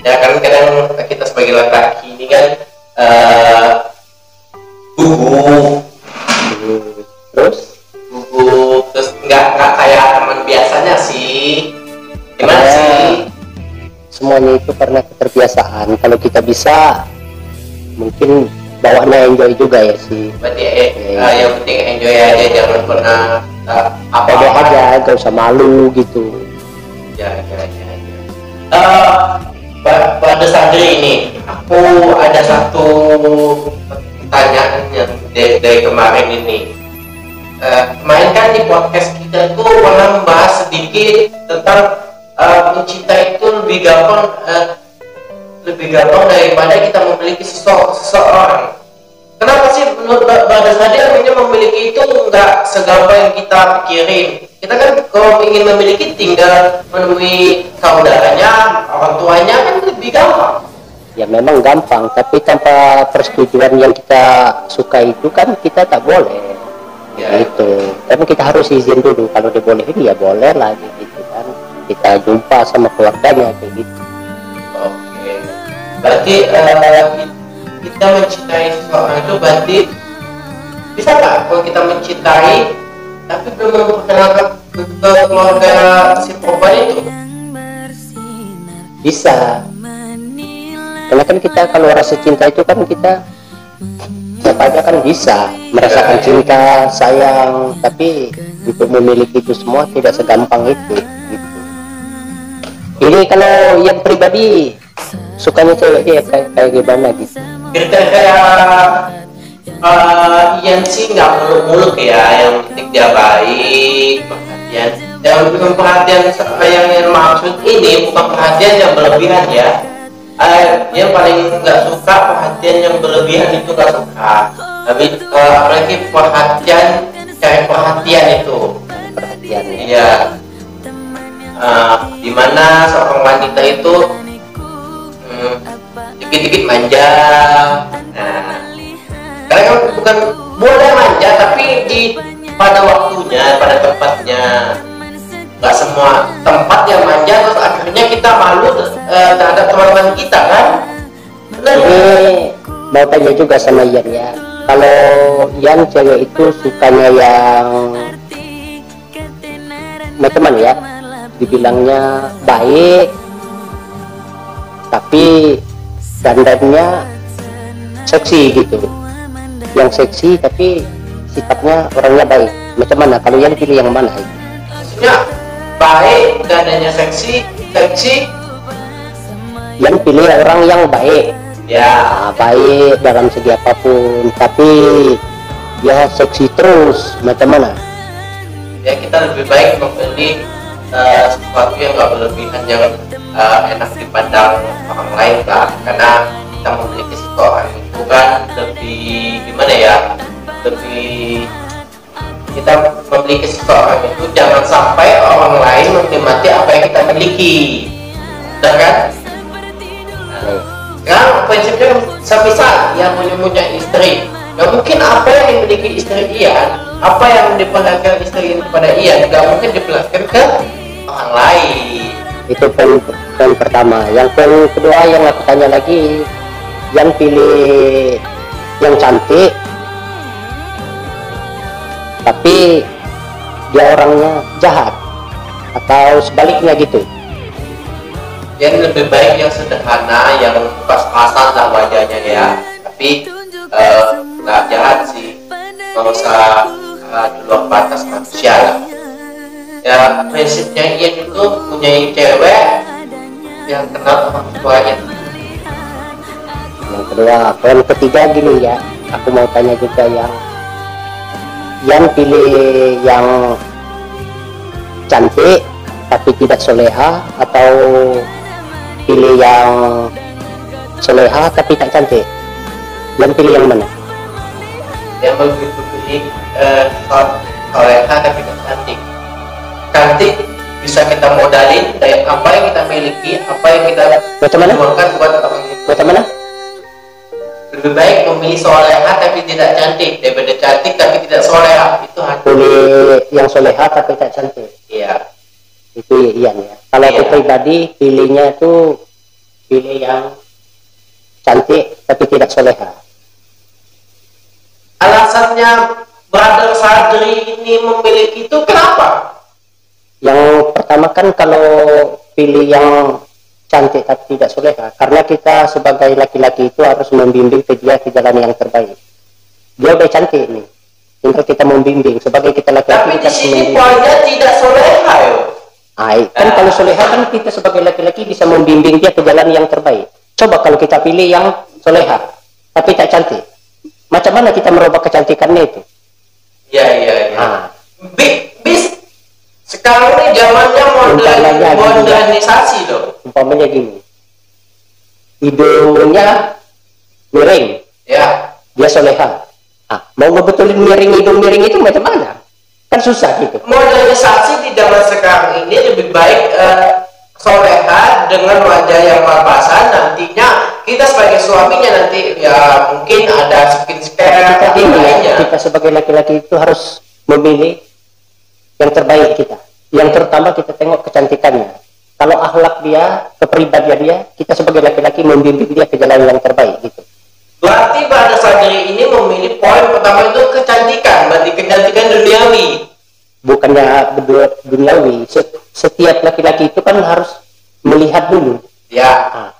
ya kan kadang kita sebagai laki-laki ini kan eh gugup.
Terus?
Gugup terus nggak nggak kayak teman biasanya sih. Gimana
Eh.
sih
semuanya itu karena keterbiasaan. Kalau kita bisa mungkin bawahnya enjoy juga ya sih.
Berarti eh, eh, yang penting enjoy aja jangan pernah eh, apa apa
aja gak usah malu gitu.
Ya ya ya, ya. Ba- pada Sadri ini aku ada satu pertanyaan yang dari, dari kemarin ini. Eh, kemarin kan di podcast kita tuh pernah membahas sedikit tentang eh, mencinta itu lebih gampang eh, lebih gampang daripada kita memiliki sesok- seseorang. Kenapa sih menurut Ba- Bada Sadri akhirnya memiliki itu nggak segampang yang kita pikirin? Kita kan kalau ingin memiliki tinggal menemui saudaranya, orang tuanya kan lebih gampang.
ya memang gampang tapi tanpa persetujuan yang kita suka itu kan kita tak boleh
Ya.
gitu tapi kita harus izin dulu kalau dibolehin ya boleh lah gitu kan kita jumpa sama keluarganya kayak gitu
Oke. Berarti eh, kita mencintai seseorang itu berarti bisa nggak kalau kita mencintai tapi belum memperkenalkan ke ke keluarga si perempuan itu?
bisa karena kan kita kalau rasa cinta itu kan kita siapa aja kan bisa merasakan cinta sayang tapi untuk memiliki itu semua tidak segampang itu. Ini kalau yang pribadi sukanya cewek dia kayak, kayak gimana gitu?
Kriteria uh, Ian sih nggak muluk-muluk ya yang penting dia baik perhatian. Yang bukan perhatian yang yang maksud ini bukan perhatian yang berlebihan ya. Uh, yang paling nggak suka perhatian yang berlebihan itu nggak suka. Tapi uh, apalagi perhatian cari perhatian itu.
Perhatian ya
iya uh, di mana seorang wanita itu hmm, dikit-dikit manja. Nah karena kan bukan boleh manja tapi di pada waktunya pada tempatnya. Nggak semua tempat yang manja terus akhirnya kita malu eh, terhadap teman-teman kita kan? Benar
ini mau tanya juga sama Ian ya. Kalau Ian cewek itu sukanya yang macam mana ya dibilangnya baik tapi dandannya seksi gitu. Yang seksi tapi sifatnya orangnya baik. Macam mana? Kalau yang pilih yang mana?
Maksudnya baik dadanya seksi seksi.
Yang pilih orang yang baik.
Ya.
Nah, baik dalam segi apa pun tapi dia seksi terus. Macam mana?
Ya kita lebih baik membeli eh, sesuatu yang nggak berlebihan yang eh, enak dipandang orang lain lah karena kita memiliki seseorang itu kan lebih gimana ya lebih kita memiliki seseorang itu jangan sampai orang lain menikmati apa yang kita miliki. Benar kan?
Baik.
sekarang prinsipnya semisal yang punya istri. Nggak mungkin apa yang dimiliki istri Ian apa yang diperlihatkan istri kepada Ian nggak mungkin diperlihatkan ke orang lain.
Itu poin poin pertama. Yang poin kedua yang aku tanya lagi yang pilih yang cantik tapi dia orangnya jahat atau sebaliknya gitu.
Yang lebih baik yang sederhana yang pas-pasan lah wajahnya ya. Tapi eh, nggak jahat sih. Nggak usah eh, di luar batas manusia lah ya prinsipnya Ian itu punya cewek yang kenal orang tuanya
yang kedua poin ketiga gini ya aku mau tanya juga yang yang pilih yang cantik tapi tidak soleha atau pilih yang soleha tapi tak cantik? Yang pilih yang mana?
Yang begitu pilih eh, soleha tapi tidak cantik cantik bisa kita modalin dari apa yang kita miliki apa yang kita
Macam mana?
buat orang itu
macam mana?
lebih baik memilih soleha tapi tidak cantik daripada cantik tapi tidak soleha. Itu hati.
Pilih yang soleha tapi tak cantik.
Iya.
Itu iya ya. Kalau aku
Iya.
pribadi pilihnya itu pilih yang cantik tapi tidak soleha.
Alasannya brother Sadri ini memilih itu kenapa
yang pertama kan kalau pilih yang cantik tapi tidak soleha karena kita sebagai laki-laki itu harus membimbing ke dia ke jalan yang terbaik. Dia udah cantik nih. Tinggal kita membimbing. Sebagai kita laki-laki
tapi
kita
di sini poinnya tidak soleha yo.
Ay, kan kalau soleha kan kita sebagai laki-laki bisa membimbing dia ke jalan yang terbaik. Coba kalau kita pilih yang soleha tapi tak cantik macam mana kita merubah kecantikannya itu?
Iya iya iya
ah,
bis sekarang ini zamannya modern
Umpamanya gini.
modernisasi loh
umpamanya gini. Hidungnya miring.
Ya.
Dia soleha ah, mau ngebetulin miring hidung miring itu macam mana? Kan susah gitu.
Modernisasi di zaman sekarang ini lebih baik eh, soleha dengan wajah yang papasan nantinya kita sebagai suaminya nanti ya mungkin ada skin care
kita ini ya, kita sebagai laki-laki itu harus memilih yang terbaik kita yang terutama kita tengok kecantikannya. Kalau akhlak dia kepribadian dia kita sebagai laki-laki membimbing dia ke jalan yang terbaik gitu.
Berarti pada sadari ini memilih poin pertama itu kecantikan berarti kecantikan duniawi.
Bukannya duniawi. Se- setiap laki-laki itu kan harus melihat dulu.
Ya.
Nah,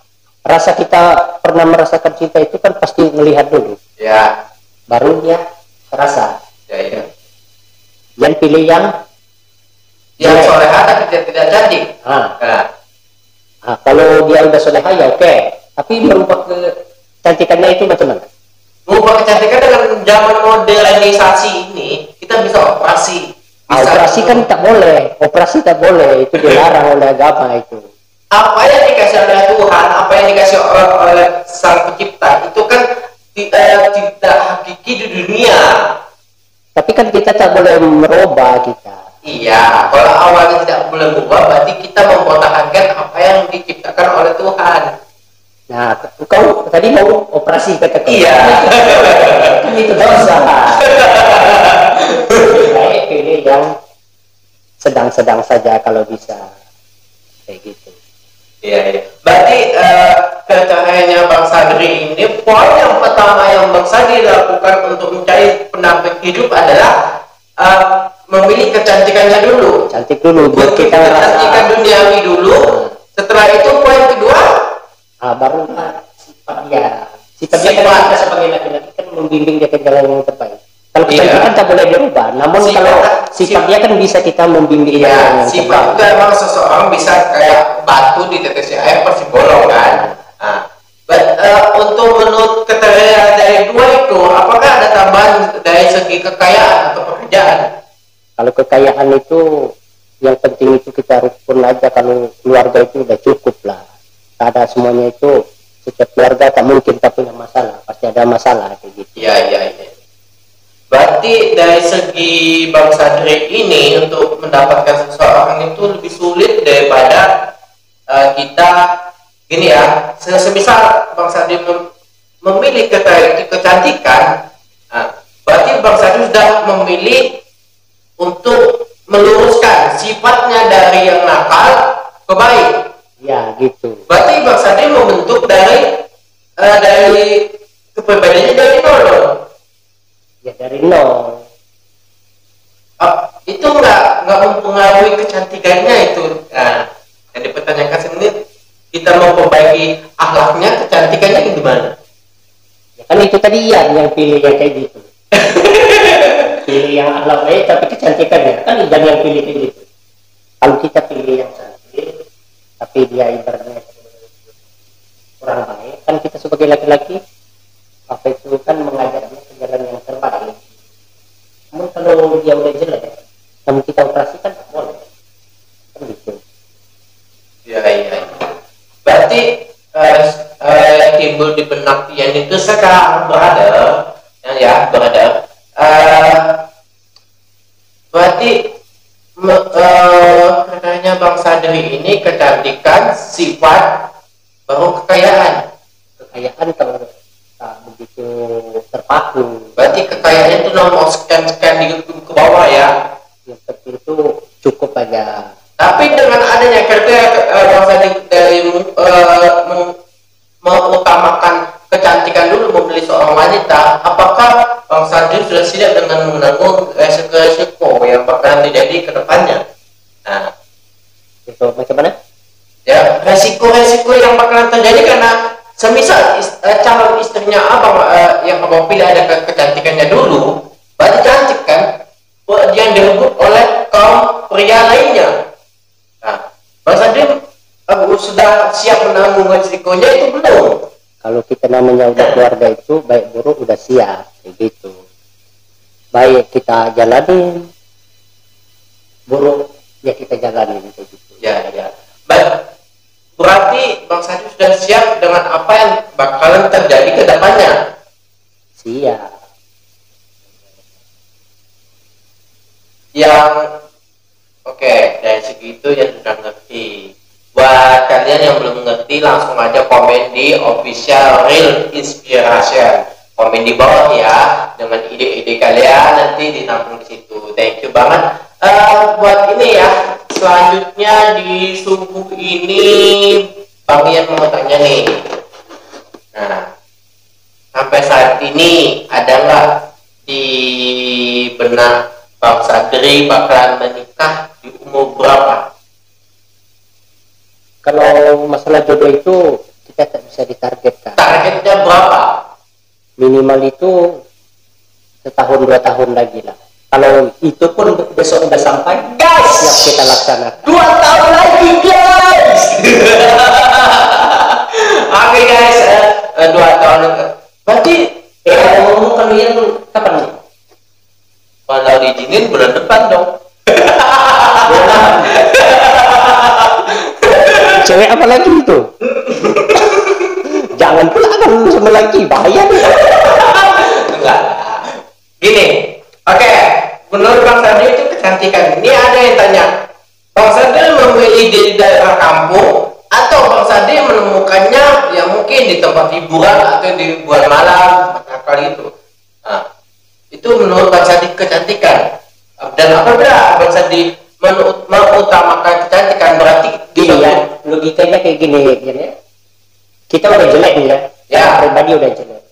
rasa kita pernah merasakan cinta itu kan pasti melihat dulu.
Ya.
Baru dia terasa
ya ya.
Yang pilih yang
yang
Jelek.
soleha tapi tidak tidak cantik
ah,
nah
ah, kalau dia udah soleha ya oke. Tapi merubah ke cantikannya itu macam mana
mengubah kecantikan dengan zaman modernisasi ini kita bisa operasi.
Ah,
bisa
operasi kan tak boleh. Operasi tak boleh. Itu dilarang oleh agama itu.
Apa yang dikasih oleh Tuhan apa yang dikasih oleh, oleh sang pencipta itu kan ti- eh, tidak hakiki di dunia.
Tapi kan kita tak boleh merubah kita
iya kalau awalnya tidak boleh berubah berarti kita mempertahankan apa yang diciptakan oleh Tuhan.
Nah kau tadi mau operasi kata kau
iya.
Kan itu dosa. Baik pilih yang sedang-sedang saja kalau bisa. Kayak gitu.
Iya, iya. Berarti eh, kecahayaannya Bang Sadri ini poin yang pertama yang Bang Sadri lakukan untuk mencari pendamping hidup adalah eh, memilih kecantikannya dulu.
cantik dulu biar kita
kecantikan duniawi dulu. Setelah itu poin kedua,
ah, baru sifat dia sifat dia kan
Sifat.
kita sebagai laki-laki kan membimbing dia ke jalan yang terbaik kalau
Iya.
kecantikan tak boleh dirubah namun
Sifat-
kalau sifat
sifat-
dia kan bisa kita membimbing dia ke jalan
ya
yang
sifat juga emang seseorang bisa kayak batu di tetesi air pasti bolong kan. Nah, but, eh, untuk menurut kriteria dari dua itu, apakah ada tambahan dari segi kekayaan atau pekerjaan?
Kalau kekayaan itu yang penting itu kita rukun aja kalau keluarga itu udah cukup lah ada semuanya itu setiap keluarga tak mungkin tak punya masalah pasti ada masalah kayak gitu
Iya, iya, iya. Berarti dari segi Bang Sadri ini untuk mendapatkan seseorang itu lebih sulit daripada eh, kita gini ya. se- Semisal Bang Sadri mem- memilih ke- kecantikan, nah, berarti Bang Sadri sudah memilih untuk meluruskan sifatnya dari yang nakal ke baik.
ya gitu
Berarti Bang Sadri membentuk dari eh, dari kepribadiannya dari nol dong.
ya dari nol
Ah, itu nggak nggak mempengaruhi kecantikannya itu. Nah, yang dipertanyakan sini kita mau perbaiki akhlaknya, kecantikannya gimana?
ya kan itu tadi ya yang pilih yang kayak gitu pilih yang akhlak baik tapi kecantikannya kan dan yang pilih kayak gitu. Kalau kita pilih yang cantik tapi dia ibaratnya kurang baik kan kita sebagai laki-laki apa itu kan mengajaknya ke jalan yang terbaik. Namun kalau dia udah jelek namun kita operasi kan tak boleh. Kan gitu.
Ya, iya. Berarti eh, yang timbul di benak Ian itu sekarang berada, ya, ya berada. Eh, berarti eh, katanya Bang Sadri ini kecantikan, sifat, baru kekayaan.
kekayaan kalau tak begitu terpaku
Berarti kekayaannya itu nomor sekian-sekian di ke bawah ya.
yang penting itu cukup aja
Tapi dengan adanya kriteria eh, Bang Sandi dari meng- mengutamakan kecantikan dulu membeli seorang wanita, apakah Bang Sandi sudah siap dengan menanggung resiko-resiko yang bakalan terjadi ke depannya? Nah,
itu macam mana
ya resiko-resiko yang bakalan terjadi karena semisal is- eh, calon istrinya abang eh, yang abang pilih ada ke- kecantikannya dulu, berarti cantik kan? Wah, Yang direbut oleh kaum pria lainnya. Nah, Bang Sandi eh, sudah siap menanggung resikonya itu belum?
kalau kita namanya udah keluarga itu baik buruk udah siap kayak gitu baik kita jalanin buruk ya kita jalanin kayak gitu
Ya, ya. Baik. Berarti Bang Sandi sudah siap dengan apa yang bakalan terjadi ke depannya.
siap
yang oke dari segi itu yang sudah ngerti buat kalian yang belum ngerti langsung aja komen di official real inspiration komen di bawah ya dengan ide-ide kalian nanti ditampung di situ thank you banget Eh, buat ini ya selanjutnya di subuh ini Bang Ian mau tanya nih nah sampai saat ini ada nggak di benak Bang Sadri bakalan menikah di umur berapa?
kalau masalah jodoh itu kita tak bisa ditargetkan
Targetnya berapa?
Minimal itu setahun dua tahun lagi lah kalau itu pun besok udah sampai
Guys!
siap kita laksanakan
Dua tahun lagi guys. Oke guys, eh, eh, dua tahun. Berarti
eh ngomong kalian kapan nih
kalau diizinin bulan depan dong.
cewek apa lagi itu jangan pula kan sama lagi bahaya nih
Enggak. Gini, oke. Menurut Bang Sandi itu kecantikan. Ini ada yang tanya, Bang Sandi memilih di daerah kampung atau Bang Sandi menemukannya yang mungkin di tempat hiburan atau di bulan malam kali itu. Nah, itu menurut Bang Sandi kecantikan. Dan apabila Bang Sandi mengutamakan kecantikan berarti
gini ya logikanya kayak gini gini ya. Kita udah jelek nih ya
Ya.
pribadi udah jelek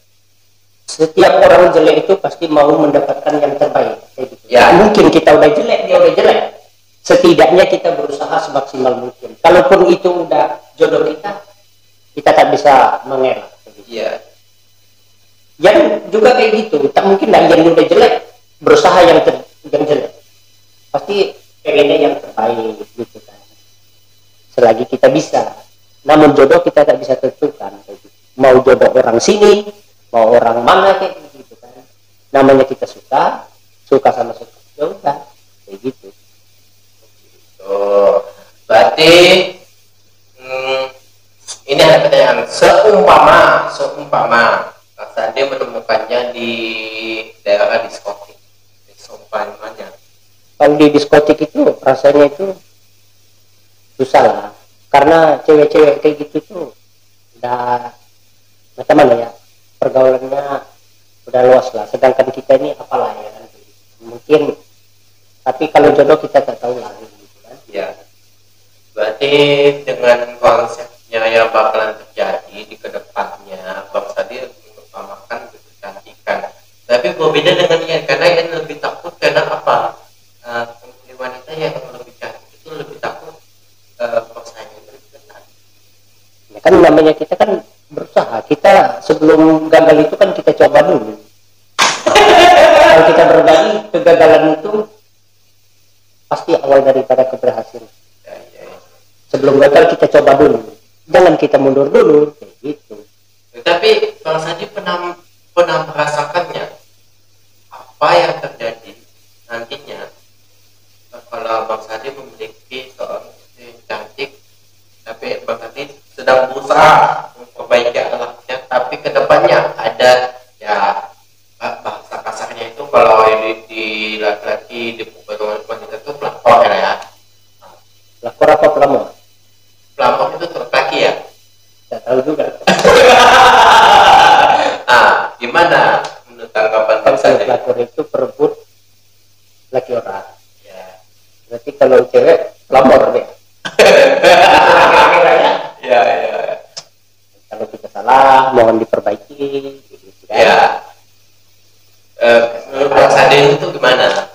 setiap orang jelek itu pasti mau mendapatkan yang terbaik kayak gitu.
Ya.
mungkin kita udah jelek dia udah jelek setidaknya kita berusaha semaksimal mungkin kalaupun itu udah jodoh kita kita tak bisa mengelak kayak gitu.
Iya.
yang juga kayak gitu tak mungkin lah yang udah jelek berusaha yang ter, yang jelek pasti pengennya yang terbaik gitu kan selagi kita bisa namun jodoh kita tak bisa tentukan. Mau jodoh orang sini mau orang mana kayak gitu kan. Namanya kita suka suka sama suka. Ya udah kayak gitu.
Oh, berarti hmm, ini ada pertanyaan. Seumpama, seumpama Mas Sandi menemukannya di daerah diskotik, seumpamanya.
kalau di diskotik itu rasanya itu susah lah karena cewek-cewek kayak gitu tuh udah macam mana ya pergaulannya udah luas lah sedangkan kita ini apalah ya mungkin tapi kalau jodoh kita tak tahu lah gitu kan
Ya, berarti dengan konsepnya yang bakalan terjadi di ke depannya, Bang Sandi mengutamakan kecantikan. Tapi berbeda dengan Ian, karena Ian lebih takut karena apa? Eh, pemilih wanita yang lebih cantik itu lebih takut eh, persaingan lebih ketat.
Ya kan namanya kita kan berusaha. Kita sebelum gagal itu kan kita coba dulu. Kalau kita berbagi kegagalan itu pasti awal daripada keberhasilan.
Ya, ya, ya.
sebelum gagal kita coba dulu. Jangan kita mundur dulu. Kayak gitu.
Tapi Bang Sandi pernah pernah merasakannya apa yang terjadi nantinya? Kalau Bang Sandi memiliki seorang istri cantik tapi Bang Sandi sedang berusaha memperbaiki akhlaknya tapi ke depannya ada ya bah- bahasa kasarnya itu kalau di, di laki-laki di beberapa wanita itu pelakor ya.
Lapor apa pelamor
pelakor itu laki ya?
Tidak tahu juga.
Ah gimana menurut tanggapan Sandi
pelakor itu perebut laki orang.
Ya.
Berarti kalau cewek pelamor deh
ya ya
kalau kita salah mohon diperbaiki gitu kan.
Ya. Eh, menurut Bang itu gimana?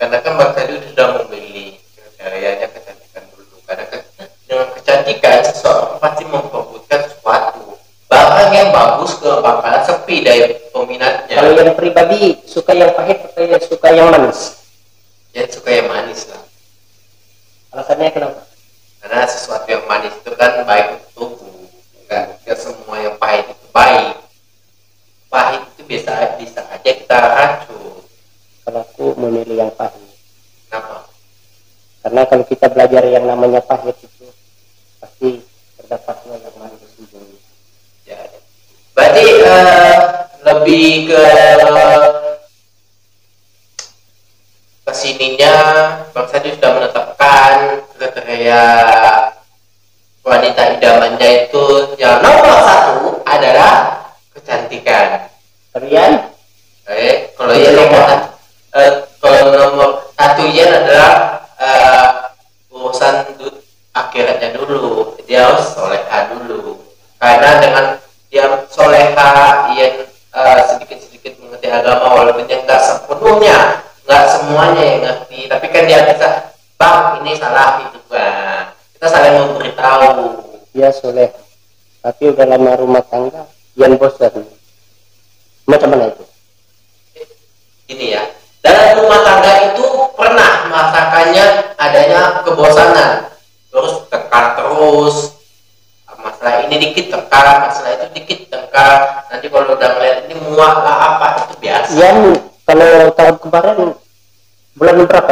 Karena kan Bang sudah memilih karyanya kecantikan dulu. Karena kan dengan kecantikan seseorang pasti memperebutkan sesuatu. Barang yang bagus ke bakalan sepi dari peminatnya.
Kalau yang pribadi suka yang pahit atau yang suka yang manis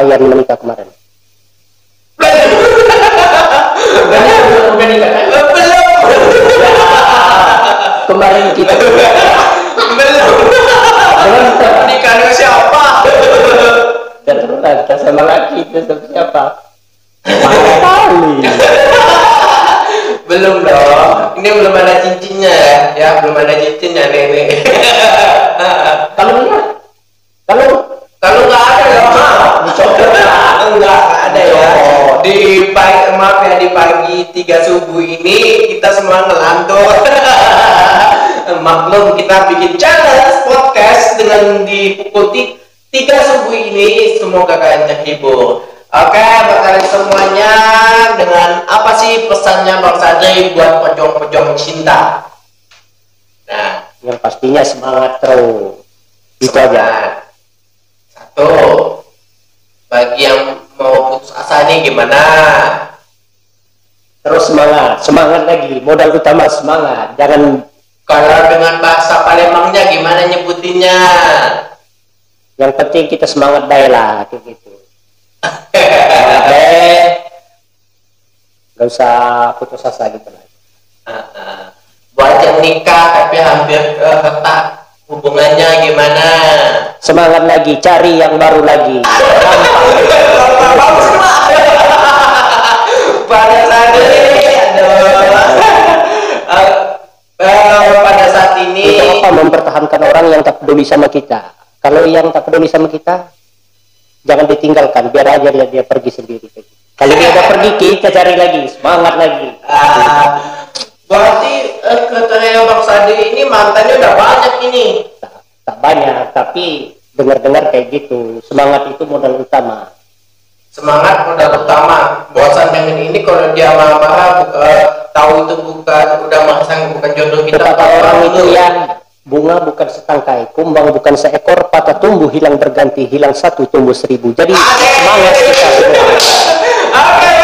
atau yang Sadri buat pejong-pejong cinta? Nah,
yang pastinya semangat terus. Itu aja.
Satu, bagi yang mau putus asa nih gimana?
Terus semangat, semangat lagi. Modal utama semangat. Jangan
Kalau dengan bahasa Palembangnya gimana nyebutinnya?
yang penting kita semangat baik lah kayak gitu. Semangat baik. Gak usah putus asa gitu lah.
Ah, buat yang nikah tapi hampir eh, retak hubungannya gimana?
Semangat lagi, cari yang baru lagi.
pada saat ini. Eh, pada saat ini
Itu apa mempertahankan orang yang tak peduli sama kita. Kalau yang tak peduli sama kita, jangan ditinggalkan. Biar aja dia, dia pergi sendiri. kayak gitu. Kalau dia udah pergi, kita cari lagi. Semangat lagi.
Ah, berarti eh, katanya Bang Sadi ini mantannya udah banyak ini.
Tak, tak banyak, tapi dengar-dengar kayak gitu. Semangat itu modal utama.
Semangat modal utama. Bosan dengan ini kalau dia marah-marah tahu itu bukan udah masang bukan jodoh kita.
Kata orang itu yang bunga bukan setangkai, kumbang bukan seekor, patah tumbuh hilang berganti, hilang satu tumbuh seribu. Jadi semangat kita.
Oke, okay,